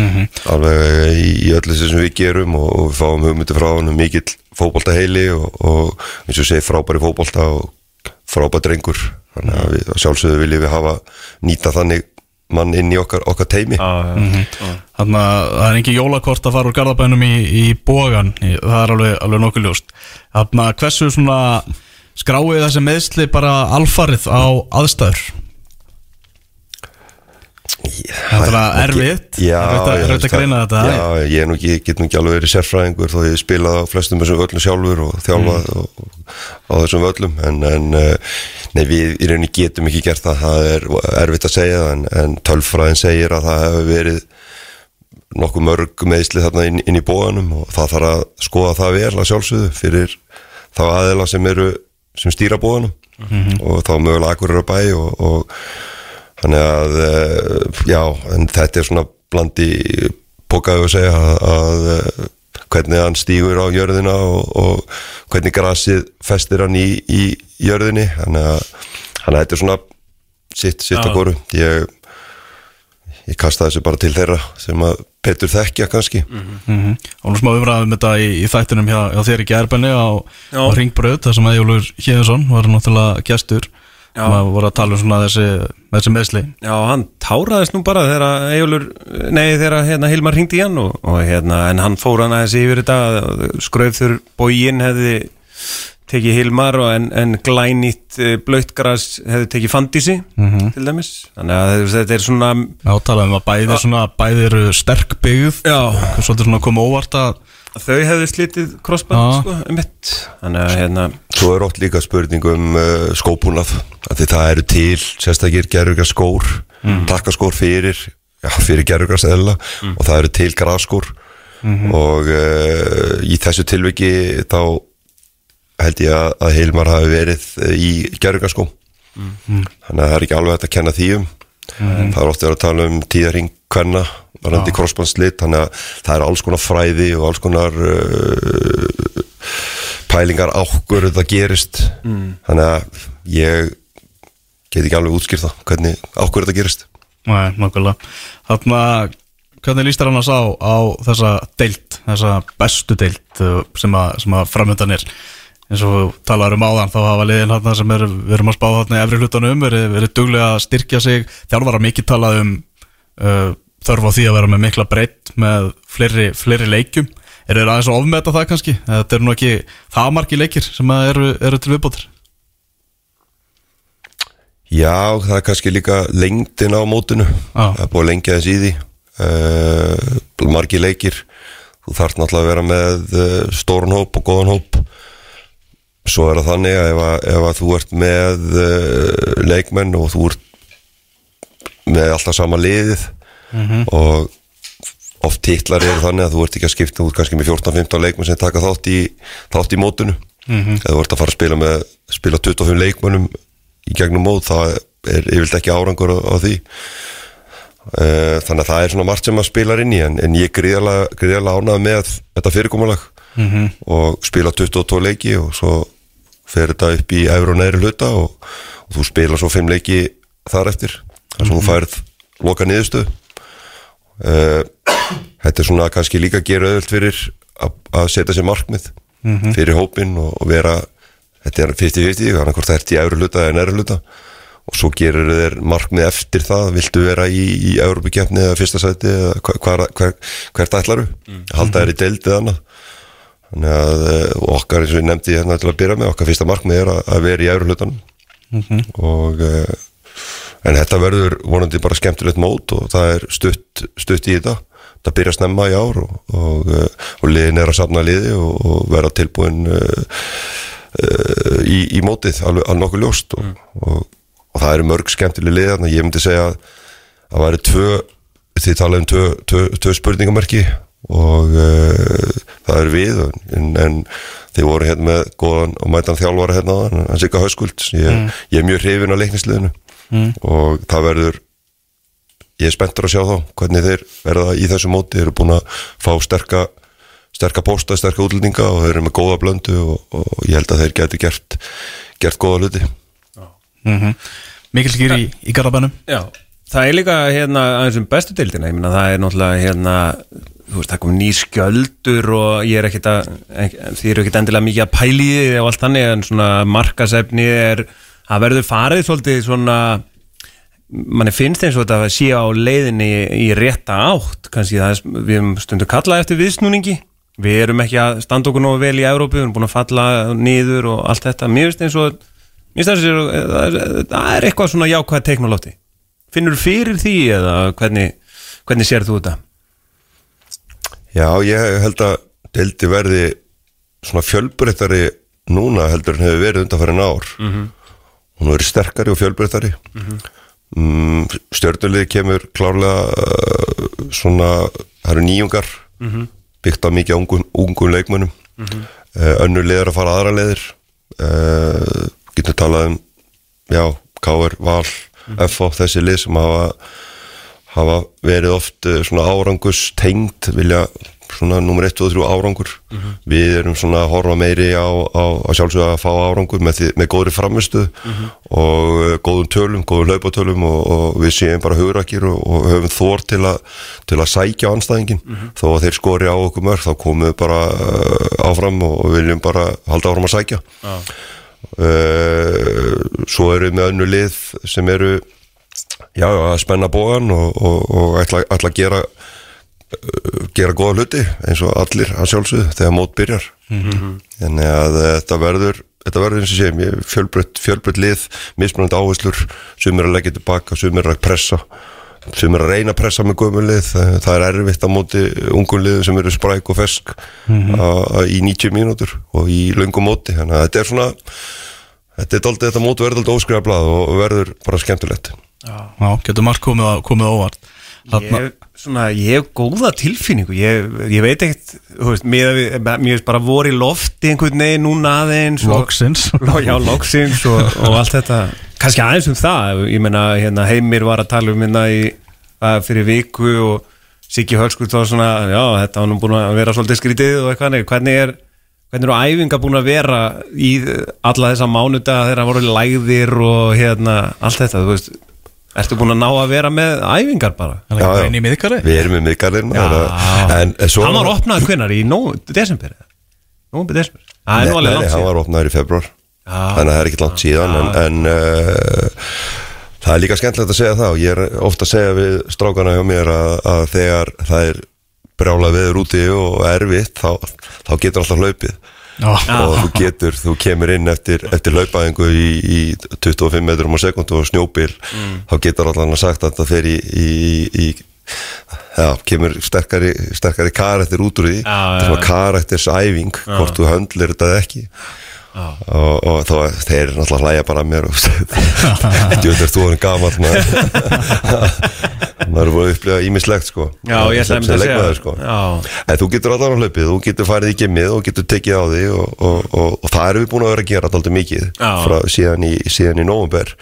Já, alveg í, í öllu þessu sem við gerum og, og við fáum hugmyndi frá hann mikill fótbolta heili og, og eins og segir frábæri fótbolta og frábæri drengur þannig að við að sjálfsögðu viljum við hafa nýta þannig mann inn í okkar, okkar teimi já, já, já. Þannig að það er ekki jólakort að fara úr garðabænum í, í bógan, það er alveg, alveg nokkuð ljóst. Þannig að hversu svona skráið þessi meðsli bara alfarið á aðstæður? Það er það erfitt, erfitt að, greina þetta. Já, ég nú ekki, get nú ekki alveg verið sérfræðingur þó ég spilað á flestum þessum völlum sjálfur og þjálfað Mm. á þessum völlum en, en eh, nei, við í rauninni getum ekki gert það, það er erfitt að segja það en, en tölfræðin segir að það hefur verið nokkuð mörg meðsli þarna inn, inn í bóðanum og það þarf að skoða það vel að sjálfsögðu fyrir þá aðeila sem eru sem stýra bóðanum og þá mögulega akkur eru að bæ og, og Þannig að, eh, já, en þetta er svona blandi pókaðu að segja að, að eh, hvernig hann stígur á jörðina og, og hvernig grasið festir hann í, í jörðinni. Þannig að, þannig að þetta er svona sitt, sitt að góru. Ég, ég kasta þessu bara til þeirra sem að Petur þekkja kannski. Mm Og nú smá umræðum þetta í, í þættinum hjá, hjá þér í gerbenni á, á Ringbröð, þar sem Æjólfur Hjeðursson var náttúrulega gestur. Já. Maður voru að tala um svona þessi, þessi meðsli. Já, hann táraðist nú bara þegar Eyjólfur, nei þegar hérna, Hilmar hringdi í hann og, og hérna, en hann fór hann aðeins yfir þetta skröfður bógin hefði tekið Hilmar og en, en glænýtt blöytgras hefði tekið Fandísi til dæmis, þannig að þetta er svona Átala um að bæði, svona, bæði eru sterk byggð, Já. svolítið svona koma óvart að þau hefðu slitið crossband sko, um mitt, þannig að hérna Svo er ótt líka spurning um uh, skópúnað af því það eru til sérstakir gerurgar skór takkaskór fyrir já, fyrir gerurgar eðla og það eru til graskór og uh, í þessu tilviki þá held ég að, að Hilmar hafi verið uh, í gerurgarskó þannig að það er ekki alveg hægt að kenna því um. Það er oft verið að tala um tíðarring kvenna varandi crossbandslit þannig að það er alls konar fræði og alls konar uh, pælingar ákkur þetta gerist. Þannig að ég get ekki alveg útskýrt það hvernig ákkur þetta gerist. Nei, nokkulega Þannig að hvernig líst þér annars á, á þessa deilt, þessa bestu deilt uh, sem að, sem að framöndan er? Eins og við talaður um áðan þá hafa liðin hérna sem er, við erum að spá hérna í efri hlutanum verið, verið duglega að styrkja sig. Þjálfara mikið talað um uh, þörf á því að vera með mikla breytt með fleiri, fleiri leikjum. Er þeir aðeins að ofmeta það kannski? Þetta eru nú ekki það margi leikir sem eru, eru til viðbótir Já, það er kannski líka lengdin á mótinu. Já. Það er búið að lengja þess í því. Uh, Margi leikir. Þú þarf náttúrulega að vera með uh, stórun hóp og góðan hóp. Svo er það þannig að ef, að, ef að þú ert með uh, leikmenn og þú ert með alltaf sama liðið og oft titlar eru þannig að þú ert ekki að skipta út kannski með 14-15 leikmenn sem taka þátt í, þátt í mótinu. Eða þú ert að fara að spila með spila 25 leikmennum í gegnum mót það er yfirleitt ekki árangur á, á því. Uh, þannig að það er svona margt sem að spilar inn í en, en ég gríðarlega, gríðarlega ánað með þetta fyrirkomulag. Og spila 22 leiki og svo fer þetta upp í efru og neðri hluta og, og þú spila svo 5 leiki þar eftir. Þar sem þú færð loka niðurstöð þetta er svona kannski líka að gera auðvöld fyrir að, setja sér markmið fyrir hópin og, og vera þetta er 50-50, þannig hvort það ert í efru hluta eða neðri hluta. Og svo gerir þér markmið eftir það viltu vera í, í Európa-kjefni eða fyrsta sæti eða hva, hva, hva, hvert ætlaru halda þér í deild eða annað. Þannig að eh, okkar eins og ég nefndi hérna til að byrja með okkar fyrsta markmið er að, að vera í efru hlutanum. Og uh, en þetta verður vonandi bara skemmtilegt mót og það er stutt, stutt í þetta. Það byrja snemma í ár og, og, uh, og liðin er að safna liði og, og vera tilbúin uh, uh, í, í mótið alveg, alveg nokkuð ljóst og, og, og það eru mörg skemmtileg lið þannig að ég myndi segja að það væri tvö þið talaðum tvö, tvö, tvö spurningamerki og uh, það er við en, en þið voru hérna með góðan og mætan þjálfara hérna hann Sigga Hauskuld ég, ég er mjög hrifin á leiknisliðinu og það verður ég er spenntur að sjá þá hvernig þeir verða í þessu móti, þeir eru búin að fá sterka sterka pósta, sterka útlendinga og þeir eru með góða blöndu og, og ég held að þeir geti gert gert góða hluti. Mikil skýr í, í Garabænum Já, það er líka hérna aðeins um bestu deildina, ég meina það er náttúrulega hérna, þú veist, það kom ný skjöldur og ég er ekkit að því eru ekkit endilega mikið að pæli í því og allt þannig, en svona markasefni er, það verður farið svolítið svona manni finnst eins og þetta sé á leiðinni í rétta átt, kannski það er, við erum stundu kallað eftir viðsnúningi. Við erum ekki að standa okkur nógu vel í Európu, við erum búin að falla niður og allt þetta, mér finnst eins og mér finnst eins og það er- það er eitthvað svona jákvæð teiknulótti finnur fyrir því eða hvernig, hvernig sér þú þetta? Já, ég held að deildi verði svona fjölbreyttari núna heldur en hefur verið undanfærin ár hún verið sterkari og fjölbreyttari mm, stjörnulið kemur klárlega uh, svona, það eru nýjungar byggt á mikið ungum, ungum leikmönnum mm önnur lið er að fara aðra leiðir uh, getum talað um já, K.R. Val F.O. þessi lið sem hafa hafa verið oft uh, svona árangus tengd vilja svona nummer 1 og 3 árangur. Við erum svona að horfa meiri á, á, á sjálfsögða að fá árangur með, með góðri framistu og uh, góðum tölum, góðum hlaupatölum og, og við séum bara hugrakir og, og höfum þór til, a, til að sækja anstæðingin þó að þeir skori á okkur mörg þá komum við bara uh, áfram og viljum bara halda áfram að sækja. Uh, svo eru við með önnu lið sem eru já, að spenna bóðan og, og, og ætla, ætla að gera gera góða hluti eins og allir að sjálfsögðu þegar mót byrjar. Þannig að uh, þetta verður þetta verður eins og séum, fjölbreytt, fjölbreytt lið mismunandi áherslur, sumir að leggja tilbaka, sumir að pressa sumir að reyna að pressa með gömulið það, það er erfitt á móti ungum liðum sem eru spræk og fesk a, a, í 90 mínútur og í löngum móti, þannig að þetta er svona þetta er daldið, þetta móti verður daldið óskriða blað og verður bara skemmtilegt. Já, getur margt komið, komið á óvart Þarna, Ég, svona, ég hef góða tilfinningu. Ég, ég veit ekkert þú veist, mér, er bara voru í lofti einhvern veginn núna aðeins og- Loksins. Lo- Já, loksins og, og allt þetta. Kannski aðeins um það ég meina, hérna, Heimir var að tala um hérna í, fyrir viku og Siggi Hölskurt var svona já, þetta var nú búin að vera svolítið skrítið og eitthvað hvernig er hvernig eru æfinga búin að vera í alla þessa mánuda þegar það voru lægðir og hérna, allt þetta, þú veist ertu búin að ná að vera með æfingar bara? Er í miðkari Við erum með Já. svo hann var opnað hvenar í desember eða? nóvember, desember. Er nei, langt hann var opnaður í februar Já. Þannig að það er ekki langt síðan En, en uh, það er líka skemmtilegt að segja það. Og ég er ofta að segja við strákana hjá mér Að, að þegar það er brjála veður úti og erfitt Þá, þá getur alltaf hlaupið. Já. Og þú getur, þú kemur inn eftir, eftir laupaðingu í, í 25 metrum á sekundu og snjóbil þá getur allan að sagt að það fer í, í, í já, kemur sterkari, sterkari karakter út úr því. Þetta er svona karaktersæfing hvort þú höndlir þetta ekki. Og, og þá þeir náttúrulega hlæja bara að mér og djöður þú erum gamall maður er búin að upplifa ímislegt sko. Já, ég ætlaði einmitt sem að segja leikmaður sko. En þú getur allan á hlaupið, þú getur farið í gimmið og getur tekið á því og, og, og, og það erum við búin að vera að gera alltaf mikið frá, síðan í, síðan í nóvumber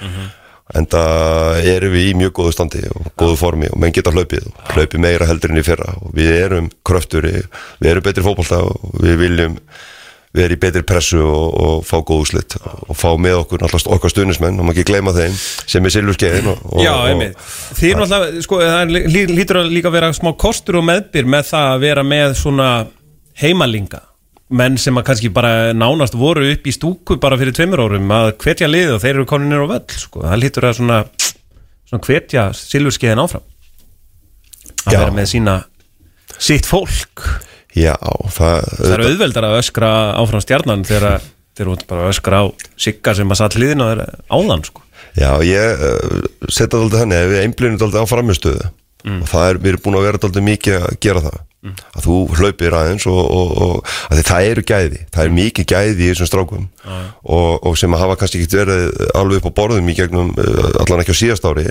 en það erum við í mjög góðu standi og góðu formi og menn geta hlaupið hlaupið meira heldur enn í fyrra. Og við erum kröfturi, við erum betri fótbolta og við viljum vera í betri pressu og, og fá góðu slitt og fá með okkur alltaf okkar stuðnismenn og maður ekki gleyma þeim sem er og, Já, einmitt Þið er náttúrulega, sko, það lí- lítur að líka vera smá kostur og meðbyr með það að vera með svona heimalinga menn sem að kannski bara nánast voru upp í stúku bara fyrir tveimur árum að hvetja lið og þeir eru konin nýr á völl sko. það lítur að svona, svona hvetja silfurskeiðin áfram að Já. vera með sína sitt fólk Já, það, það er auðveldar að öskra áfram stjarnan þegar eru bara öskra á sigga sem að satt hliðin og þeir áðan sko. Já, ég uh, setja þetta þannig að við einblýnum þetta á framistöðu og það er, við erum búin að vera þetta mikið að gera það. Að þú hlaupir aðeins og, og, og að það eru gæði, það er mikið gæði í þessum strákum. Og, og sem að hafa kannski ekki verið alveg upp á borðum í gegnum uh, allan ekki á síðast ári.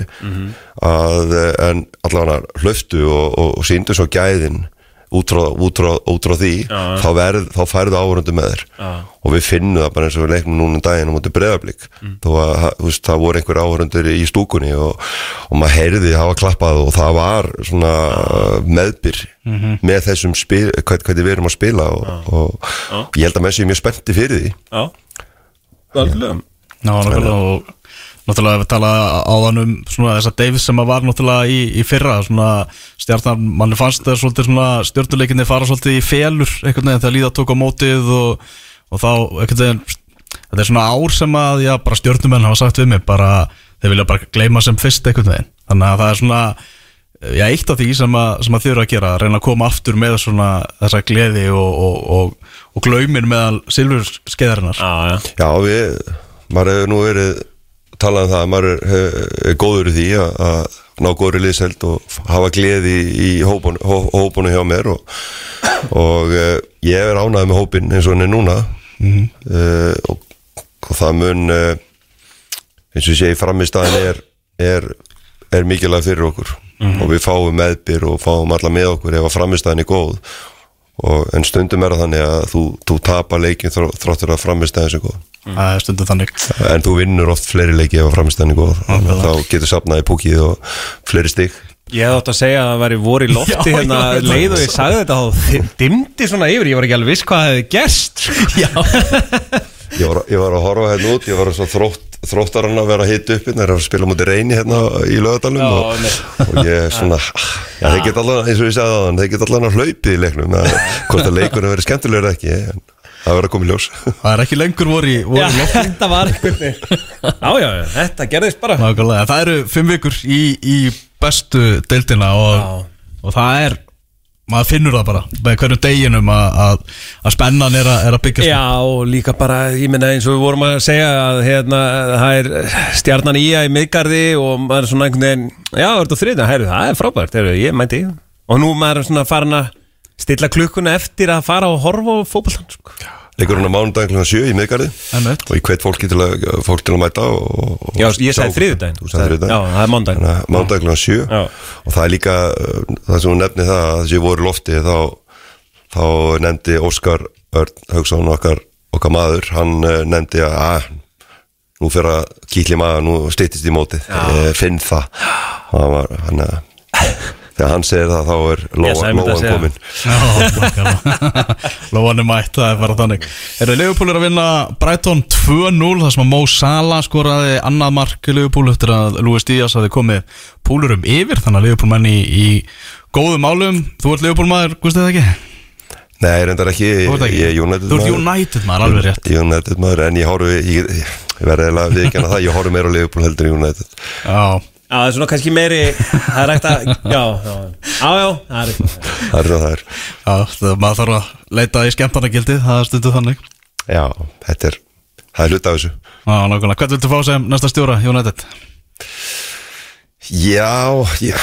Að, uh, en allan að og, og síndu svo gæðin út frá, út frá, út frá því þá, verð, þá færðu áhörundu með þér. Já. og við finnum það bara eins og við leiknum núna um daginn á móti að ha- þú veist, það voru einhver áhörundur í stúkunni og, og maður heyrði hafa klappað og það var svona meðbyr með þessum spil, hvað, hvað við erum að spila og, og ég held að menn séu mjög spennti fyrir því. Já, alveg Já, nákvæmlega og náttúrulega við tala áðan um svona þessa Davis sem að var náttúrulega í, í fyrra svona stjarnan, manni fannst það svolítið svona stjórnuleikinni fara svolítið í felur einhvern veginn þegar líða tók á mótið og, og þá einhvern veginn þetta er svona ár sem að, já, bara stjórnumenn hafa sagt við mig, bara, þeir vilja bara gleyma sem fyrst einhvern veginn, þannig að það er svona já, eitt af því sem að, sem að þið eru að gera, að reyna að koma aftur með svona þessa gleði og, og, og, og glöymin meðal silfur skeiðarinnar Já, já. Já, við, maður hefur nú verið talað um það að maður er, er góður í því að, að ná góðri liðseld og hafa gleði í hópunu, hó, hópunu hjá mér og, og uh, ég er ánægð með hópin eins og hann er núna. Uh, og, og það mun uh, eins og ég segi framistæðin er, er, er mikilvæg fyrir okkur. Og við fáum meðbyr og fáum alla með okkur ef að framistæðin er góð. Og, en stundum er það þannig að þú, þú tapar leikin þró, þráttur að framistæðin sem góð það er stundum þannig. En þú vinnur oft fleiri leiki ef að framistæðan er góð. Þá getur sapnað í púkið og fleiri stig. Ég hef átt að segja að það væri voru í lofti Já, hérna veit leið og ég sagði þetta og þi- dimdi svona yfir, ég var ekki alveg viss hvað hefði gerst Já, ég var, ég var að horfa hérna út, ég var svo þrótt þróttarann að vera að hita upp hérna, er að spila mútið reyni hérna í lögadalum Já, og, nei. og ég er svona já, þeir geta allan, eins og ég sagði aðan þeir geta allan að hlaupið í leiknum að, hvort að leikunum verið skemmtilegur ekki en það verður að koma í ljós. Það er ekki lengur voru í, voru í lofti þetta var einhvern Já, já, já, þetta gerðist bara. Nákvæmlega, það eru fimm vikur í, í bestu deildina og, og það er maður finnur það bara með hverjum deginum að, að, að spennan er að, er að byggja Já, og líka bara, ég minna eins og við vorum að segja að hérna, það er stjarnan í að í miðgarði og maður er svona einhvern veginn, já, er þetta þriðna, heyrðu, það er frábært, heyrðu, ég mæti. Og nú maður er svona farin að stilla klukkuna eftir að fara og horfa á fótbollan, sko. leikurinn á mánudaginn kl. 7 í miðgarði og ég hvet fólki til að, fólk til að mæta og, og Já, ég sagði þriðjudaginn Já, það er mánudaginn. Þannig að Mánudaginn kl. 7 Já. og það er líka uh, það sem hún nefni það að þessi voru lofti þá, þá nefndi Óskar Örn Haugsson okkar, okkar maður hann uh, nefndi að að nú fyrir að kýtli maður, nú stýttist í mótið ég finn það hann var, hann, uh, þegar hann segir það þá er lóan, komin. Lóan er mætt, það er bara þannig. Er það er að vinna Brighton 2-0 þar sem að Mo Salah skoraði annað mark Leifupúl eftir að Luis Díaz hafi komið púlurum yfir þannig að Leifupúl menn í, í góðum álum Þú ert Leifupúl maður, gústu það ekki? Nei, reyndar ekki, ekki? ég er United Þú ert United maður, alveg rétt. United maður, en ég horfi ég, ég, verði eiginlega að viðkjanna það, ég horfi meira á Liverpool heldur United. Já, Já, það er svona kannski meiri Það er ekkert að Já, já, já, já það er ekki Það er það það er já, það maður þarf að leita í skemmtarnagildið, það er stundu þannig. Já, þetta er, það er hluta af þessu. Já, nákvæmlega, hvern viltu fá sem næsta stjóra United? Já, já,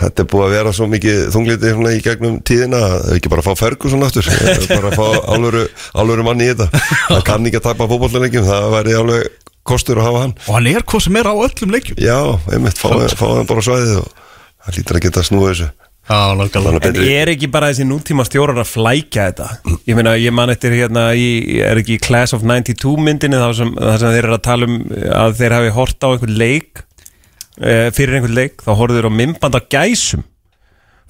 þetta er búið að vera svo mikið þungliti svona í gegnum tíðina. Að ekki bara fá Ferguson aftur eh, bara fá álveru, manni í þetta. Það kann ekki að tapa fótbollalegjum það væri alveg kostur að hafa hann. Og hann er hvað sem er á öllum leikjum. Já, einmitt, fá, hann bara á svæðið og hann lítur að geta snúið þessu. Já, nákvæmlega. Þannig að En er ekki bara þessi nútíma stjórar að flækja þetta? Ég meina, ég man eftir hérna í, er ekki í Class of 92 myndinni þar sem, þar sem þeir eru að tala um að þeir hafi hort á einhvern leik e, fyrir einhvern leik, þá horfðu þeir á mymband af gæsum.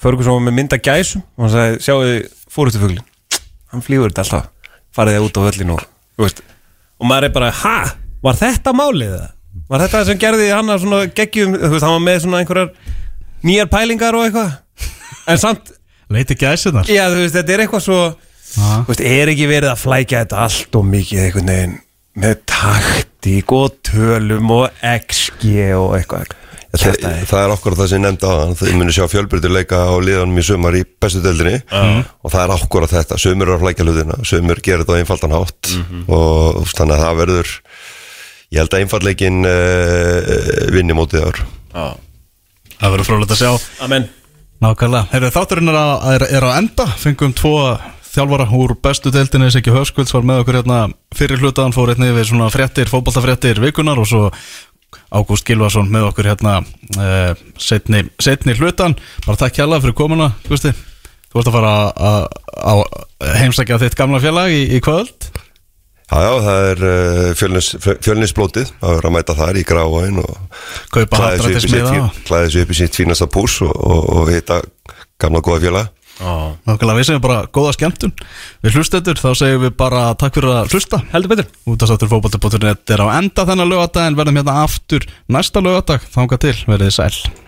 Ferguson var með mynd af gæsum og hann sagði, sjáu þið fórustufuglin hann flýgur þetta alltaf farið þið út á völlin og, þú veist, og maður er bara, ha, var þetta málið það? Var þetta það sem gerði hann að svona geggjum, þú veist, hann var með svona einhverjar nýjar pælingar og eitthvað? En samt, Leiti gæsunar já þú veist, þetta er eitthvað svo Já. þú veist, er ekki verið að flækja þetta allt og mikið einhvern veginn með taktík og tölum og XG og eitthvað? Það, það er okkur það sem ég nefndi á hann þið munir sjá fjölbyrjuleika á liðanum í sumar í bestu deildinni og það er okkur þetta. Sumir eru að flækja hlutina, sumir gerir þetta á einfaldan hátt. Og úst, þannig að það verður ég held að einfaldleikin uh, vinni mótið ár. Það verður frólægt að sjá. Amen. Nákvæmlega, Heyrðu, þátturinn er, að, er, er á enda. Fengum tvo þjálfara úr bestu deildinni. Siggi Höskulds var með okkur hérna fyrir hlutaðan fór hérna yfir svona fréttir, fótboltafréttir vikunar og svo Ágúst Gilvason með okkur hérna uh, setni, setni hlutan. Bara takk hjálpa fyrir komuna Gusti. þú ert að fara að, að, að heimsækja þitt gamla félag í, í kvöld Já, já, það er uh, fjölnis, fjölnisblótið að vera að mæta þar í gráin og kaupa klæði sig upp í sitt fínasta pús og, og, og hitta gamla góða félag Nákvæmlega, við segjum bara góða skemmtun. Við hlustendur, þá segjum við bara takk fyrir að hlusta. Heldur betur. Útastáttur fótbolti.net er á enda þennan lögadag en verðum hérna aftur næsta lögadag, þanga til, verðið sæl